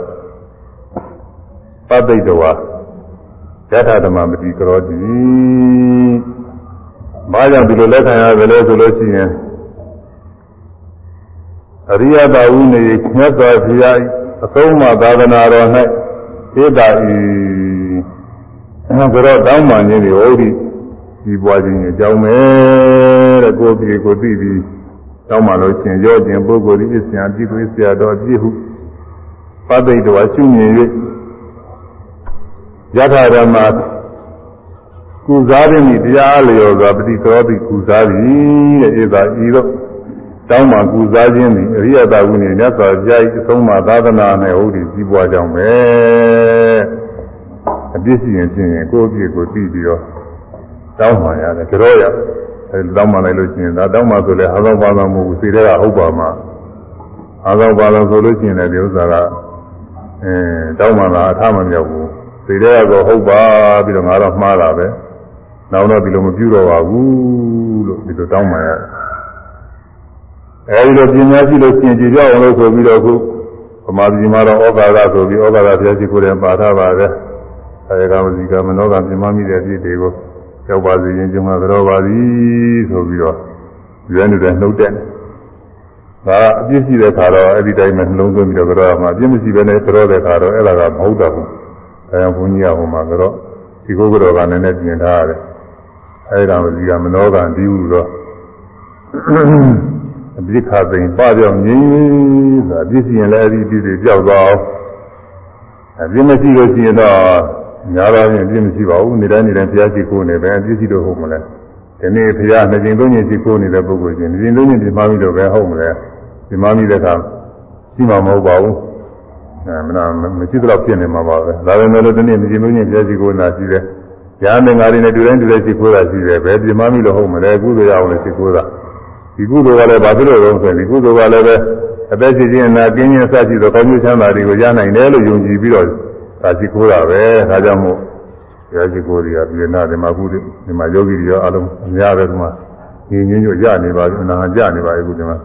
[SPEAKER 1] ပဋိတဝါယထာဓမ္မမတိကရောတိဘာကြောင့်ဒီလိုလက်ခံရတယ်လဲဆိုလို့ရှိရင်အရိယသာဝိနည်းမြတ်စွာဘုရားအဆုံးအမသာသနာတော်၌ဧတာဤ ဘုရောတောင်းပန်ခြင်းတွေဟောဒီဒီပွားခြင်းအကြောင်းပဲတဲ့ကိုယ်ပြေကိုသိပြီးတောင်းပန်လို့ရှင်ရောခြင်းပုဂ္ဂိုလ်ဤအစဉ်အပြည့်ကိုဆရာတော်ပြည့်ဟုပဋိတဝါရှုမြင်၍ယထာဓမ္မကုစားခြင်းဤတရားလျော်စွာပฏิသောတိကုစားသည်တဲ့ဧတာဤတော့တောင်းမှကုစားခြင်းသည်အရိယတာဝိနည်းမြတ်စွာဘုရား၏အဆုံးအမသာသနာနဲ့ဟုတ်ဒီကြီးပွားကြောင်းပဲ အပြစ်ရှိရင်ဖြစ်ရင်ကိုယ့်အပြစ်ကိုသိပြီးတော့တောင်းမှရတယ်ကြောရအဲတောင်းမှလိုက်လို့ရှိရင်ဒါတောင်းမှဆိုလဲအာသောပါသောမဟုတ်ဘူးစိတ်ထဲကဟုတ်ပါမှာအာသောပါသောဆိုလို့ရှိရင်လည်းဒီဥစ္စာကအဲတောင်းမှလာအထမမြောက်ဘူးစိတ်ထဲကတော့ဟုတ်ပါပြီးတော့ငါတော့မှားတာပဲနောက်တော့ဒီလိုမပြုတော့ပါဘူးလို့ဒီလိုတောင်းမှရတယ်အဲဒီလိုပညာရှိလို့ရှင်ကြည်ပြောင်းအောင်လို့ဆိုပြီးတော့အခုဗမာပြည်မှာတော့ဩကာသဆိုပြီးဩကာသဘုရားရှိခိုးတယ်ပါထားပါတယ် အဲဒီကမစီကမနောကပြမမိတဲ့ဖြစ်တွေကိုရောက်ပါစေရင်ကျုံမှာကြောပါသည်ဆိုပြီးတော့ရွေးနေတဲ့နှုတ်တဲ့ဒါအပြစ်ရှိတဲ့ခါတော့အဲ့ဒီတိုင်းမှာနှလုံးသွင်းပြီးတော့ကြောမှာအပြစ်မရှိဘဲနဲ့ကြောတဲ့ခါတော့အဲ့ဒါကမဟုတ်တော့ဘူးအဲဘုန်းကြီးကဟိုမှာကြောဒီကိုကြောကလည်းနဲ့ပြင်ထားရတယ်အဲဒီကမစီကမနောကဒီဟုတော့အပြစ်ခါသိရင်ပပြောင်းငြင်းဆိုတာအပြစ်ရှိရင်လည်းအပြစ်တွေကြောက်သွားအောင်အပြစ်မရှိလို့ရှိရင်တော့ များတော့ရင်အပြစ်မရှိပါဘူးနေတိုင်းနေတိုင်းဘုရားရှိခိုးနေပဲအပြစ်ရှိလို့ဟုတ်မလဲဒီနေ့ဘုရားနှစ်ကျင်သုံးကျင်ရှိခိုးနေတဲ့ပုဂ္ဂိုလ်ချင်းနှစ်ကျင်သုံးကျင်ဒီမှပြီးတော့ပဲဟုတ်မလဲဒီမှပြီးတဲ့အခါရှိမှာမဟုတ်ပါဘူးအဲမနာမရှိတော့ဖြစ်နေမှာပါပဲဒါပေမဲ့လို့ဒီနေ့နှစ်ကျင်သုံးကျင်ဘုရားရှိခိုးနာရှိတယ်။ညာနေငါတွေနဲ့တူတိုင်းတူတိုင်းရှိခိုးတာရှိတယ်ပဲဒီမှပြီးတော့ဟုတ်မလဲကုသိုလ်ရအောင်လည်းရှိခိုးတာ။ဒီကုသိုလ်ကလည်းဘာဖြစ်လို့လဲဆိုရင်ဒီကုသိုလ်ကလည်းပဲအသက်ရှင်ခြင်းနာကင်းခြင်းစသဖြင့်သောကောင်းကျိုးချမ်းသာတွေကိုရနိုင်တယ်လို့ယုံကြည်ပြီးတော့ သာရှိခိုးတာပဲဒါကြောင့်မို့ဘုရားရှိခိုးတွေကပြည်နာဓမ္မကုသိုလ်ဒီမှာယောဂီတွေရောအလုံးအများပဲဒီမှာညီညွတ်ညွတ်ရနေပါပြီအနာကြနေပါပြီအခုဒီမှာ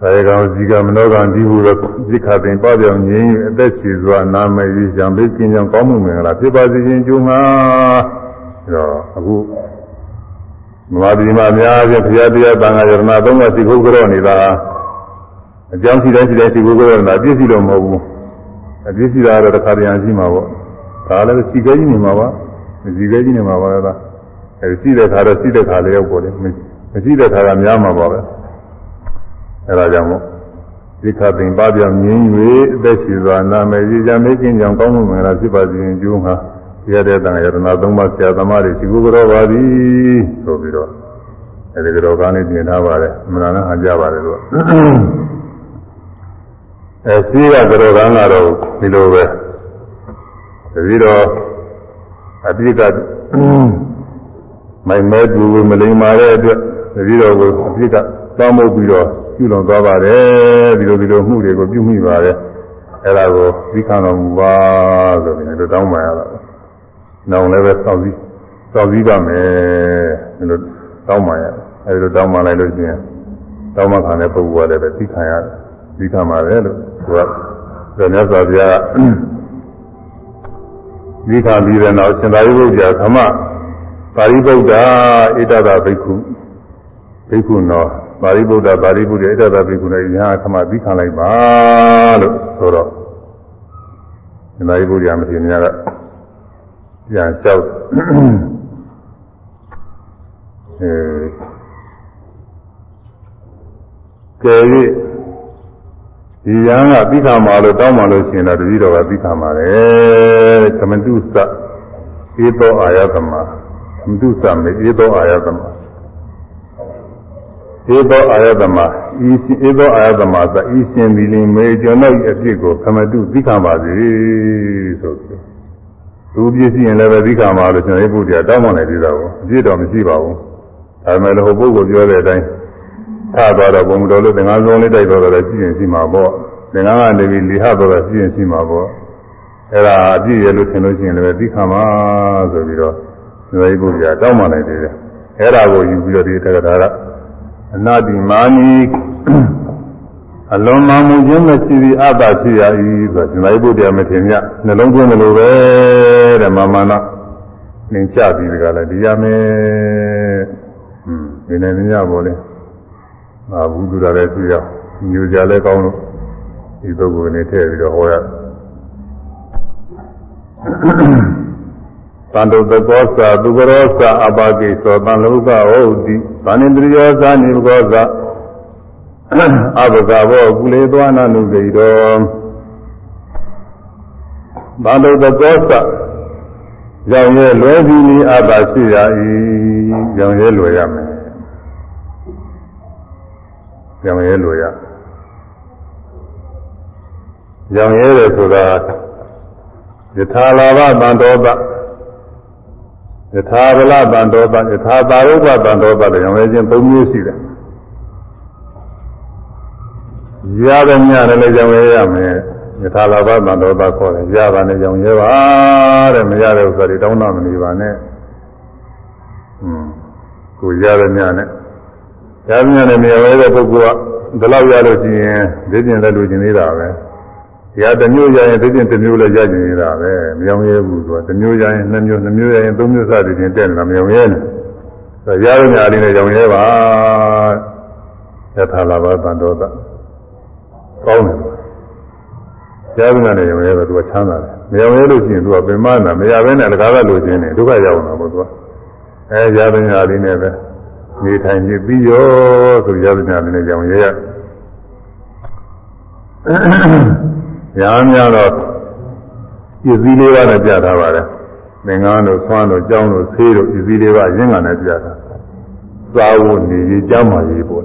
[SPEAKER 1] ကာယကံဇီကမနောကံဒီဟုသောသိခပင်ပေါ့ပြောင်ငြင်းအသက်ရှိစွာနာမည်ရံဘိကင်းကြောင့်ကောင်းမှုမင်္ဂလာဖြစ်ပါစေခြင်းကျိုးမှာအဲတော့အခုမမဒီမှာအများကြီးဘုရားတရားတန်ခါယရဏသုံးပါးသိခုကြောနေတာအကြောင်းရှိတိုင်းရှိတိုင်းသိခုကြောနေတာပြည့်စုံလို့မဟုတ်ဘူး အပြည့်စုံတာတော့တစ်ခါတည်းရှိမှာပေါ့ဒါလည်းစီကဲကြီးနေမှာပါစီကဲကြီးနေမှာပါလားအဲဒီစီတဲ့ခါတော့စီတဲ့ခါလေးရောက်ပေါ်တယ်မရှိတဲ့ခါကများမှာပါပဲအဲဒါကြောင့်မို့ဒီခါပင်ပါပြောင်းငင်း၍အသက်ရှိစွာနာမည်ကြီးကြမေးကင်းကြောင်ကောင်းမှုမင်္ဂလာဖြစ်ပါစေခြင်းကျိုးမှာရတဲ့တန်ရတနာသုံးပါးဆရာသမားတွေရှိခိုးကြောပါသည်ဆိုပြီးတော့အဲဒီကြောကလေးပြင်ထားပါတယ်အမှန်တမ်းဟန်ကြပါတယ်လို့ အဲရှိကကြောကကတော့ဒီလိုပဲတတိတော့အပြစ်ကမိုင်မဲတူမလိမ္မာတဲ့အတွက်တတိတော့ကိုအပြစ်ကတောင်းမှုပြီးတော့ပြုလွန်သွားပါတယ်ဒီလိုဒီလိုမှုတွေကိုပြုမိပါတယ်အဲ့ဒါကိုသိခံတော်မူပါဆိုပြီးတော့တောင်းပန်ရတာနောင်လည်းပဲစောင့်စည်းစောင့်စည်းပါမယ်ဒီလိုတောင်းပန်ရအဲဒီလိုတောင်းပန်လိုက်လို့ရှိရင်တောင်းပန်ခံတဲ့ပုဂ္ဂိုလ်ကလည်းပဲသိခံရတယ်သိခံပါတယ်လို့ သူကဒါမြတ်စွာဘုရားသိခံပြီးတဲ့နောက်ရှင်သာရိပုတ္တရာသမပါရိပုတ္တဣတဒဘိက္ခုဘိက္ခုနောပါရိပုတ္တပါရိပုတ္တဣတဒဘိက္ခုနဲ့ညာသမသိခံလိုက်ပါလို့ဆိုတော့ရှင်သာရိပုတ္တရာမထေရမြတ်ကပြန်လျှောက်အဲကဲ၍ ဒီရန်ကသိခါမှာလို့တောင်းမှလို့ရှိရင်တော့တတိတော်ကသိခါမှာတယ်သမတုသဧသောအာယသမသမတုသမေဧသောအာယသမဧသောအာယသမဤဧသောအာယသမသဤရှင်ဒီလင်မေကျွန်ုပ်အဖြစ်ကိုသမတုသိခါပါစေဆိုပြီးသူပြည့်စည်ရင်လည်းပဲသိခါမှာလို့ကျွန်တော်ဘုရားတောင်းပန်နေသေးတာကိုအပြည့်တော်မရှိပါဘူးဒါပေမဲ့လည်းဟိုပုဂ္ဂိုလ်ပြောတဲ့အတိုင်း ထားသွားတော့ဘုံတော်လို့သင်္ကန်းဆုံးလေးတိုက်တော့လည်းကြည့်ရင်ရှိမှာပေါ့သင်္ကန်းကနေပြီးလိဟတော့လည်းကြည့်ရင်ရှိမှာပေါ့အဲ့ဒါအပြည့်ရလို့ထင်လို့ရှိရင်လည်းသိခါမှာဆိုပြီးတော့ကျွန်တော်ဘုရားတောင်းပန်နေသေးတယ်အဲ့ဒါကိုယူပြီးတော့ဒီတက္ကရာကအနာတိမာနီအလုံးမမှုခြင်းမရှိသည်အတ္တရှိရ၏ဆိုတော့ရှင်သာရိပုတ္တရာမထေရမြတ်နှလုံးသွင်းတယ်လို့ပဲတဲ့မာမနာသင်ချပြီးဒီကလည်းဒီရမယ်ဟွန်းဒီနေ့ညပေါ်လေ အာဘုဒ္ဓရာလည်းတွေ့ရညူကြလည်းကောင်းလို့ဒီပုဂ္ဂိုလ်နဲ့ထည့်ပြီးတော့ဟောရတန်တုတကောသာသူကရောသာအပါကိသောတန်လောကဟုတ်တိဗာဏိတရိယောသာနိဘကောသာအဘဂဘောကုလေသွားနာနုဂိတောဘာလို့တကောသရောင်ရဲလွယ်ပြီးနီးအပါရှိရ၏ရောင်ရဲလွယ်ရမယ် ရောင်ရဲလွယ်ရရောင်ရဲတယ်ဆိုတာယထာလာဘတန်တော်သယထာဗလတန်တော်သယထာသာရုပ္ပတန်တော်သလည်းရောင်ရဲခြင်း၃မျိုးရှိတယ်ရတဲ့ညလည်းကြောင်ရဲရမယ်ယထာလာဘသံတော်သာခေါ်တယ်ရတာနဲ့ကြောင်ရဲပါတဲ့မရတဲ့ဥစ္စာတွေတောင်းတမနေပါနဲ့อืมကိုရတဲ့ညနဲ့ ရားမြတ်နဲ့မြေဝဲတဲ့ပုဂ္ဂိုလ်ကဒီလောက်ရလို့ရှိရင်သိကျင်လည်းလိုချင်နေတာပဲ။ရာတစ်မျိုးရရင်သိကျင်တစ်မျိုးလည်းရကျင်နေတာပဲ။မယောင်ရဲဘူးသူကတစ်မျိုးရရင်နှစ်မျိုးနှစ်မျိုးရရင်သုံးမျိုးစသည်ဖြင့်တက်နေတာမယောင်ရဲနဲ့။ဆိုရရမြလေးနဲ့ယောင်ရဲပါ။ယထာလာဘသံတော်သကောင်းတယ်။ရားမြတ်နဲ့ယောင်ရဲတော့သူကချမ်းသာတယ်။မယောင်ရဲလို့ရှိရင်သူကပင်မနာမရဘဲနဲ့တကားကလိုချင်တယ်ဒုက္ခရောက်နေတာပေါ့သူက။အဲရရမြလေးနဲ့ပဲ။ နေထိုင်နေပြီးရောဆိုရသညာလည်းကြောင်ရရရာများတော့ပစ္စည်းလေးပါးနဲ့ပြထားပါတယ်သင်္ကန်းတို့ဆွမ်းတို့ကြောင်းတို့ဆေးတို့ပစ္စည်းလေးပါးရင်းကနဲ့ပြထားသာဝနေရေးကြမ်းမာရေးပေါ့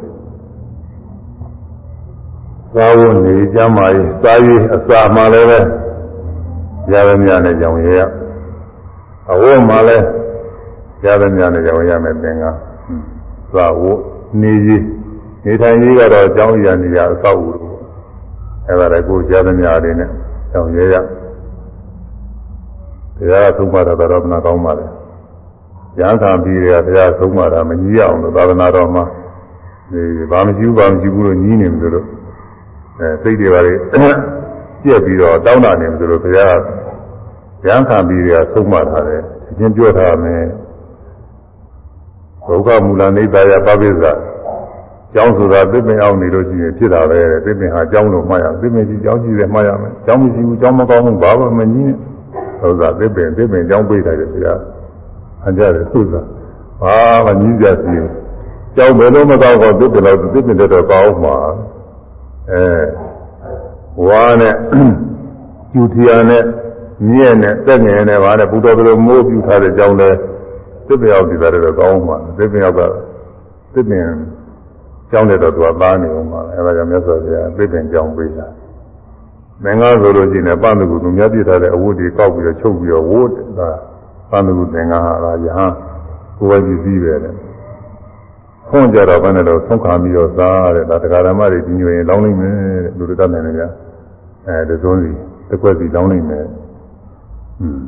[SPEAKER 1] သာဝနေကြမ်းမာရေးစာရေးအစာမှလည်းပဲရသညာနဲ့ကြောင်ရရအဝတ်မှလည်းရသညာနဲ့ကြောင်ရမယ်သင်္ကန်း သာဝနေရေးနေထိုင်ရေးကတော့အကြောင်းအရာနေရာအဆောက်အဦတို့အဲ့ဒါလည်းကိုယ်ကြားသမျှလေးနဲ့ကြောင်ရဲရတရားသုံးပါတာတော့မနာကောင်းပါလေရဟန်းခံပြီးရတရားသုံးပါတာမကြီးအောင်လို့သာသနာတော်မှာဒီဘာမရှိဘူးဘာမရှိဘူးလို့ကြီးနေမှာလို့အဲစိတ်တွေပါလေပြက်ပြီးတော့တောင်းတာနေမှာလို့ဘုရားရဟန်းခံပြီးရသုံးပါထားတယ်အချင်းပြောထားမယ် ဒုက္ခမူလနိဗ္ဗာယပပိစ္ဆာကျောင်းဆိုတာသစ်ပင်အောင်နေလို့ရှိရင်ဖြစ်တာပဲသစ်ပင်ဟာကျောင်းလို့မှတ်ရသစ်ပင်ကြီးကျောင်းကြီးလည်းမှတ်ရမယ်ကျောင်းမရှိဘူးကျောင်းမကောင်းဘူးဘာမှမကြီးနဲ့ဆိုတာသစ်ပင်သစ်ပင်ကျောင်းပိတ်တယ်ဆရာအကြတယ်ဆိုတာဘာမှကြီးကြစီကျောင်းဘယ်လိုမကောင်းတော့သစ်ပင်တော့သစ်ပင်တော့ကောင်းမှာအဲဝါနဲ့ကျူထီယာနဲ့မြည့်နဲ့တက်ငယ်နဲ့ဗာနဲ့ဘုတော်ဘယ်လိုမိုးပြူထားတဲ့ကျောင်းလဲ သစ်ပင်ရောက်ဒီသားတော့ကောင်းမှာသစ်ပင်ရောက်ကသစ်ပင်ကျောင်းတဲ့တော့သူကသားနေအောင်ပါအဲဒါကြောင့်မြတ်စွာဘုရားသစ်ပင်ကျောင်းပေးတာမင်္ဂလာဆိုလို့ရှိရင်ပန်းတကူသူများပြထားတဲ့အဝတ်တွေကောက်ပြီးတော့ချုပ်ပြီးတော့ဝတ်တာပန်းတကူသင်္ကန်းဟာလားယဟန်ကိုယ်ပဲကြည့်ပြီးပဲတဲ့ခွန်ကြတော့ဘယ်နဲ့တော့ဆုံးခံပြီးတော့သားတဲ့ဒါတရားဓမ္မတွေကြီးညိုရင်လောင်းလိုက်မယ်တဲ့လူတွေတတ်နိုင်တယ်ကြအဲတစုံစီတစ်ခွက်စီလောင်းလိုက်မယ်อืม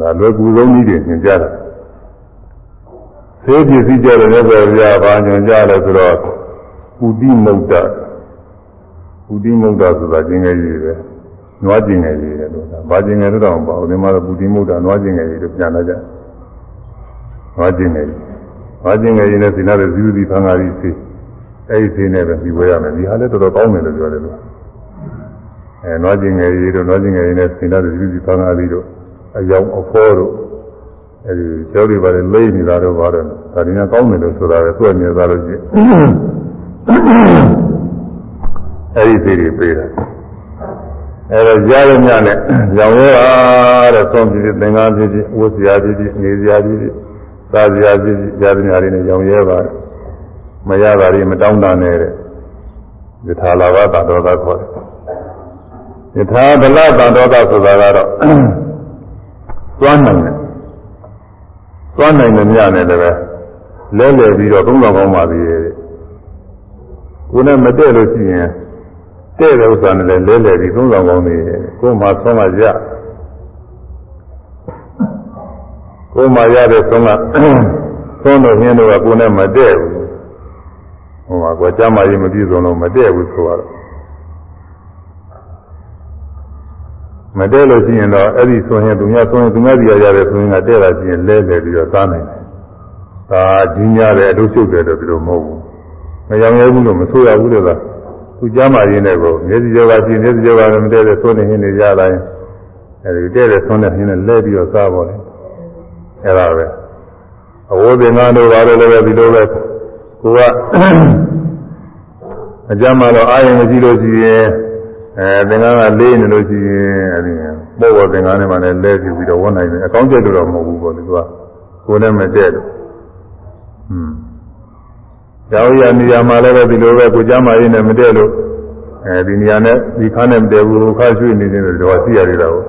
[SPEAKER 1] ဒါလွယ်ကူဆုံးနည်းတွေသင်ကြတာ သေပစ္စည်းကြတယ်လည်းဆိုပြဘာညွန်ကြလဲဆိုတော့ပုတိမုဒ္ဒပုတိမုဒ္ဒဆိုတာကျင်ငယ်ကြီးပဲနွားကျင်ငယ်ကြီးတယ်လို့ဒါဘာကျင်ငယ်တော့မပေါ့ဒီမှာတော့ပုတိမုဒ္ဒနွားကျင်ငယ်ကြီးလို့ပြန်လာကြနွားကျင်ငယ်ကြီးနွားကျင်ငယ်ကြီးနဲ့စိနာတဲ့ဇီဝတိဖန်ဃာကြီးစီအဲ့ဒီစီနဲ့ပဲပြီးဝဲရမယ်ဒီဟာလည်းတော်တော်ကောင်းတယ်လို့ပြောတယ်လို့အဲနွားကျင်ငယ်ကြီးတို့နွားကျင်ငယ်ကြီးနဲ့စိနာတဲ့ဇီဝတိဖန်ဃာကြီးတို့အယောင်အဖောတို့ အဲဒီကျောင်းတွေပါလေလိမ့်နေတာတော့ပါတယ်ဒါဒီကကောင်းတယ်လို့ဆိုတာပဲသူ့အမြင်သားလို့ရှိရင်အဲဒီသေးတွေပေးတာအဲတော့ကြားရမြနဲ့ရောင်ရဲတာတဲ့ဆုံးပြည့်သင်္ကန်းပြည့်ဝတ်စရာပြည့်နေစရာပြည့်စားစရာပြည့်ကြားရမြလေးနဲ့ရောင်ရဲပါမရတာတွေမတောင်းတနဲ့တဲ့ယထာလာဘတတော်သာခေါ်တယ်ယထာဗလတတော်သာဆိုတာကတော့သွားနိုင်တယ် သွားနိုင်တယ်မြနဲ့လည်းပဲလဲလှယ်ပြီးတော့သုံးဆောင်ကောင်းပါသေးရဲ့ကိုယ်နဲ့မတည့်လို့ရှိရင်တဲ့တဲ့ဥစ္စာနဲ့လည်းလဲလှယ်ပြီးသုံးဆောင်ကောင်းသေးရဲ့ကိုယ်မှဆုံးမရကိုယ်မှရတဲ့ဆုံးကသုံးတော့ညင်းတော့ကိုယ်နဲ့မတည့်ဘူးဟိုမှာကိုယ်ကြမ်းမာရေးမပြည့်စုံလို့မတည့်ဘူးဆိုတော့ မတည့်လို့ရှိရင်တော့အဲ့ဒီဆိုရင်သူများဆိုရင်သူများစီရရတယ်ဆိုရင်ကတဲ့တာရှိရင်လဲလဲပြီးတော့သားနိုင်တယ်။ဒါကြီးများတယ်အလုပ်ရှုပ်တယ်တော့ဒီလိုမဟုတ်ဘူး။မရောင်ရဲဘူးလို့မဆိုရဘူးလို့ကသူကြားမှရင်းတဲ့ကိုမျက်စိကြောကရှိမျက်စိကြောကလည်းမတည့်တဲ့ဆိုနေရင်နေရတိုင်းအဲ့ဒီတဲ့တဲ့ဆိုနေရင်လဲပြီးတော့စားပါလေ။အဲ့ဒါပဲ။အဝိသင်္ကန်းတို့ဘာလို့လဲဒီလိုပဲကိုကအကြမ်းမှတော့အာရုံမရှိလို့ရှိရင် အဲသင်္ကန်းကလေးနေလို့ရှိရင်အဲဒီပို့ပေါ်သင်္ကန်းထဲမှာလည်းလဲပြပြီးတော့ဝတ်နိုင်တယ်အကောင်းကျက်လို့တော့မဟုတ်ဘူးပေါ့လေသူကကိုယ်နဲ့မတည့်လို့ဟွန်းကျောင်းရနေရာမှာလည်းပဲဒီလိုပဲကိုကြမ်းမာရင်းနဲ့မတည့်လို့အဲဒီနေရာနဲ့ဒီခါနဲ့မတည့်ဘူးခါရွှေ့နေနေတယ်တော့ရှိရသေးတာကို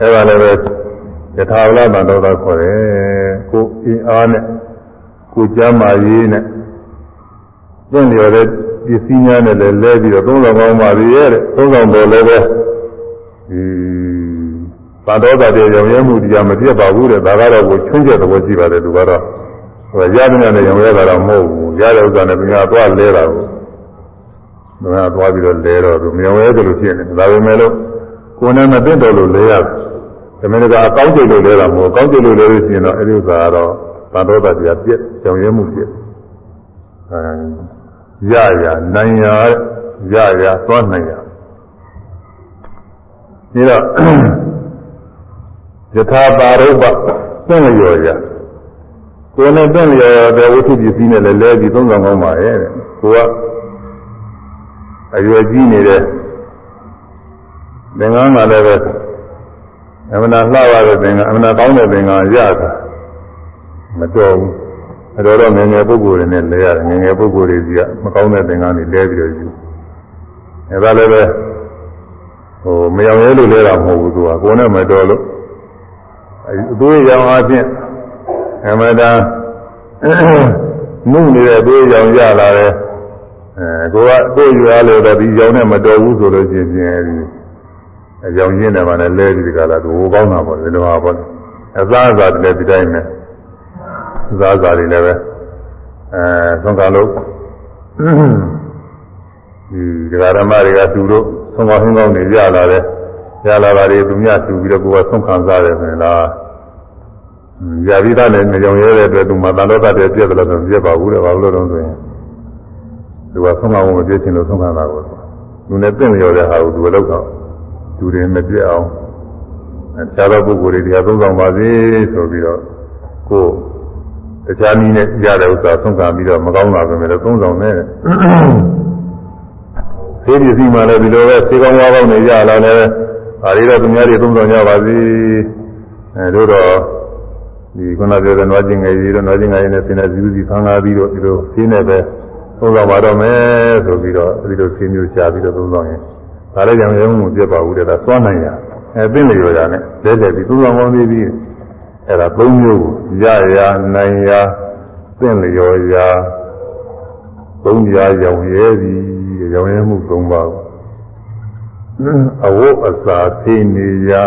[SPEAKER 1] အဲဒါလည်းပဲယထာဝလတန်တော်သာခေါ်တယ်ကိုအင်းအားနဲ့ကိုကြမ်းမာရင်းနဲ့သင်လျော်တဲ့ ပစ္စည်းများနဲ့လည်းလဲပြီးတော့သုံးဆောင်ကောင်းပါပြီရဲ့သုံးဆောင်တော်လည်းပဲဒီပါတော်တာတဲ့ရောင်ရဲမှုတရားမပြတ်ပါဘူးတဲ့ဒါကတော့ကိုချွန်းချက်သဘောရှိပါတယ်သူကတော့ဟိုရတဲ့နဲ့ရောင်ရဲတာတော့မဟုတ်ဘူးရတဲ့ဥစ္စာနဲ့သူများသွားလဲတာကိုသူများသွားပြီးတော့လဲတော့သူမြောင်ရဲတယ်လို့ဖြစ်နေတယ်ဒါပေမဲ့လို့ကိုယ်နဲ့မသိတော့လို့လဲရတယ်ဒါမင်းကအကောင်းကျိတ်လို့လဲတာမဟုတ်ကောင်းကျိတ်လို့လဲလို့ရှိရင်တော့အဲ့ဒီဥစ္စာကတော့သာတော်တာတရားပြည့်ကြောင်ရဲမှုပြည့်အဲ ရရနိုင်ရရရသွားနိုင်ရဒီတော့ယထာပါရုပ္ပသင်လျော်ရကိုယ်နဲ့သင်လျော်တဲ့ဝိသုပစ္စည်းနဲ့လည်းလဲပြီးသုံးဆောင်ကောင်းပါရဲ့တဲ့ကိုကအရွယ်ကြီးနေတဲ့သင်္ကန်းကလည်းပဲအမနာလှရတဲ့သင်္ကန်းအမနာကောင်းတဲ့သင်္ကန်းရတာမတော်ဘူး အတော်တော့ငယ်ငယ်ပုဂ္ဂိုလ်တွေနဲ့လဲရတယ်ငယ်ငယ်ပုဂ္ဂိုလ်တွေကြီးကမကောင်းတဲ့သင်္ကန်းတွေလဲပြီးတော့ယူအဲဒါလည်းပဲဟိုမယောင်ရဲလို့လဲတာမဟုတ်ဘူးသူကကိုယ်နဲ့မတော်လို့အသွေးရောင်အချင်းအမတာနုနေတဲ့သွေးရောင်ရလာတယ်အဲကိုကကိုယ်ရွာလို့တော့ဒီရောင်နဲ့မတော်ဘူးဆိုလို့ရှိရင်အဲဒီအရောင်ရင်းတယ်မှလည်းလဲပြီးဒီကလာသူဟိုကောင်းတာပေါ့ဒီလိုပါပေါ့အစားအစာတွေလည်းဒီတိုင်းနဲ့ အစားအစာတွေလည်းပဲအဲသုံးကလို့ဒီဒကာဓမ္မတွေကသူတို့သုံးကဟင်းကောင်းတွေရလာတယ်ရလာတာတွေသူများသူပြီးတော့ကိုယ်ကဆုံးခံစားတယ်ဆိုရင်လားရပြီးသားလည်းမကြောင်ရဲတဲ့အတွက်သူမှတန်တော့တတ်ပြည့်တယ်လို့ဆိုပြည့်ပါဘူးတဲ့ဘာလို့လဲဆိုရင်သူကဆုံးခံဖို့မပြည့်ချင်လို့ဆုံးခံတာကိုသူနဲ့တင့်လျော်တဲ့ဟာကိုသူကလောက်တော့သူတွေမပြည့်အောင်တခြားသောပုဂ္ဂိုလ်တွေတရားသုံးဆောင်ပါစေဆိုပြီးတော့ကို တခြားနည်းနဲ့ရတဲ့ဥစ္စာဆုံးခံပြီးတော့မကောင်းတာပဲလေသုံးဆောင်နေတယ်သေပစ္စည်းမှလည်းဒီလိုပဲသေကောင်းဝါးကောင်းနေရလာတယ်ဒါတွေတော့သူများတွေသုံးဆောင်ကြပါစေအဲတို့တော့ဒီခုနပြောတဲ့နွားကျင်ငယ်ကြီးတို့နွားကျင်ငယ်ကြီးနဲ့ဆင်းတဲ့ဇီဝစီဖန်ကားပြီးတော့ဒီလိုဆင်းနေပဲသုံးဆောင်ပါတော့မယ်ဆိုပြီးတော့ဒီလိုဆင်းမျိုးရှားပြီးတော့သုံးဆောင်ရင်ဒါလည်းကြောင့်ရုံးမှုပြတ်ပါဘူးတဲ့ဒါသွားနိုင်ရအဲသိနေရတာနဲ့လဲလဲပြီးသုံးဆောင်ပေါင်းသေးပြီး အဲဒါသုံးမျိုးကိုရရနိုင်ရသိလျော်ရာသုံးရာရောင်ရဲသည်ရောင်ရဲမှုသုံးပါးအဝတ်အစာသိနေရာ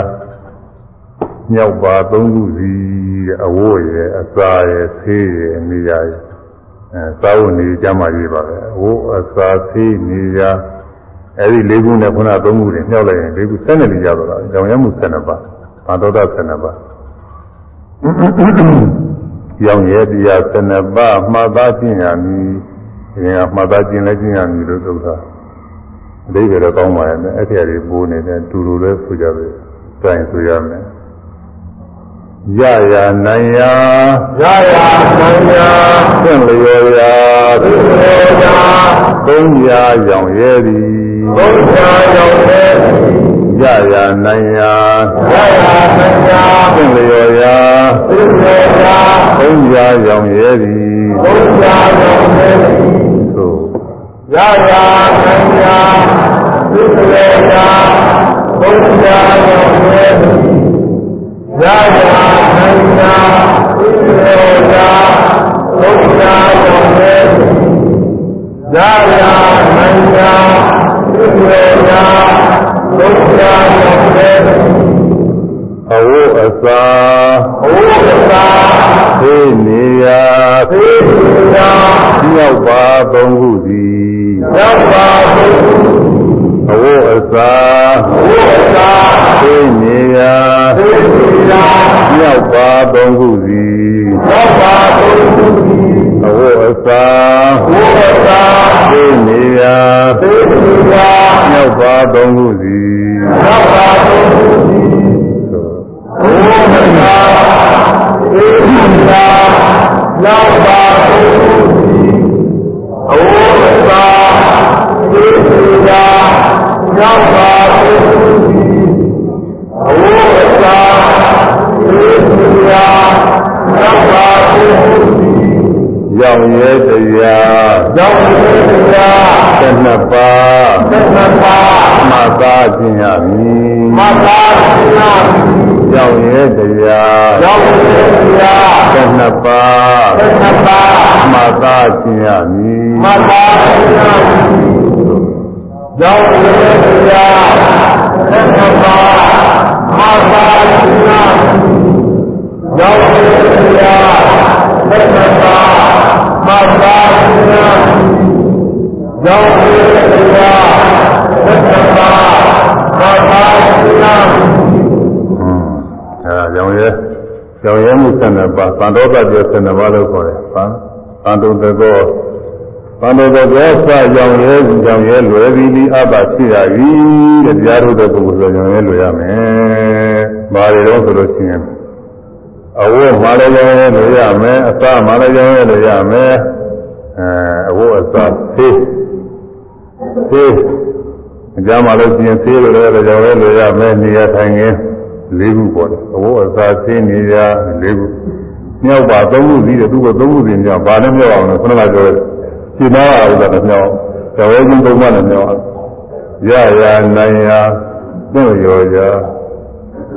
[SPEAKER 1] မြောက်ပါသုံးခုစီအဝတ်ရဲ့အစာရဲ့ဆေးရဲ့နေရာရဲ့အဲသာဝနေကြမှာရေးပါပဲအဝတ်အစာဆေးနေရာအဲဒီလေးခုနဲ့ခုနသုံးခုတွေမြောက်လိုက်ရင်လေးခုဆက်နေနေကြတော့ကြောင်ရမှုဆက်နေပါဘာတော်တာဆက်နေပါ ရောင်ရဲတရားဆက်နေပါမှတ်သားခြင်းရမည်အရင်ကမှတ်သားခြင်းလည်းခြင်းရမည်လို့သုသာအတိတ်ကတော့ကောင်းပါရဲ့အဲ့ဒီအရေးပိုးနေတယ်တူတူလည်းဆိုကြပဲစိုင်းဆိုရမယ်ရရနိုင်ရာ
[SPEAKER 2] ရရနိုင်ရာ
[SPEAKER 1] သင်လျော်ရာ
[SPEAKER 2] သင်လျော်ရာ
[SPEAKER 1] သုံးရာရောင်ရဲသည်
[SPEAKER 2] သုံးရာရောင်ရဲသည်
[SPEAKER 1] ရရနိုင်ရာ
[SPEAKER 2] ရရနိုင်ရာ
[SPEAKER 1] သင်လျော်ရာ
[SPEAKER 2] သင်လျော်ရာ
[SPEAKER 1] သုံးရာရောင်ရဲသည်
[SPEAKER 2] သုံးရာရောင်ရဲသည်
[SPEAKER 1] သို့
[SPEAKER 2] ရရနိုင်ရာသင်လျော်ရာသုံးရာရောင်ရဲသည်ရရာနိုင်ရာဣသေရာဘုရားတော်ရဲ့ရရာနိုင်ရာဣ သေရာဘုရားတော်ရဲ့
[SPEAKER 1] အဝိအစာ
[SPEAKER 2] အဝိအစာ
[SPEAKER 1] သိနေရာ
[SPEAKER 2] သိနေရာ
[SPEAKER 1] မြောက်ပါသုံးခုသည်
[SPEAKER 2] မြောက်ပါသုံးခု
[SPEAKER 1] အဝတ်အစာ
[SPEAKER 2] အဝတ်အစာ
[SPEAKER 1] သိနေရာ
[SPEAKER 2] သိနေရာ
[SPEAKER 1] မြောက်ပါသုံးခုစီ
[SPEAKER 2] မြောက်ပါသုံးခုစီ
[SPEAKER 1] အဝတ်အစာ
[SPEAKER 2] အဝတ်အစာ
[SPEAKER 1] သိနေရာ
[SPEAKER 2] သိနေရာ
[SPEAKER 1] မြောက်ပါသုံးခုစီ
[SPEAKER 2] မြော နေရာမြောက်ပါသုံးခုစီအဝတ်အစာသိနေရာမြောက်ပါသိသူသည်အဝိအစာသိသူရာမြောက်ပါသိသူသည်
[SPEAKER 1] ရောက်ရဲတရား
[SPEAKER 2] ရောက်ရဲတရား
[SPEAKER 1] တစ်နှစ်ပါး
[SPEAKER 2] တစ်နှစ်ပါး
[SPEAKER 1] မှတ်သားခြင်းရမည်
[SPEAKER 2] မှတ်သားခြင်းရမည်
[SPEAKER 1] ရောက်ရဲတရား
[SPEAKER 2] ရောက်ရဲတရား
[SPEAKER 1] တစ်နှစ်ပါး
[SPEAKER 2] တစ်နှစ်ပါး
[SPEAKER 1] မှတ်သားခြင်းရမည်
[SPEAKER 2] မှတ်သားခြင်းရမည်ရောက်ရတဲ့တရားသက်သပါအာသာနာရောက်ရတဲ့တရားသက်သပါမသာနာကြောင့်ဒီတရားသတ္တပါမသာနာ
[SPEAKER 1] အဲဒါ ကြောင့်ရဲကြောင့်ရဲမှု12ပါးသံတော်ကပြော12ပါးလို့ခေါ်တယ်။သံသံတုတကောသံတော်ကပြောစကြောင့်ရဲကြောင့်ရဲလွယ်ပြီးပြီးအပ္ပဖြစ်ရပြီတဲ့တရားထုတ်တဲ့ပုဂ္ဂိုလ်ဆိုကြောင့်ရဲလွယ်ရမယ်။ဘာတွေတော့ဆိုလို့ရှိရင်အဝတ်မာလည်းကြောင့်ရဲလွယ်ရမယ်အစာမာလည်းကြောင့်ရဲလွယ်ရမယ်အဲအဝတ်အစာသေးသေးအကြမ်းမှလို့ရှိရင်သေးလို့လည်းကြောင့်ရဲလွယ်ရမယ်နေရာထိုင်ခင်း လေးခုပေါ်တယ်အဝတ်အစားသင်းနေရလေးခုမြောက်ပါသုံးခုစီးတယ်သူကသုံးခုစီးမြောက်ဘာနဲ့မြောက်အောင်လဲခုနကပြောတယ်ရှင်းသားအောင်လို့မြောက်တော်ရဲချင်းသုံးပါးနဲ့မြောက်ရရနိုင်ရသို့ရောရ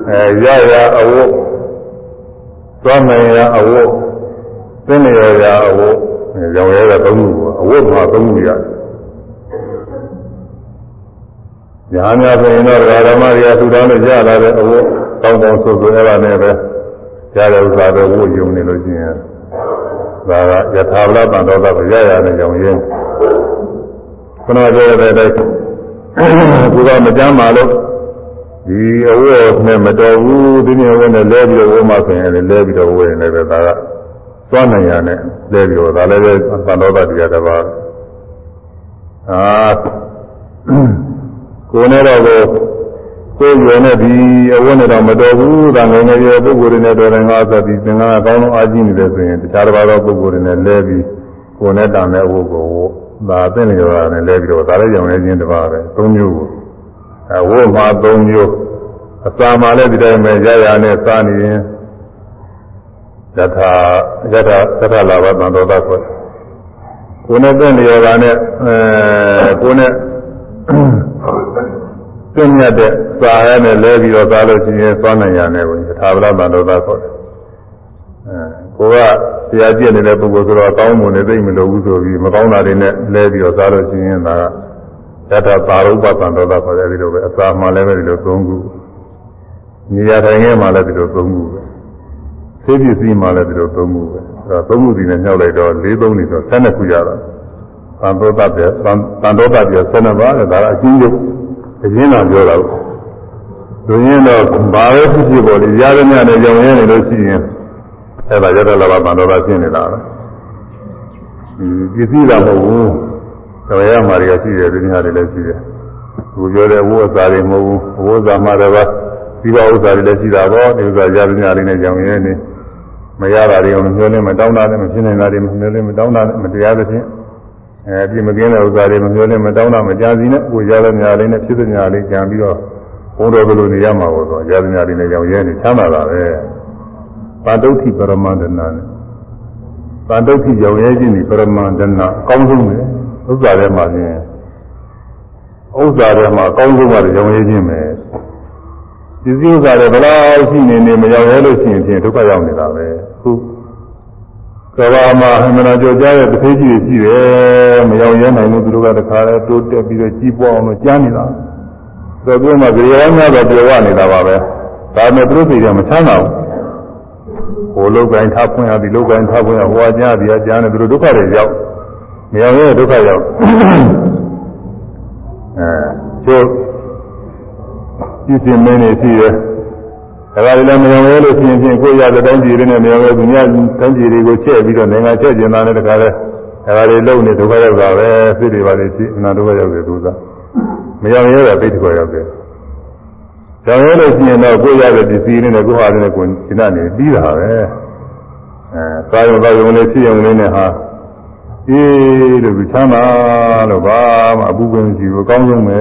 [SPEAKER 1] အဲရရအဝတ်သွားနိုင်ရအဝတ်သိနေရရအဝတ်ရောင်ရဲတဲ့သုံးခုပေါ့အဝတ်မှာသုံးခုရတယ်ညာများဆိုရင်တော့ဓမ္မတွေကသူတော်နဲ့ရလာတဲ့အဝတ် တောင်းတောင်းဆိုဆိုအဲ့ဒါနဲ့ပဲရတဲ့ဥစ္စာတွေဝတ်ယုံနေလို့ရှိရင်ဒါကယထာဝလတန်တော်ကရရတဲ့ကြောင့်ရင်းခုနကပြောတဲ့အတိုင်းသူကမကြမ်းပါလို့ဒီအဝတ်နဲ့မတော်ဘူးဒီနေ့ဝတ်နဲ့လဲပြီးတော့ဝတ်မှဆိုရင်လည်းလဲပြီးတော့ဝတ်ရင်လည်းပဲဒါကသွားနိုင်ရနဲ့လဲပြီးတော့ဒါလည်းပဲသံတော်ကတရားတစ်ပါးအာကိုယ်နဲ့တော့ ကိုကိုယ်ရွယ်နဲ့ဒီအဝတ်နဲ့တော့မတော်ဘူးဒါငယ်ငယ်ရွယ်ပုဂ္ဂိုလ်တွေနဲ့တော်တယ်ငါဆိုပြီးသင်္ကန်းအကောင်းဆုံးအားကြီးနေတယ်ဆိုရင်တခြားတစ်ပါးသောပုဂ္ဂိုလ်တွေနဲ့လဲပြီးကိုယ်နဲ့တန်တဲ့အဝတ်ကိုဝတ်ဒါအသိဉာဏ်ရနဲ့လဲပြီးတော့ဒါလည်းကြောင်လဲခြင်းတစ်ပါးပဲသုံးမျိုးကိုအဝတ်မှာသုံးမျိုးအစာမှာလည်းဒီတိုင်းပဲရရနဲ့စားနေရင်ယထာယထာသတ္တလာဘသံတော်တာဆိုကိုယ်နဲ့တဲ့နေရာကနဲ့အဲကိုယ်နဲ့ သိမြတ်တဲ့စာရဲနဲ့လဲပြီးတော့သားလို့ရှိရင်သွားနိုင်ရမယ်ဝင်သာဗလာတန်တော်သားဆိုတယ်အဲကိုကတရားကျင့်နေတဲ့ပုဂ္ဂိုလ်ဆိုတော့ကောင်းမွန်နေသိမလို့ဘူးဆိုပြီးမကောင်းတာတွေနဲ့လဲပြီးတော့သားလို့ရှိရင်ဒါကယထာသာရုပ္ပတန်တော်သားဆိုတယ်ဒီလိုပဲအစာမှလည်းပဲဒီလိုသုံးခုနေရာထိုင်ခင်းမှလည်းဒီလိုသုံးခုပဲသိပစ္စည်းမှလည်းဒီလိုသုံးခုပဲအဲသုံးခုစီနဲ့ညှောက်လိုက်တော့၄သုံးနေဆို12ခုရတာသံတော်တပ်ပြသံတော်တပ်ပြ12ပါးဒါကအချင်းချုပ် အရင်တော့ပြောတာကိုသူရင်တော့ဘာပဲဖြစ်ဖြစ်ပေါ်လေရသမျှနဲ့ကြောင်ရင်းနေလို့ရှိရင်အဲ့ဒါရတ္တလဘသံတော်တာရှင်းနေတာပဲပစ္စည်းတာမဟုတ်ဘူးတော်ရမှာတွေကရှိတယ်ဒီနေ့ဟာတွေလည်းရှိတယ်သူပြောတဲ့ဝိုးအစာတွေမဟုတ်ဘူးဝိုးစာမှတော့ဒီပါဥစ္စာတွေလည်းရှိတာပေါ့ဒီဥစ္စာရသမျှလေးနဲ့ကြောင်ရင်းနေမရတာတွေမမျှော်လင့်မတောင်းတာနဲ့မဖြစ်နိုင်တာတွေမမျှော်လင့်မတောင်းတာနဲ့မတရားသဖြင့် အဲဒီမကင်းတဲ့ဥစ္စာတွေမမျှော်လင့်မတောင်းတာမကြစီနဲ့ကိုရသမျှလေးနဲ့ဖြစ်သမျှလေးကြံပြီးတော့ဘုံတော်ကလေးနေရမှာပေါ့ဆိုရသမျှလေးနဲ့ကြောင်ရဲနေချမ်းသာတာပဲပါတုဋ္ဌိပရမန္တနာနဲ့ပါတုဋ္ဌိကြောင်ရဲခြင်းဒီပရမန္တနာအကောင်းဆုံးပဲဥစ္စာထဲမှာချင်းဥစ္စာထဲမှာအကောင်းဆုံးကကြောင်ရဲခြင်းပဲဒီစည်းဥစ္စာတွေဘယ်လောက်ရှိနေနေမရောက်ရဲလို့ရှိရင်ဖြင့်ဒုက္ခရောက်နေတာပဲခု ကဘာမှာအမှန်တရားကြားတဲ့တစ်သေးကြီးရှိတယ်မရောက်ရဲနိုင်ဘူးသူတို့ကတခါလဲတိုးတက်ပြီးတော့ကြီးပွားအောင်လို့ကြားနေတာဆိုတော့မှကြရောများတော့ပြောရနေတာပါပဲဒါနဲ့သူတို့သိတယ်မချမ်းသာဘူးဟိုလောကိုင်းထားဖွင့်ရသည်လောကိုင်းထားဖွင့်ရဟိုအကြားဒီအကြားနဲ့သူတို့ဒုက္ခတွေရောက်မရောက်ရဲဒုက္ခရောက်အဲကျိုးပြည့်စင်မင်းနေရှိတယ် ဒါကြလည်းမယုံရဲလို့ရှိရင်ဖြင့်ကိုယ်ရတဲ့တိုင်းပြည်တွေနဲ့မယုံရဲသူများတိုင်းပြည်တွေကိုချက်ပြီးတော့နိုင်ငံချက်ကျင်တာနဲ့တခါလဲဒါကြလည်းလုံနေဒုက္ခရောက်တာပဲစိတ်တွေပါလေရှိအနာဒုက္ခရောက်တယ်သူကမယုံရဲတာသိတဲ့ခေါ်ရောက်တယ်။ကြောင်ရဲလို့ရှိရင်တော့ကိုယ်ရတဲ့ပစ္စည်းလေးနဲ့ကိုယ်ဟာနဲ့ကိုယ်ရှင်းနေပြီးတာပဲ။အဲသာယုံသာယုံလေးဖြစ်ယုံလေးနဲ့ဟာအေးလို့ချမ်းသာလို့ဘာမှအပူပင်ရှိဘူးအကောင်းဆုံးပဲ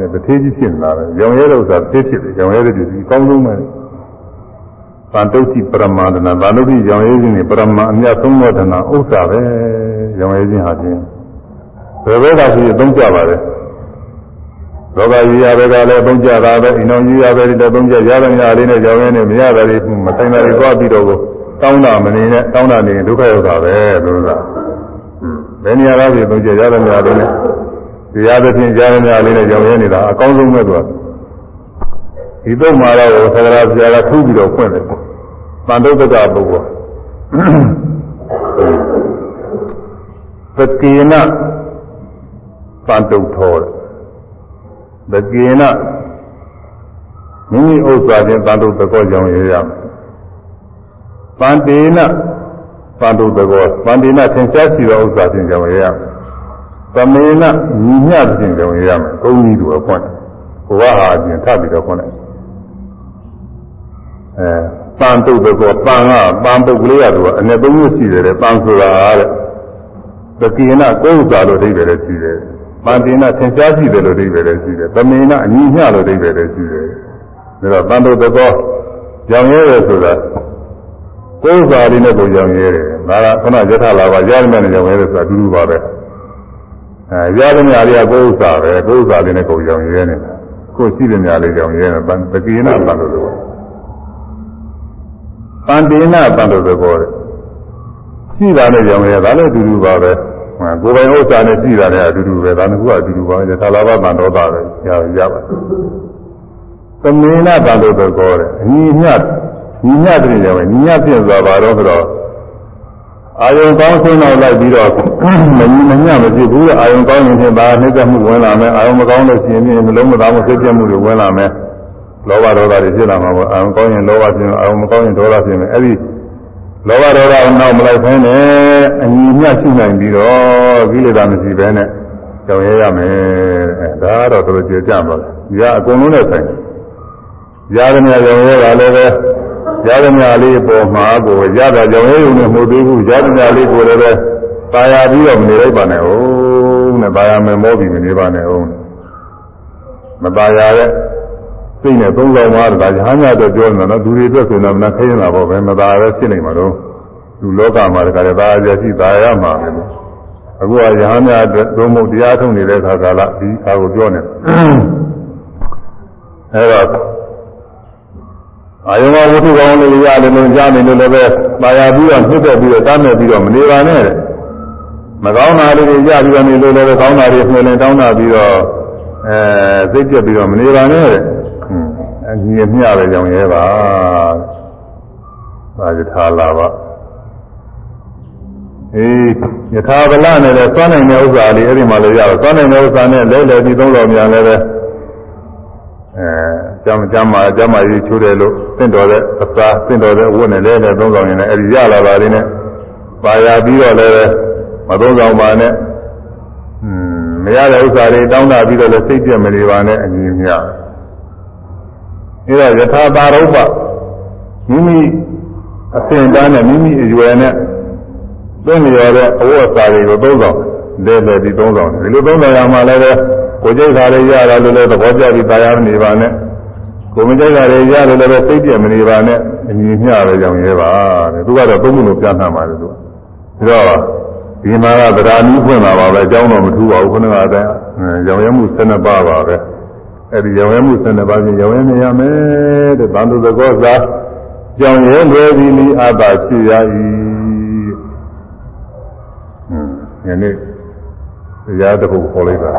[SPEAKER 1] တဲ့တထေးကြီးဖြစ်နေတာပဲ။ကြောင်ရဲတဲ့ဥစ္စာသိဖြစ်တယ်ကြောင်ရဲတဲ့ပစ္စည်းအကောင်းဆုံးပဲ။ဗ န္တုတိပရမန္တနာဗန္တုတိရောင်ရဲခြင်းနဲ့ပရမအမြတ်သုံးသောတနာဥစ္စာပဲရောင်ရဲခြင်းဟာချင်းဘယ်ဘက်ကရှိအသုံးကြပါလဲလောကကြီးရဘက်ကလည်းအသုံးကြတာပဲအိမ်တော်ကြီးရပဲလည်းသုံးကြရတဲ့ညလေးနဲ့ရောင်ရဲနဲ့မရတာတွေမဆိုင်တာတွေသွားပြီးတော့တောင်းတာမနေနဲ့တောင်းတာနေဒုက္ခရောက်တာပဲလို့လားဘယ်နေရာကဖြစ်သုံးကြရတဲ့ညလေးနဲ့တရားသဖြင့်ကြားရတဲ့ညလေးနဲ့ရောင်ရဲနေတာအကောင်းဆုံးပဲသူကဒီတော့မှာတော့သက္ကရာဆရာကထူးပြီးတော့ဖွင့်တယ် တန်တုတ်တကပုဂ္ဂိုလ်သကေနပန်တုတ်ထောသကေနမိမိဥစ္စာချင်းပန်တုတ်သကောကြောင့်ရရမယ်ပန်တေနပန်တုတ်သကောပန်တေနသင်္ချာရှိသောဥစ္စာချင်းကြောင့်ရရမယ်သမေနညီမျှခြင်းကြောင့်ရရမယ်ကုန်းကြီးတို့အခွင့်ဘဝဟာအပြင်ထပ်ပြီးတော့ခွင့်တယ်အဲ ပန်တုတ်သကောပန်ကပန်ပုတ်ကလေးရတော့အနေသုံးမျိုးရှိတယ်တဲ့ပန်ဆိုတာတဲ့သကေနကိုယ်ဥစ္စာလို့အဓိပ္ပာယ်လည်းရှိတယ်ပန်တေနသင်္ချာရှိတယ်လို့အဓိပ္ပာယ်လည်းရှိတယ်သမေနအညီမျှလို့အဓိပ္ပာယ်လည်းရှိတယ်ဒါတော့ပန်တုတ်သကောကြောင့်ရဲတယ်ဆိုတာကိုယ်ဥစ္စာလေးနဲ့ကိုကြောင့်ရဲတယ်ဒါကခဏယထလာပါရရမယ်နဲ့ကြောင့်ရဲတယ်ဆိုတာအတူတူပါပဲအဲရရမြလေးကကိုယ်ဥစ္စာပဲကိုယ်ဥစ္စာလေးနဲ့ကိုကြောင့်ရဲနေတာကိုယ်ရှိတဲ့ညာလေးကြောင့်ရဲတယ်သကေနပန်တုတ်သကော ပန္တိနာပန္တုသကောတဲ့ရှိတာနဲ့ကြောင့်ရဲဒါလည်းအတူတူပါပဲကိုယ်ပိုင်ဥစ္စာနဲ့ရှိတာနဲ့အတူတူပဲဒါနှစ်ခုကအတူတူပါပဲသာလာဘပန္တောတာပဲရရပါသမင်းနာပန္တုသကောတဲ့အညီမျှညီမျှတဲ့ကြောင့်ညီမျှပြည့်စွာပါတော့ဆိုတော့အာယုံကောင်းဆုံးတော့လိုက်ပြီးတော့မညီမမျှမဖြစ်ဘူးအာယုံကောင်းရင်ဖြင့်ဒါနှိမ့်သက်မှုဝင်လာမယ်အာယုံမကောင်းလို့ရှိရင်မလုံးမသားမှုဖြစ်ပြမှုတွေဝင်လာမယ် လောဘဒေါသတွေဖြစ်လာမှာပေါ့အာရုံကောင်းရင်လောဘဖြစ်မယ်အာရုံမကောင်းရင်ဒေါသဖြစ်မယ်အဲ့ဒီလောဘဒေါသကိုနောက်မလိုက်ဖဲနဲ့အညီမျှရှိနိုင်ပြီးတော့ကိလေသာမရှိဘဲနဲ့ကြောင်ရရမယ်အဲဒါတော့တော်တော်ကျေကြပါလားဒီကအကုန်လုံးနဲ့ဆိုင်ရာဇမြကြောင်ရတာလည်းပဲရာဇမြလေးပေါ်မှာကိုရတာကြောင်ရရုံနဲ့မဟုတ်သေးဘူးရာဇမြလေးကိုလည်းပဲပါရပြီးတော့မနေလိုက်ပါနဲ့ဟုတ်နဲ့ပါရမယ်မောပြီးမနေပါနဲ့ဟုတ်မပါရတဲ့ စိတ်နဲ့သုံးဆောင်သွားတာရဟန်းများတော့ပြောနေတာနော်လူတွေအတွက်ဆိုတော့မနာခရင်တာပေါ့ပဲမသာပဲဖြစ်နေမှာတော့လူလောကမှာတခါတည်းသာရရှိသာရမှာပဲအခုကရဟန်းများအတွက်သုံးဖို့တရားထုတ်နေတဲ့ခါကာလဒီအားကိုပြောနေအဲတော့အာယုံဝဝတ္ထုကောင်းလေးရတယ်လို့ကြားနေလို့လည်းပဲပါရပြီးတော့နှိမ့်သက်ပြီးတော့တမ်းမဲ့ပြီးတော့မနေပါနဲ့မကောင်းတာလေးတွေရပြီးတော့နေလို့လည်းကောင်းတာတွေနှိမ့်လင်တောင်းတာပြီးတော့အဲစိတ်ပြက်ပြီးတော့မနေပါနဲ့တဲ့ အညီအမျှပဲကြောင်ရဲပါသာယထာလာပါအေးယထာဗလနဲ့လည်းသွားနိုင်တဲ့ဥစ္စာလေးအဲ့ဒီမှာလည်းရတော့သွားနိုင်တဲ့ဥစ္စာနဲ့လဲလဲပြီးသုံးတော်များလည်းပဲအဲကျမ်းကျမ်းမှာကျမ်းမာရေးချိုးတယ်လို့သင့်တော်တဲ့အစာသင့်တော်တဲ့အဝတ်နဲ့လဲလဲသုံးတော်ရင်လည်းအဲ့ဒီရလာပါလိမ့်နဲ့ပါရပြီးတော့လည်းမသုံးဆောင်ပါနဲ့อืมမရတဲ့ဥစ္စာတွေတောင်းတပြီးတော့လည်းစိတ်ပြက်မနေပါနဲ့အညီအမျှ အဲဒါယထာပါရုပ္ပမိမိအစဉ်တန်းနဲ့မိမိအရွယ်နဲ့သိနေရတဲ့အဝတ်အစားတွေကိုသုံးဆောင်လဲလဲပြီးသုံးဆောင်ဒီလိုသုံးဆောင်ရမှာလည်းပဲကိုယ်ကြိုက်တာတွေရတာလို့လည်းသဘောကျပြီးတရားမနေပါနဲ့ကိုယ်မကြိုက်တာတွေရလို့လည်းစိတ်ပြည့်မနေပါနဲ့အညီမျှပဲကြောင်ရဲပါတဲ့သူကတော့သုံးခုလို့ပြန်နှံပါတယ်သူကဒါတော့ဒီမှာကဗราဏီဖွင့်လာပါပဲအကြောင်းတော့မထူပါဘူးခုနကအတိုင်းကြောင်ရဲမှု12ပါးပါပဲ အဲ့ဒီရောင်ရဲမှုဆန္ဒပါးဖြင့်ရောင်ရဲနေရမယ်တဲ့သံသူသကောသာကြောင်ရဲလွယ်ပြီးလီအပ်ပါရှိရ၏ဟွန်းယနေ့တရားတစ်ခုခေါ်လိုက်တာ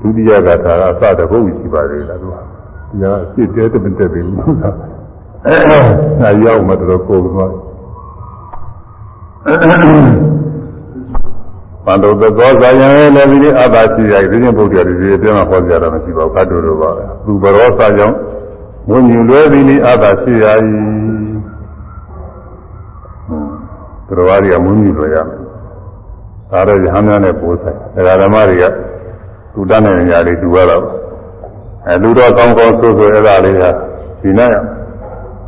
[SPEAKER 1] ဒုတိယကထာအစတစ်ခုရှိပါသေးလားသူကဒီကအစ်တဲတမတက်ပြီလို့ဆိုတာအဲရောက်မှတော့ကိုယ်ကတော့ ပန္တုသကောဇာယံလည်းဒီအသာရှိရဒီချင်းဘုရားဒီဒီအတွင်းမှာဟောကြတာမရှိပါဘူးကတ်တူတို့ပါပဲသူဘရောစာကြောင့်ဝိညာဉ်လွဲပြီးအသာရှိရ၏သူတော်ဘာတွေကမွန်းမြူလွယ်ရမယ်ဒါတော့ယဟန်များနဲ့ပိုးဆိုင်ဒါဓမ္မတွေကသူတတ်တဲ့နေရာတွေတူရတော့အဲလူတော်ကောင်းကောင်းဆိုးဆိုးအဲ့ဒါလေးကဒီနိုင်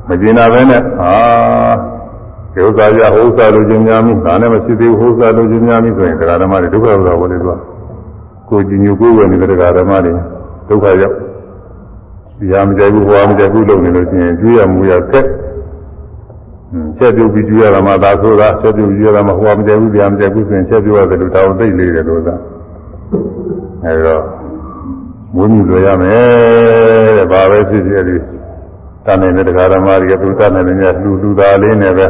[SPEAKER 1] မကျင်နာပဲနဲ့ဟာ ဒီဥစ္စာရဥစ္စာလိုချင်များမိဒါနဲ့မရှိသေးဘူးဥစ္စာလိုချင်များမိဆိုရင်တရားဓမ္မတွေဒုက္ခဥစ္စာဝင်နေသွားကိုကြည်ညိုကိုယ်ဝယ်နေတဲ့တရားဓမ္မတွေဒုက္ခရောက်ဒီဟာမကြိုက်ဘူးဟိုဟာမကြိုက်ဘူးလုပ်နေလို့ရှိရင်ကျွေးရမူရဆက်ချက်ပြုတ်ပြီးကျွေးရတာမှသာဆိုတာချက်ပြုတ်ကျွေးရတာမှဟိုဟာမကြိုက်ဘူးဒီဟာမကြိုက်ဘူးဆိုရင်ချက်ပြုတ်ရတယ်လို့တောင်းသိလေးတယ်လို့သာအဲတော့မွေးမြူလွယ်ရမယ်တဲ့ဘာပဲဖြစ်ဖြစ်ဒီတန်နေတဲ့တရားဓမ္မတွေကသူတတ်နေတဲ့ညလူလူသားလေးနဲ့ပဲ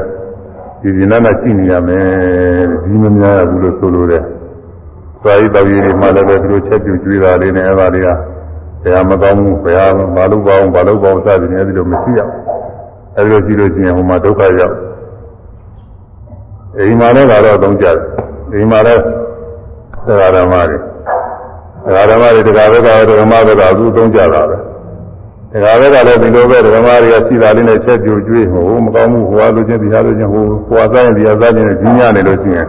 [SPEAKER 1] ဒီဒီနာနာရှိနေရမယ်ဒီမများရဘူးလို့ဆိုလိုတယ်။သာယတော်ကြီးတွေမှလည်းပဲသူတို့ချက်ပြကျွေးတာလေးနဲ့အဲ့ဒါတွေကဘယ်ဟာမကောင်းဘူးဘယ်ဟာမလုပ်ပါအောင်မလုပ်ပါအောင်စသည်နဲ့အဲ့ဒီလိုမရှိရဘူး။အဲ့ဒီလိုရှိလို့ရှိရင်ဟိုမှာဒုက္ခရောက်အိမ်မှာလည်းကတော့သုံးကြတယ်ဒီမှာလဲတရားဓမ္မတွေတရားဓမ္မတွေတရားဘက်ကဓမ္မဘက်ကအခုသုံးကြတာပဲ တရားဘက်ကလည်းဒီလိုပဲဓမ္မတွေကရှိတာလေးနဲ့ချက်ပြူကျွေးဟိုမကောင်းမှုဟိုအားလို့ချင်းဒီအားလို့ချင်းဟိုဟိုအားဆိုင်ဒီအားဆိုင်နဲ့ကြီးညာနေလို့ရှိရင်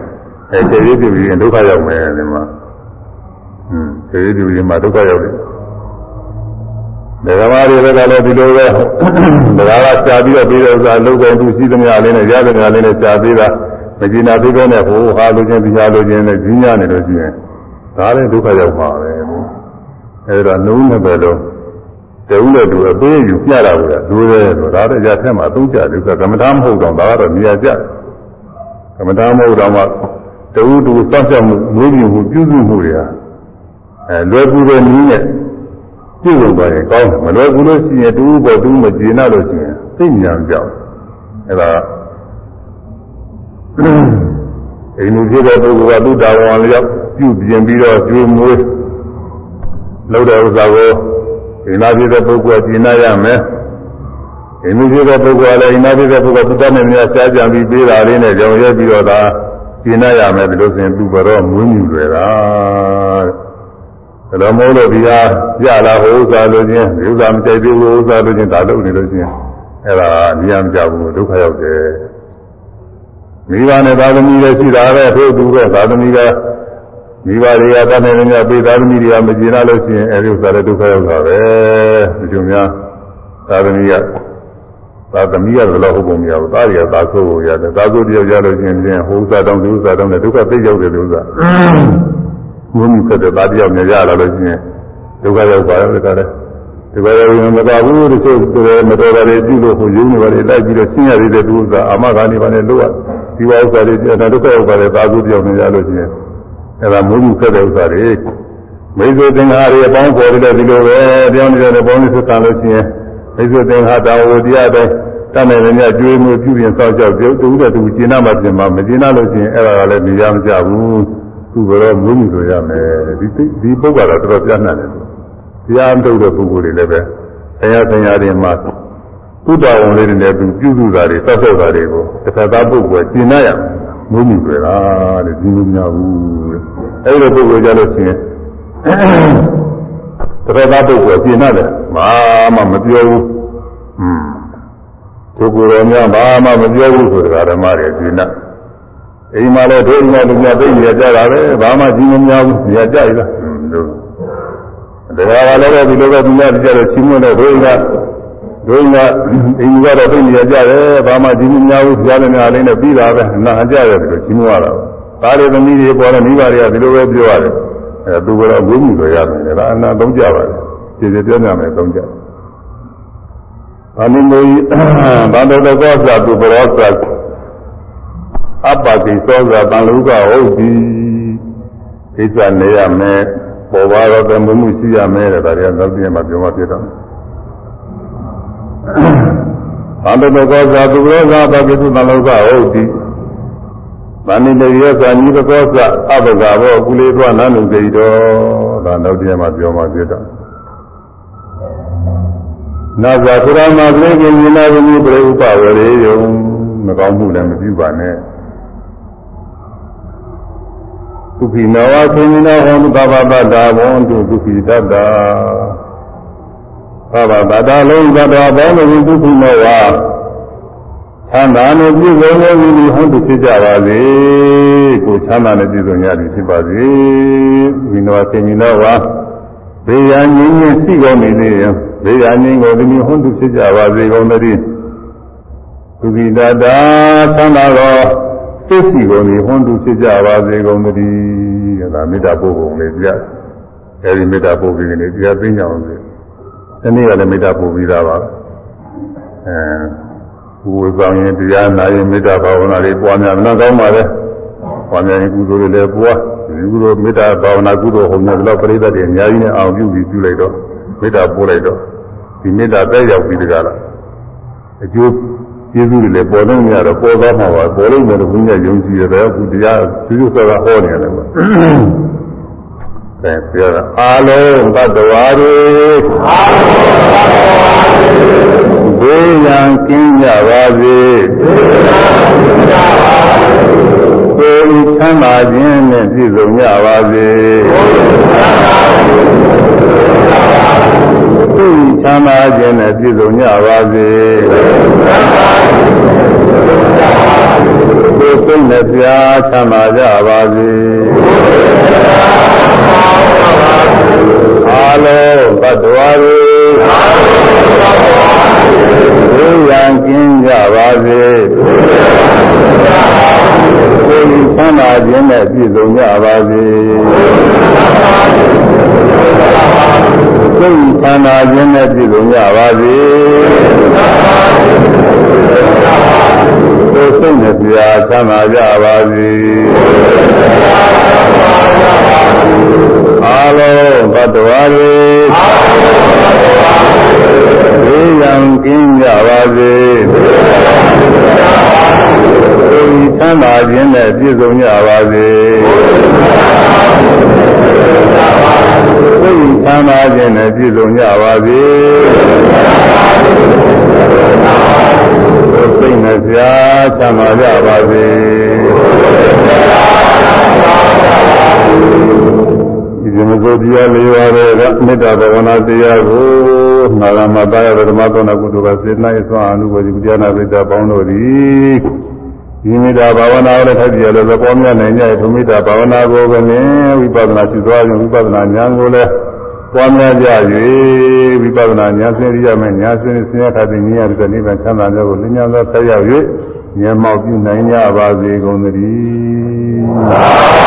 [SPEAKER 1] အဲခြေရည်ပြပြီးဒုက္ခရောက်မယ်ဒီမှာဟွန်းခြေရည်ပြပြီးမှဒုက္ခရောက်တယ်ဓမ္မတွေဘက်ကလည်းဒီလိုပဲတရားကရှားပြီးတော့ပြီးတဲ့ဥစ္စာလုံးကုန်သူရှိသမျှလေးနဲ့ရသမျှလေးနဲ့ရှားပြီးတာမကျင်နာသေးပဲနဲ့ဟိုဟာလိုချင်းတရားလိုချင်းနဲ့ကြီးညာနေလို့ရှိရင်ဒါလည်းဒုက္ခရောက်ပါပဲအဲဒါနှုံးနေပဲလို့ တဦးနဲ့တူအပေးယူပြတာကဒိုးတယ်ဆိုဒါတော့ရထက်မှာသုံးကြတယ်ဆိုကမ္မထာမဟုတ်တော့ဒါကတော့နေရာကျကမ္မထာမဟုတ်တော့မှတဦးတူစောင့်ရှောက်မှုမွေးမြူမှုပြုစုမှုတွေဟာအဲလွယ်ကူတဲ့နည်းနဲ့ပြုလုပ်ပါရင်ကောင်းတယ်မလွယ်ကူလို့ရှိရင်တူဘောတူမကျေနပ်လို့ရှိရင်သိဉာဏ်ကြောက်အဲဒါအိမ်လူဖြစ်တဲ့ပုဂ္ဂိုလ်ကသူ့တာဝန်လျောက်ပြုပြင်ပြီးတော့ကျွေးမွေးလုပ်တဲ့ဥစ္စာကို အိမ်လာဖြစ်တဲ့ပုဂ္ဂိုလ်ကကျင့်ရမယ်အိမ်လူဖြစ်တဲ့ပုဂ္ဂိုလ်ကလည်းအိမ်လာဖြစ်တဲ့ပုဂ္ဂိုလ်သူတတ်နေများရှားကြံပြီးပေးတာလေးနဲ့ကြောင်ရဲပြီးတော့သာကျင့်ရမယ်ဒီလိုဆိုရင်သူ့ဘရောမွေးမြူတွေတာတဲ့ဒါတော့မို့လို့ဒီဟာရလာဟိုဥစ္စာလို့ချင်းဒီဥစ္စာမကြိုက်သေးဘူးဥစ္စာလို့ချင်းဒါလုပ်နေလို့ချင်းအဲ့ဒါနေရာမကြဘူးဒုက္ခရောက်တယ်မိဘနဲ့သာသမီလည်းရှိတာပဲထို့သူပဲသာသမီက မိဘတွေကတတ်နေနေပေးသာသမီတွေကမကျေနပ်လို့ရှိရင်အဲဒီဥစ္စာလည်းဒုက္ခရောက်တာပဲဒီလိုများသာသမီကသာသမီကလည်းဟုတ်ပုံမရဘူးသားတွေကသာဆိုးကိုရတယ်သာဆိုးတယောက်ရလို့ရှိရင်ဟိုဥစ္စာတောင်းဒီဥစ္စာတောင်းနဲ့ဒုက္ခသိရောက်တယ်လို့ဥစ္စာဘုံမြတ်တဲ့သားတယောက်နဲ့ရလာလို့ရှိရင်ဒုက္ခရောက်ပါရဲ့ဒါလည်းဒီဘက်ရောမသာဘူးတချို့မတော်တာတွေပြုလို့ဟိုယုံနေပါလေလိုက်ပြီးတော့ရှင်းရသေးတဲ့သူဥစ္စာအာမဂါနေပါနဲ့လို့ဒီဝါဥစ္စာတွေဒါဒုက္ခရောက်ပါလေသာဆိုးတယောက်နဲ့ရလို့ရှိရင် အဲဒါမိုးမှုဆက်တဲ့ဥစ္စာတွေမိစ္ဆေသင်္ဃာတွေအပေါင်းပေါ်တယ်ဒီလိုပဲပြောင်းနေတဲ့ပေါင်းလေးဆက်တာလို့ရှိရင်မိစ္ဆေသင်္ဃာတာဝတရားတဲ့တတ်နိုင်တဲ့ကျွေးမှုပြုပြင်ဆောက်ကြောက်ပြုတူတဲ့သူကျင့်နာမှပြင်မှာမကျင့်နာလို့ရှိရင်အဲ့ဒါကလည်းနေရမကြဘူးသူကတော့မိုးမှုဆိုရမယ်ဒီဒီပုဂ္ဂိုလ်ကတော့တော်တော်ပြတ်နှံ့တယ်တရားမထုတ်တဲ့ပုဂ္ဂိုလ်တွေလည်းပဲဆရာဆရာတွေမှာသုတ္တဝန်လေးတွေနဲ့သူပြုစုတာတွေသတ်တော့တာတွေကိုတစ်ခါသားပုဂ္ဂိုလ်ကျင့်နာရမိုး မှုတွေလားတဲ့ဒီလိုများဘူးအဲ့လိုပုဂ္ဂိုလ်ကြလို့ရှိရင်သရသားပုဂ္ဂိုလ်ကျင့်ရတယ်ဘာမှမပြောဘူးอืมပုဂ္ဂိုလ်တော်များဘာမှမပြောဘူးဆိုတာဓမ္မတွေကျင့်တတ်အိမ်မှာလည်းဒုညတို့များသိနေကြတာပဲဘာမှကြီးမများဘူးနေရာကြရလားတို့တရားကလည်းဒီလိုပဲဒီများကြတော့ချင်းမလို့ဒုည ဒုညအိမ်ကတော့သိနေကြတယ်ဘာမှကြီးမများဘူးကြားနေရလေးနဲ့ပြီးတာပဲနာကြရတယ်ဒီလိုချင်းမရတာသားတွေသမီးတွေပေါ်တော့မိဘတွေကဒီလိုပဲပြောရတယ်အဲသူကတော့ဝိမှုတွေရတယ်ဒါအနာသုံးကြပါတယ်ခြေခြေပြောကြမယ်သုံးကြဘာနိမေဘာတော်တော်ကောသာသူဘရောသာအပ္ပတိသောသာတန်လူကဟုတ်ပြီကိစ္စနေရမယ်ပေါ်ပါတော့တမှုမှုရှိရမယ်တဲ့ဒါတွေကနောက်ပြန်မှပြောမှဖြစ်တော့ ဘာတော်တော်ကောသာသူဘရောသာအပ္ပတိသူတန်လူကဟုတ်ပြီဗန္တိတရေသာနိဘကောသအဘဂဘောကုလေသွားနန္ဒုစေတော်ဒါနောက်တည်းမှာပြောမှပြတော့နာဇာသုရမကလေးကမြင်လာပြီးပြိဥပဝရေယုံမကောင်းမှုလည်းမပြုပါနဲ့သုခိနဝသေနိနောဟောသဗ္ဗတတာဘွန်တုသုခိတတ္တာ သဗ္ဗတတာလုံးသတ္တဘောလုံးသုခိနောဝချမ်းသာနဲ့ပြည့်စုံတဲ့ဝိနည်းဟုတ်ဖြစ်ကြပါစေကိုချမ်းသာနဲ့ပြည့်စုံရသည်ဖြစ်ပါစေဝိနောသေမိနောဝါဘေးရန်ငြင်းငြင်းရှိကုန်နေသေးရင်ဘေးရန်ငြင်းကိုဒီမျိုးဟုတ်ဖြစ်ကြပါစေကုန်သတည်းသုခိတတာချမ်းသာသောသိရှိကုန်နေဟုတ်ဖြစ်ကြပါစေကုန်သတည်းဒါမေတ္တာပို့ပုံလေးပြအဲဒီမေတ္တာပို့ပြီးနေတရားသိကြအောင်စေ ဒီနေ့ကလည်းမေတ္တာပို့ပြီးသားပါအဲဝေဆောင်ရင်တရားနာရင်မေတ္တာဘာဝနာတွေပွားများနားကောင်းပါလေပွားများရင်ကုသိုလ်တွေလည်းပွားဒီကုသိုလ်မေတ္တာဘာဝနာကုသိုလ်ဟောနေတော့ပရိသတ်တွေအများကြီးနဲ့အောင်ပြုပြီးပြုလိုက်တော့မေတ္တာပို့လိုက်တော့ဒီမေတ္တာတက်ရောက်ပြီးတကားလားအကျိုးကျေးဇူးတွေလည်းပေါ်လို့မရတော့ပေါ်သွားမှာပါပေါ်လို့လည်းဘုရားယုံကြည်ရတယ်အခုတရားကျူးကျူးဆောတာဟောနေတယ်ကွာ အဲပြောတာအာလုံးသတ္တဝါတွေအာလုံးသတ္တဝါတွေဘေးရန်ကင်းကြပါစေဘေးရန်ကင်းကြပါစေကိုယ်ချမ်းသာခြင်းည့်စုံကြပါစေသိချမ်းသာခြင်းနဲ့ပြည့်စုံကြပါစေသိစိတ်နဲ့ပြားချမ်းသာကြပါစေ အာလုံးသတ္တဝါတွေဘုရားကင်းကြပါစေသိချမ်းသာခြင်းနဲ့ပြည့်စုံကြပါစေသိချမ်းသာခြင်းနဲ့ပြည့်စုံကြပါစေသိစိတ်နဲ့ပြာချမ်းသာကြပါစေ အာလုံးသတ္တဝါတွေဘေးရန်ကင်းကြပါစေသိချမ်းသာခြင်းနဲ့ပြည့်စုံကြပါစေသိချမ်းသာခြင်းနဲ့ပြည့်စုံကြပါစေစိတ်နဲ့ပြားချမ်းသာကြပါစေ ဒီဇမဇောတရားလေးပါးတဲ့မေတ္တာဘဝနာတရားကိုနာဂမတာယဓမ္မသောနာကုတုကစေတနာ၏သွားအနုဘောဇိကုတရားနာပိတ္တပေါင်းတို့သည်ဒီမေတ္တာဘာဝနာကိုလည်းထပ်ကြည့်ရလို့သဘောမြတ်နိုင်ကြထုမေတ္တာဘာဝနာကိုပဲနဲ့ဝိပဿနာရှိသွားရင်ဝိပဿနာဉာဏ်ကိုလည်းပွားများကြ၍ဝိပဿနာဉာဏ်စင်ရမယ်ဉာဏ်စင်ဆင်းရဲတဲ့ဉာဏ်ရတဲ့နိဗ္ဗာန်ချမ်းသာတဲ့ကိုလင်းညာသောဆက်ရောက်၍ဉာဏ်မောက်ပြုနိုင်ကြပါစေကုန်သတည်း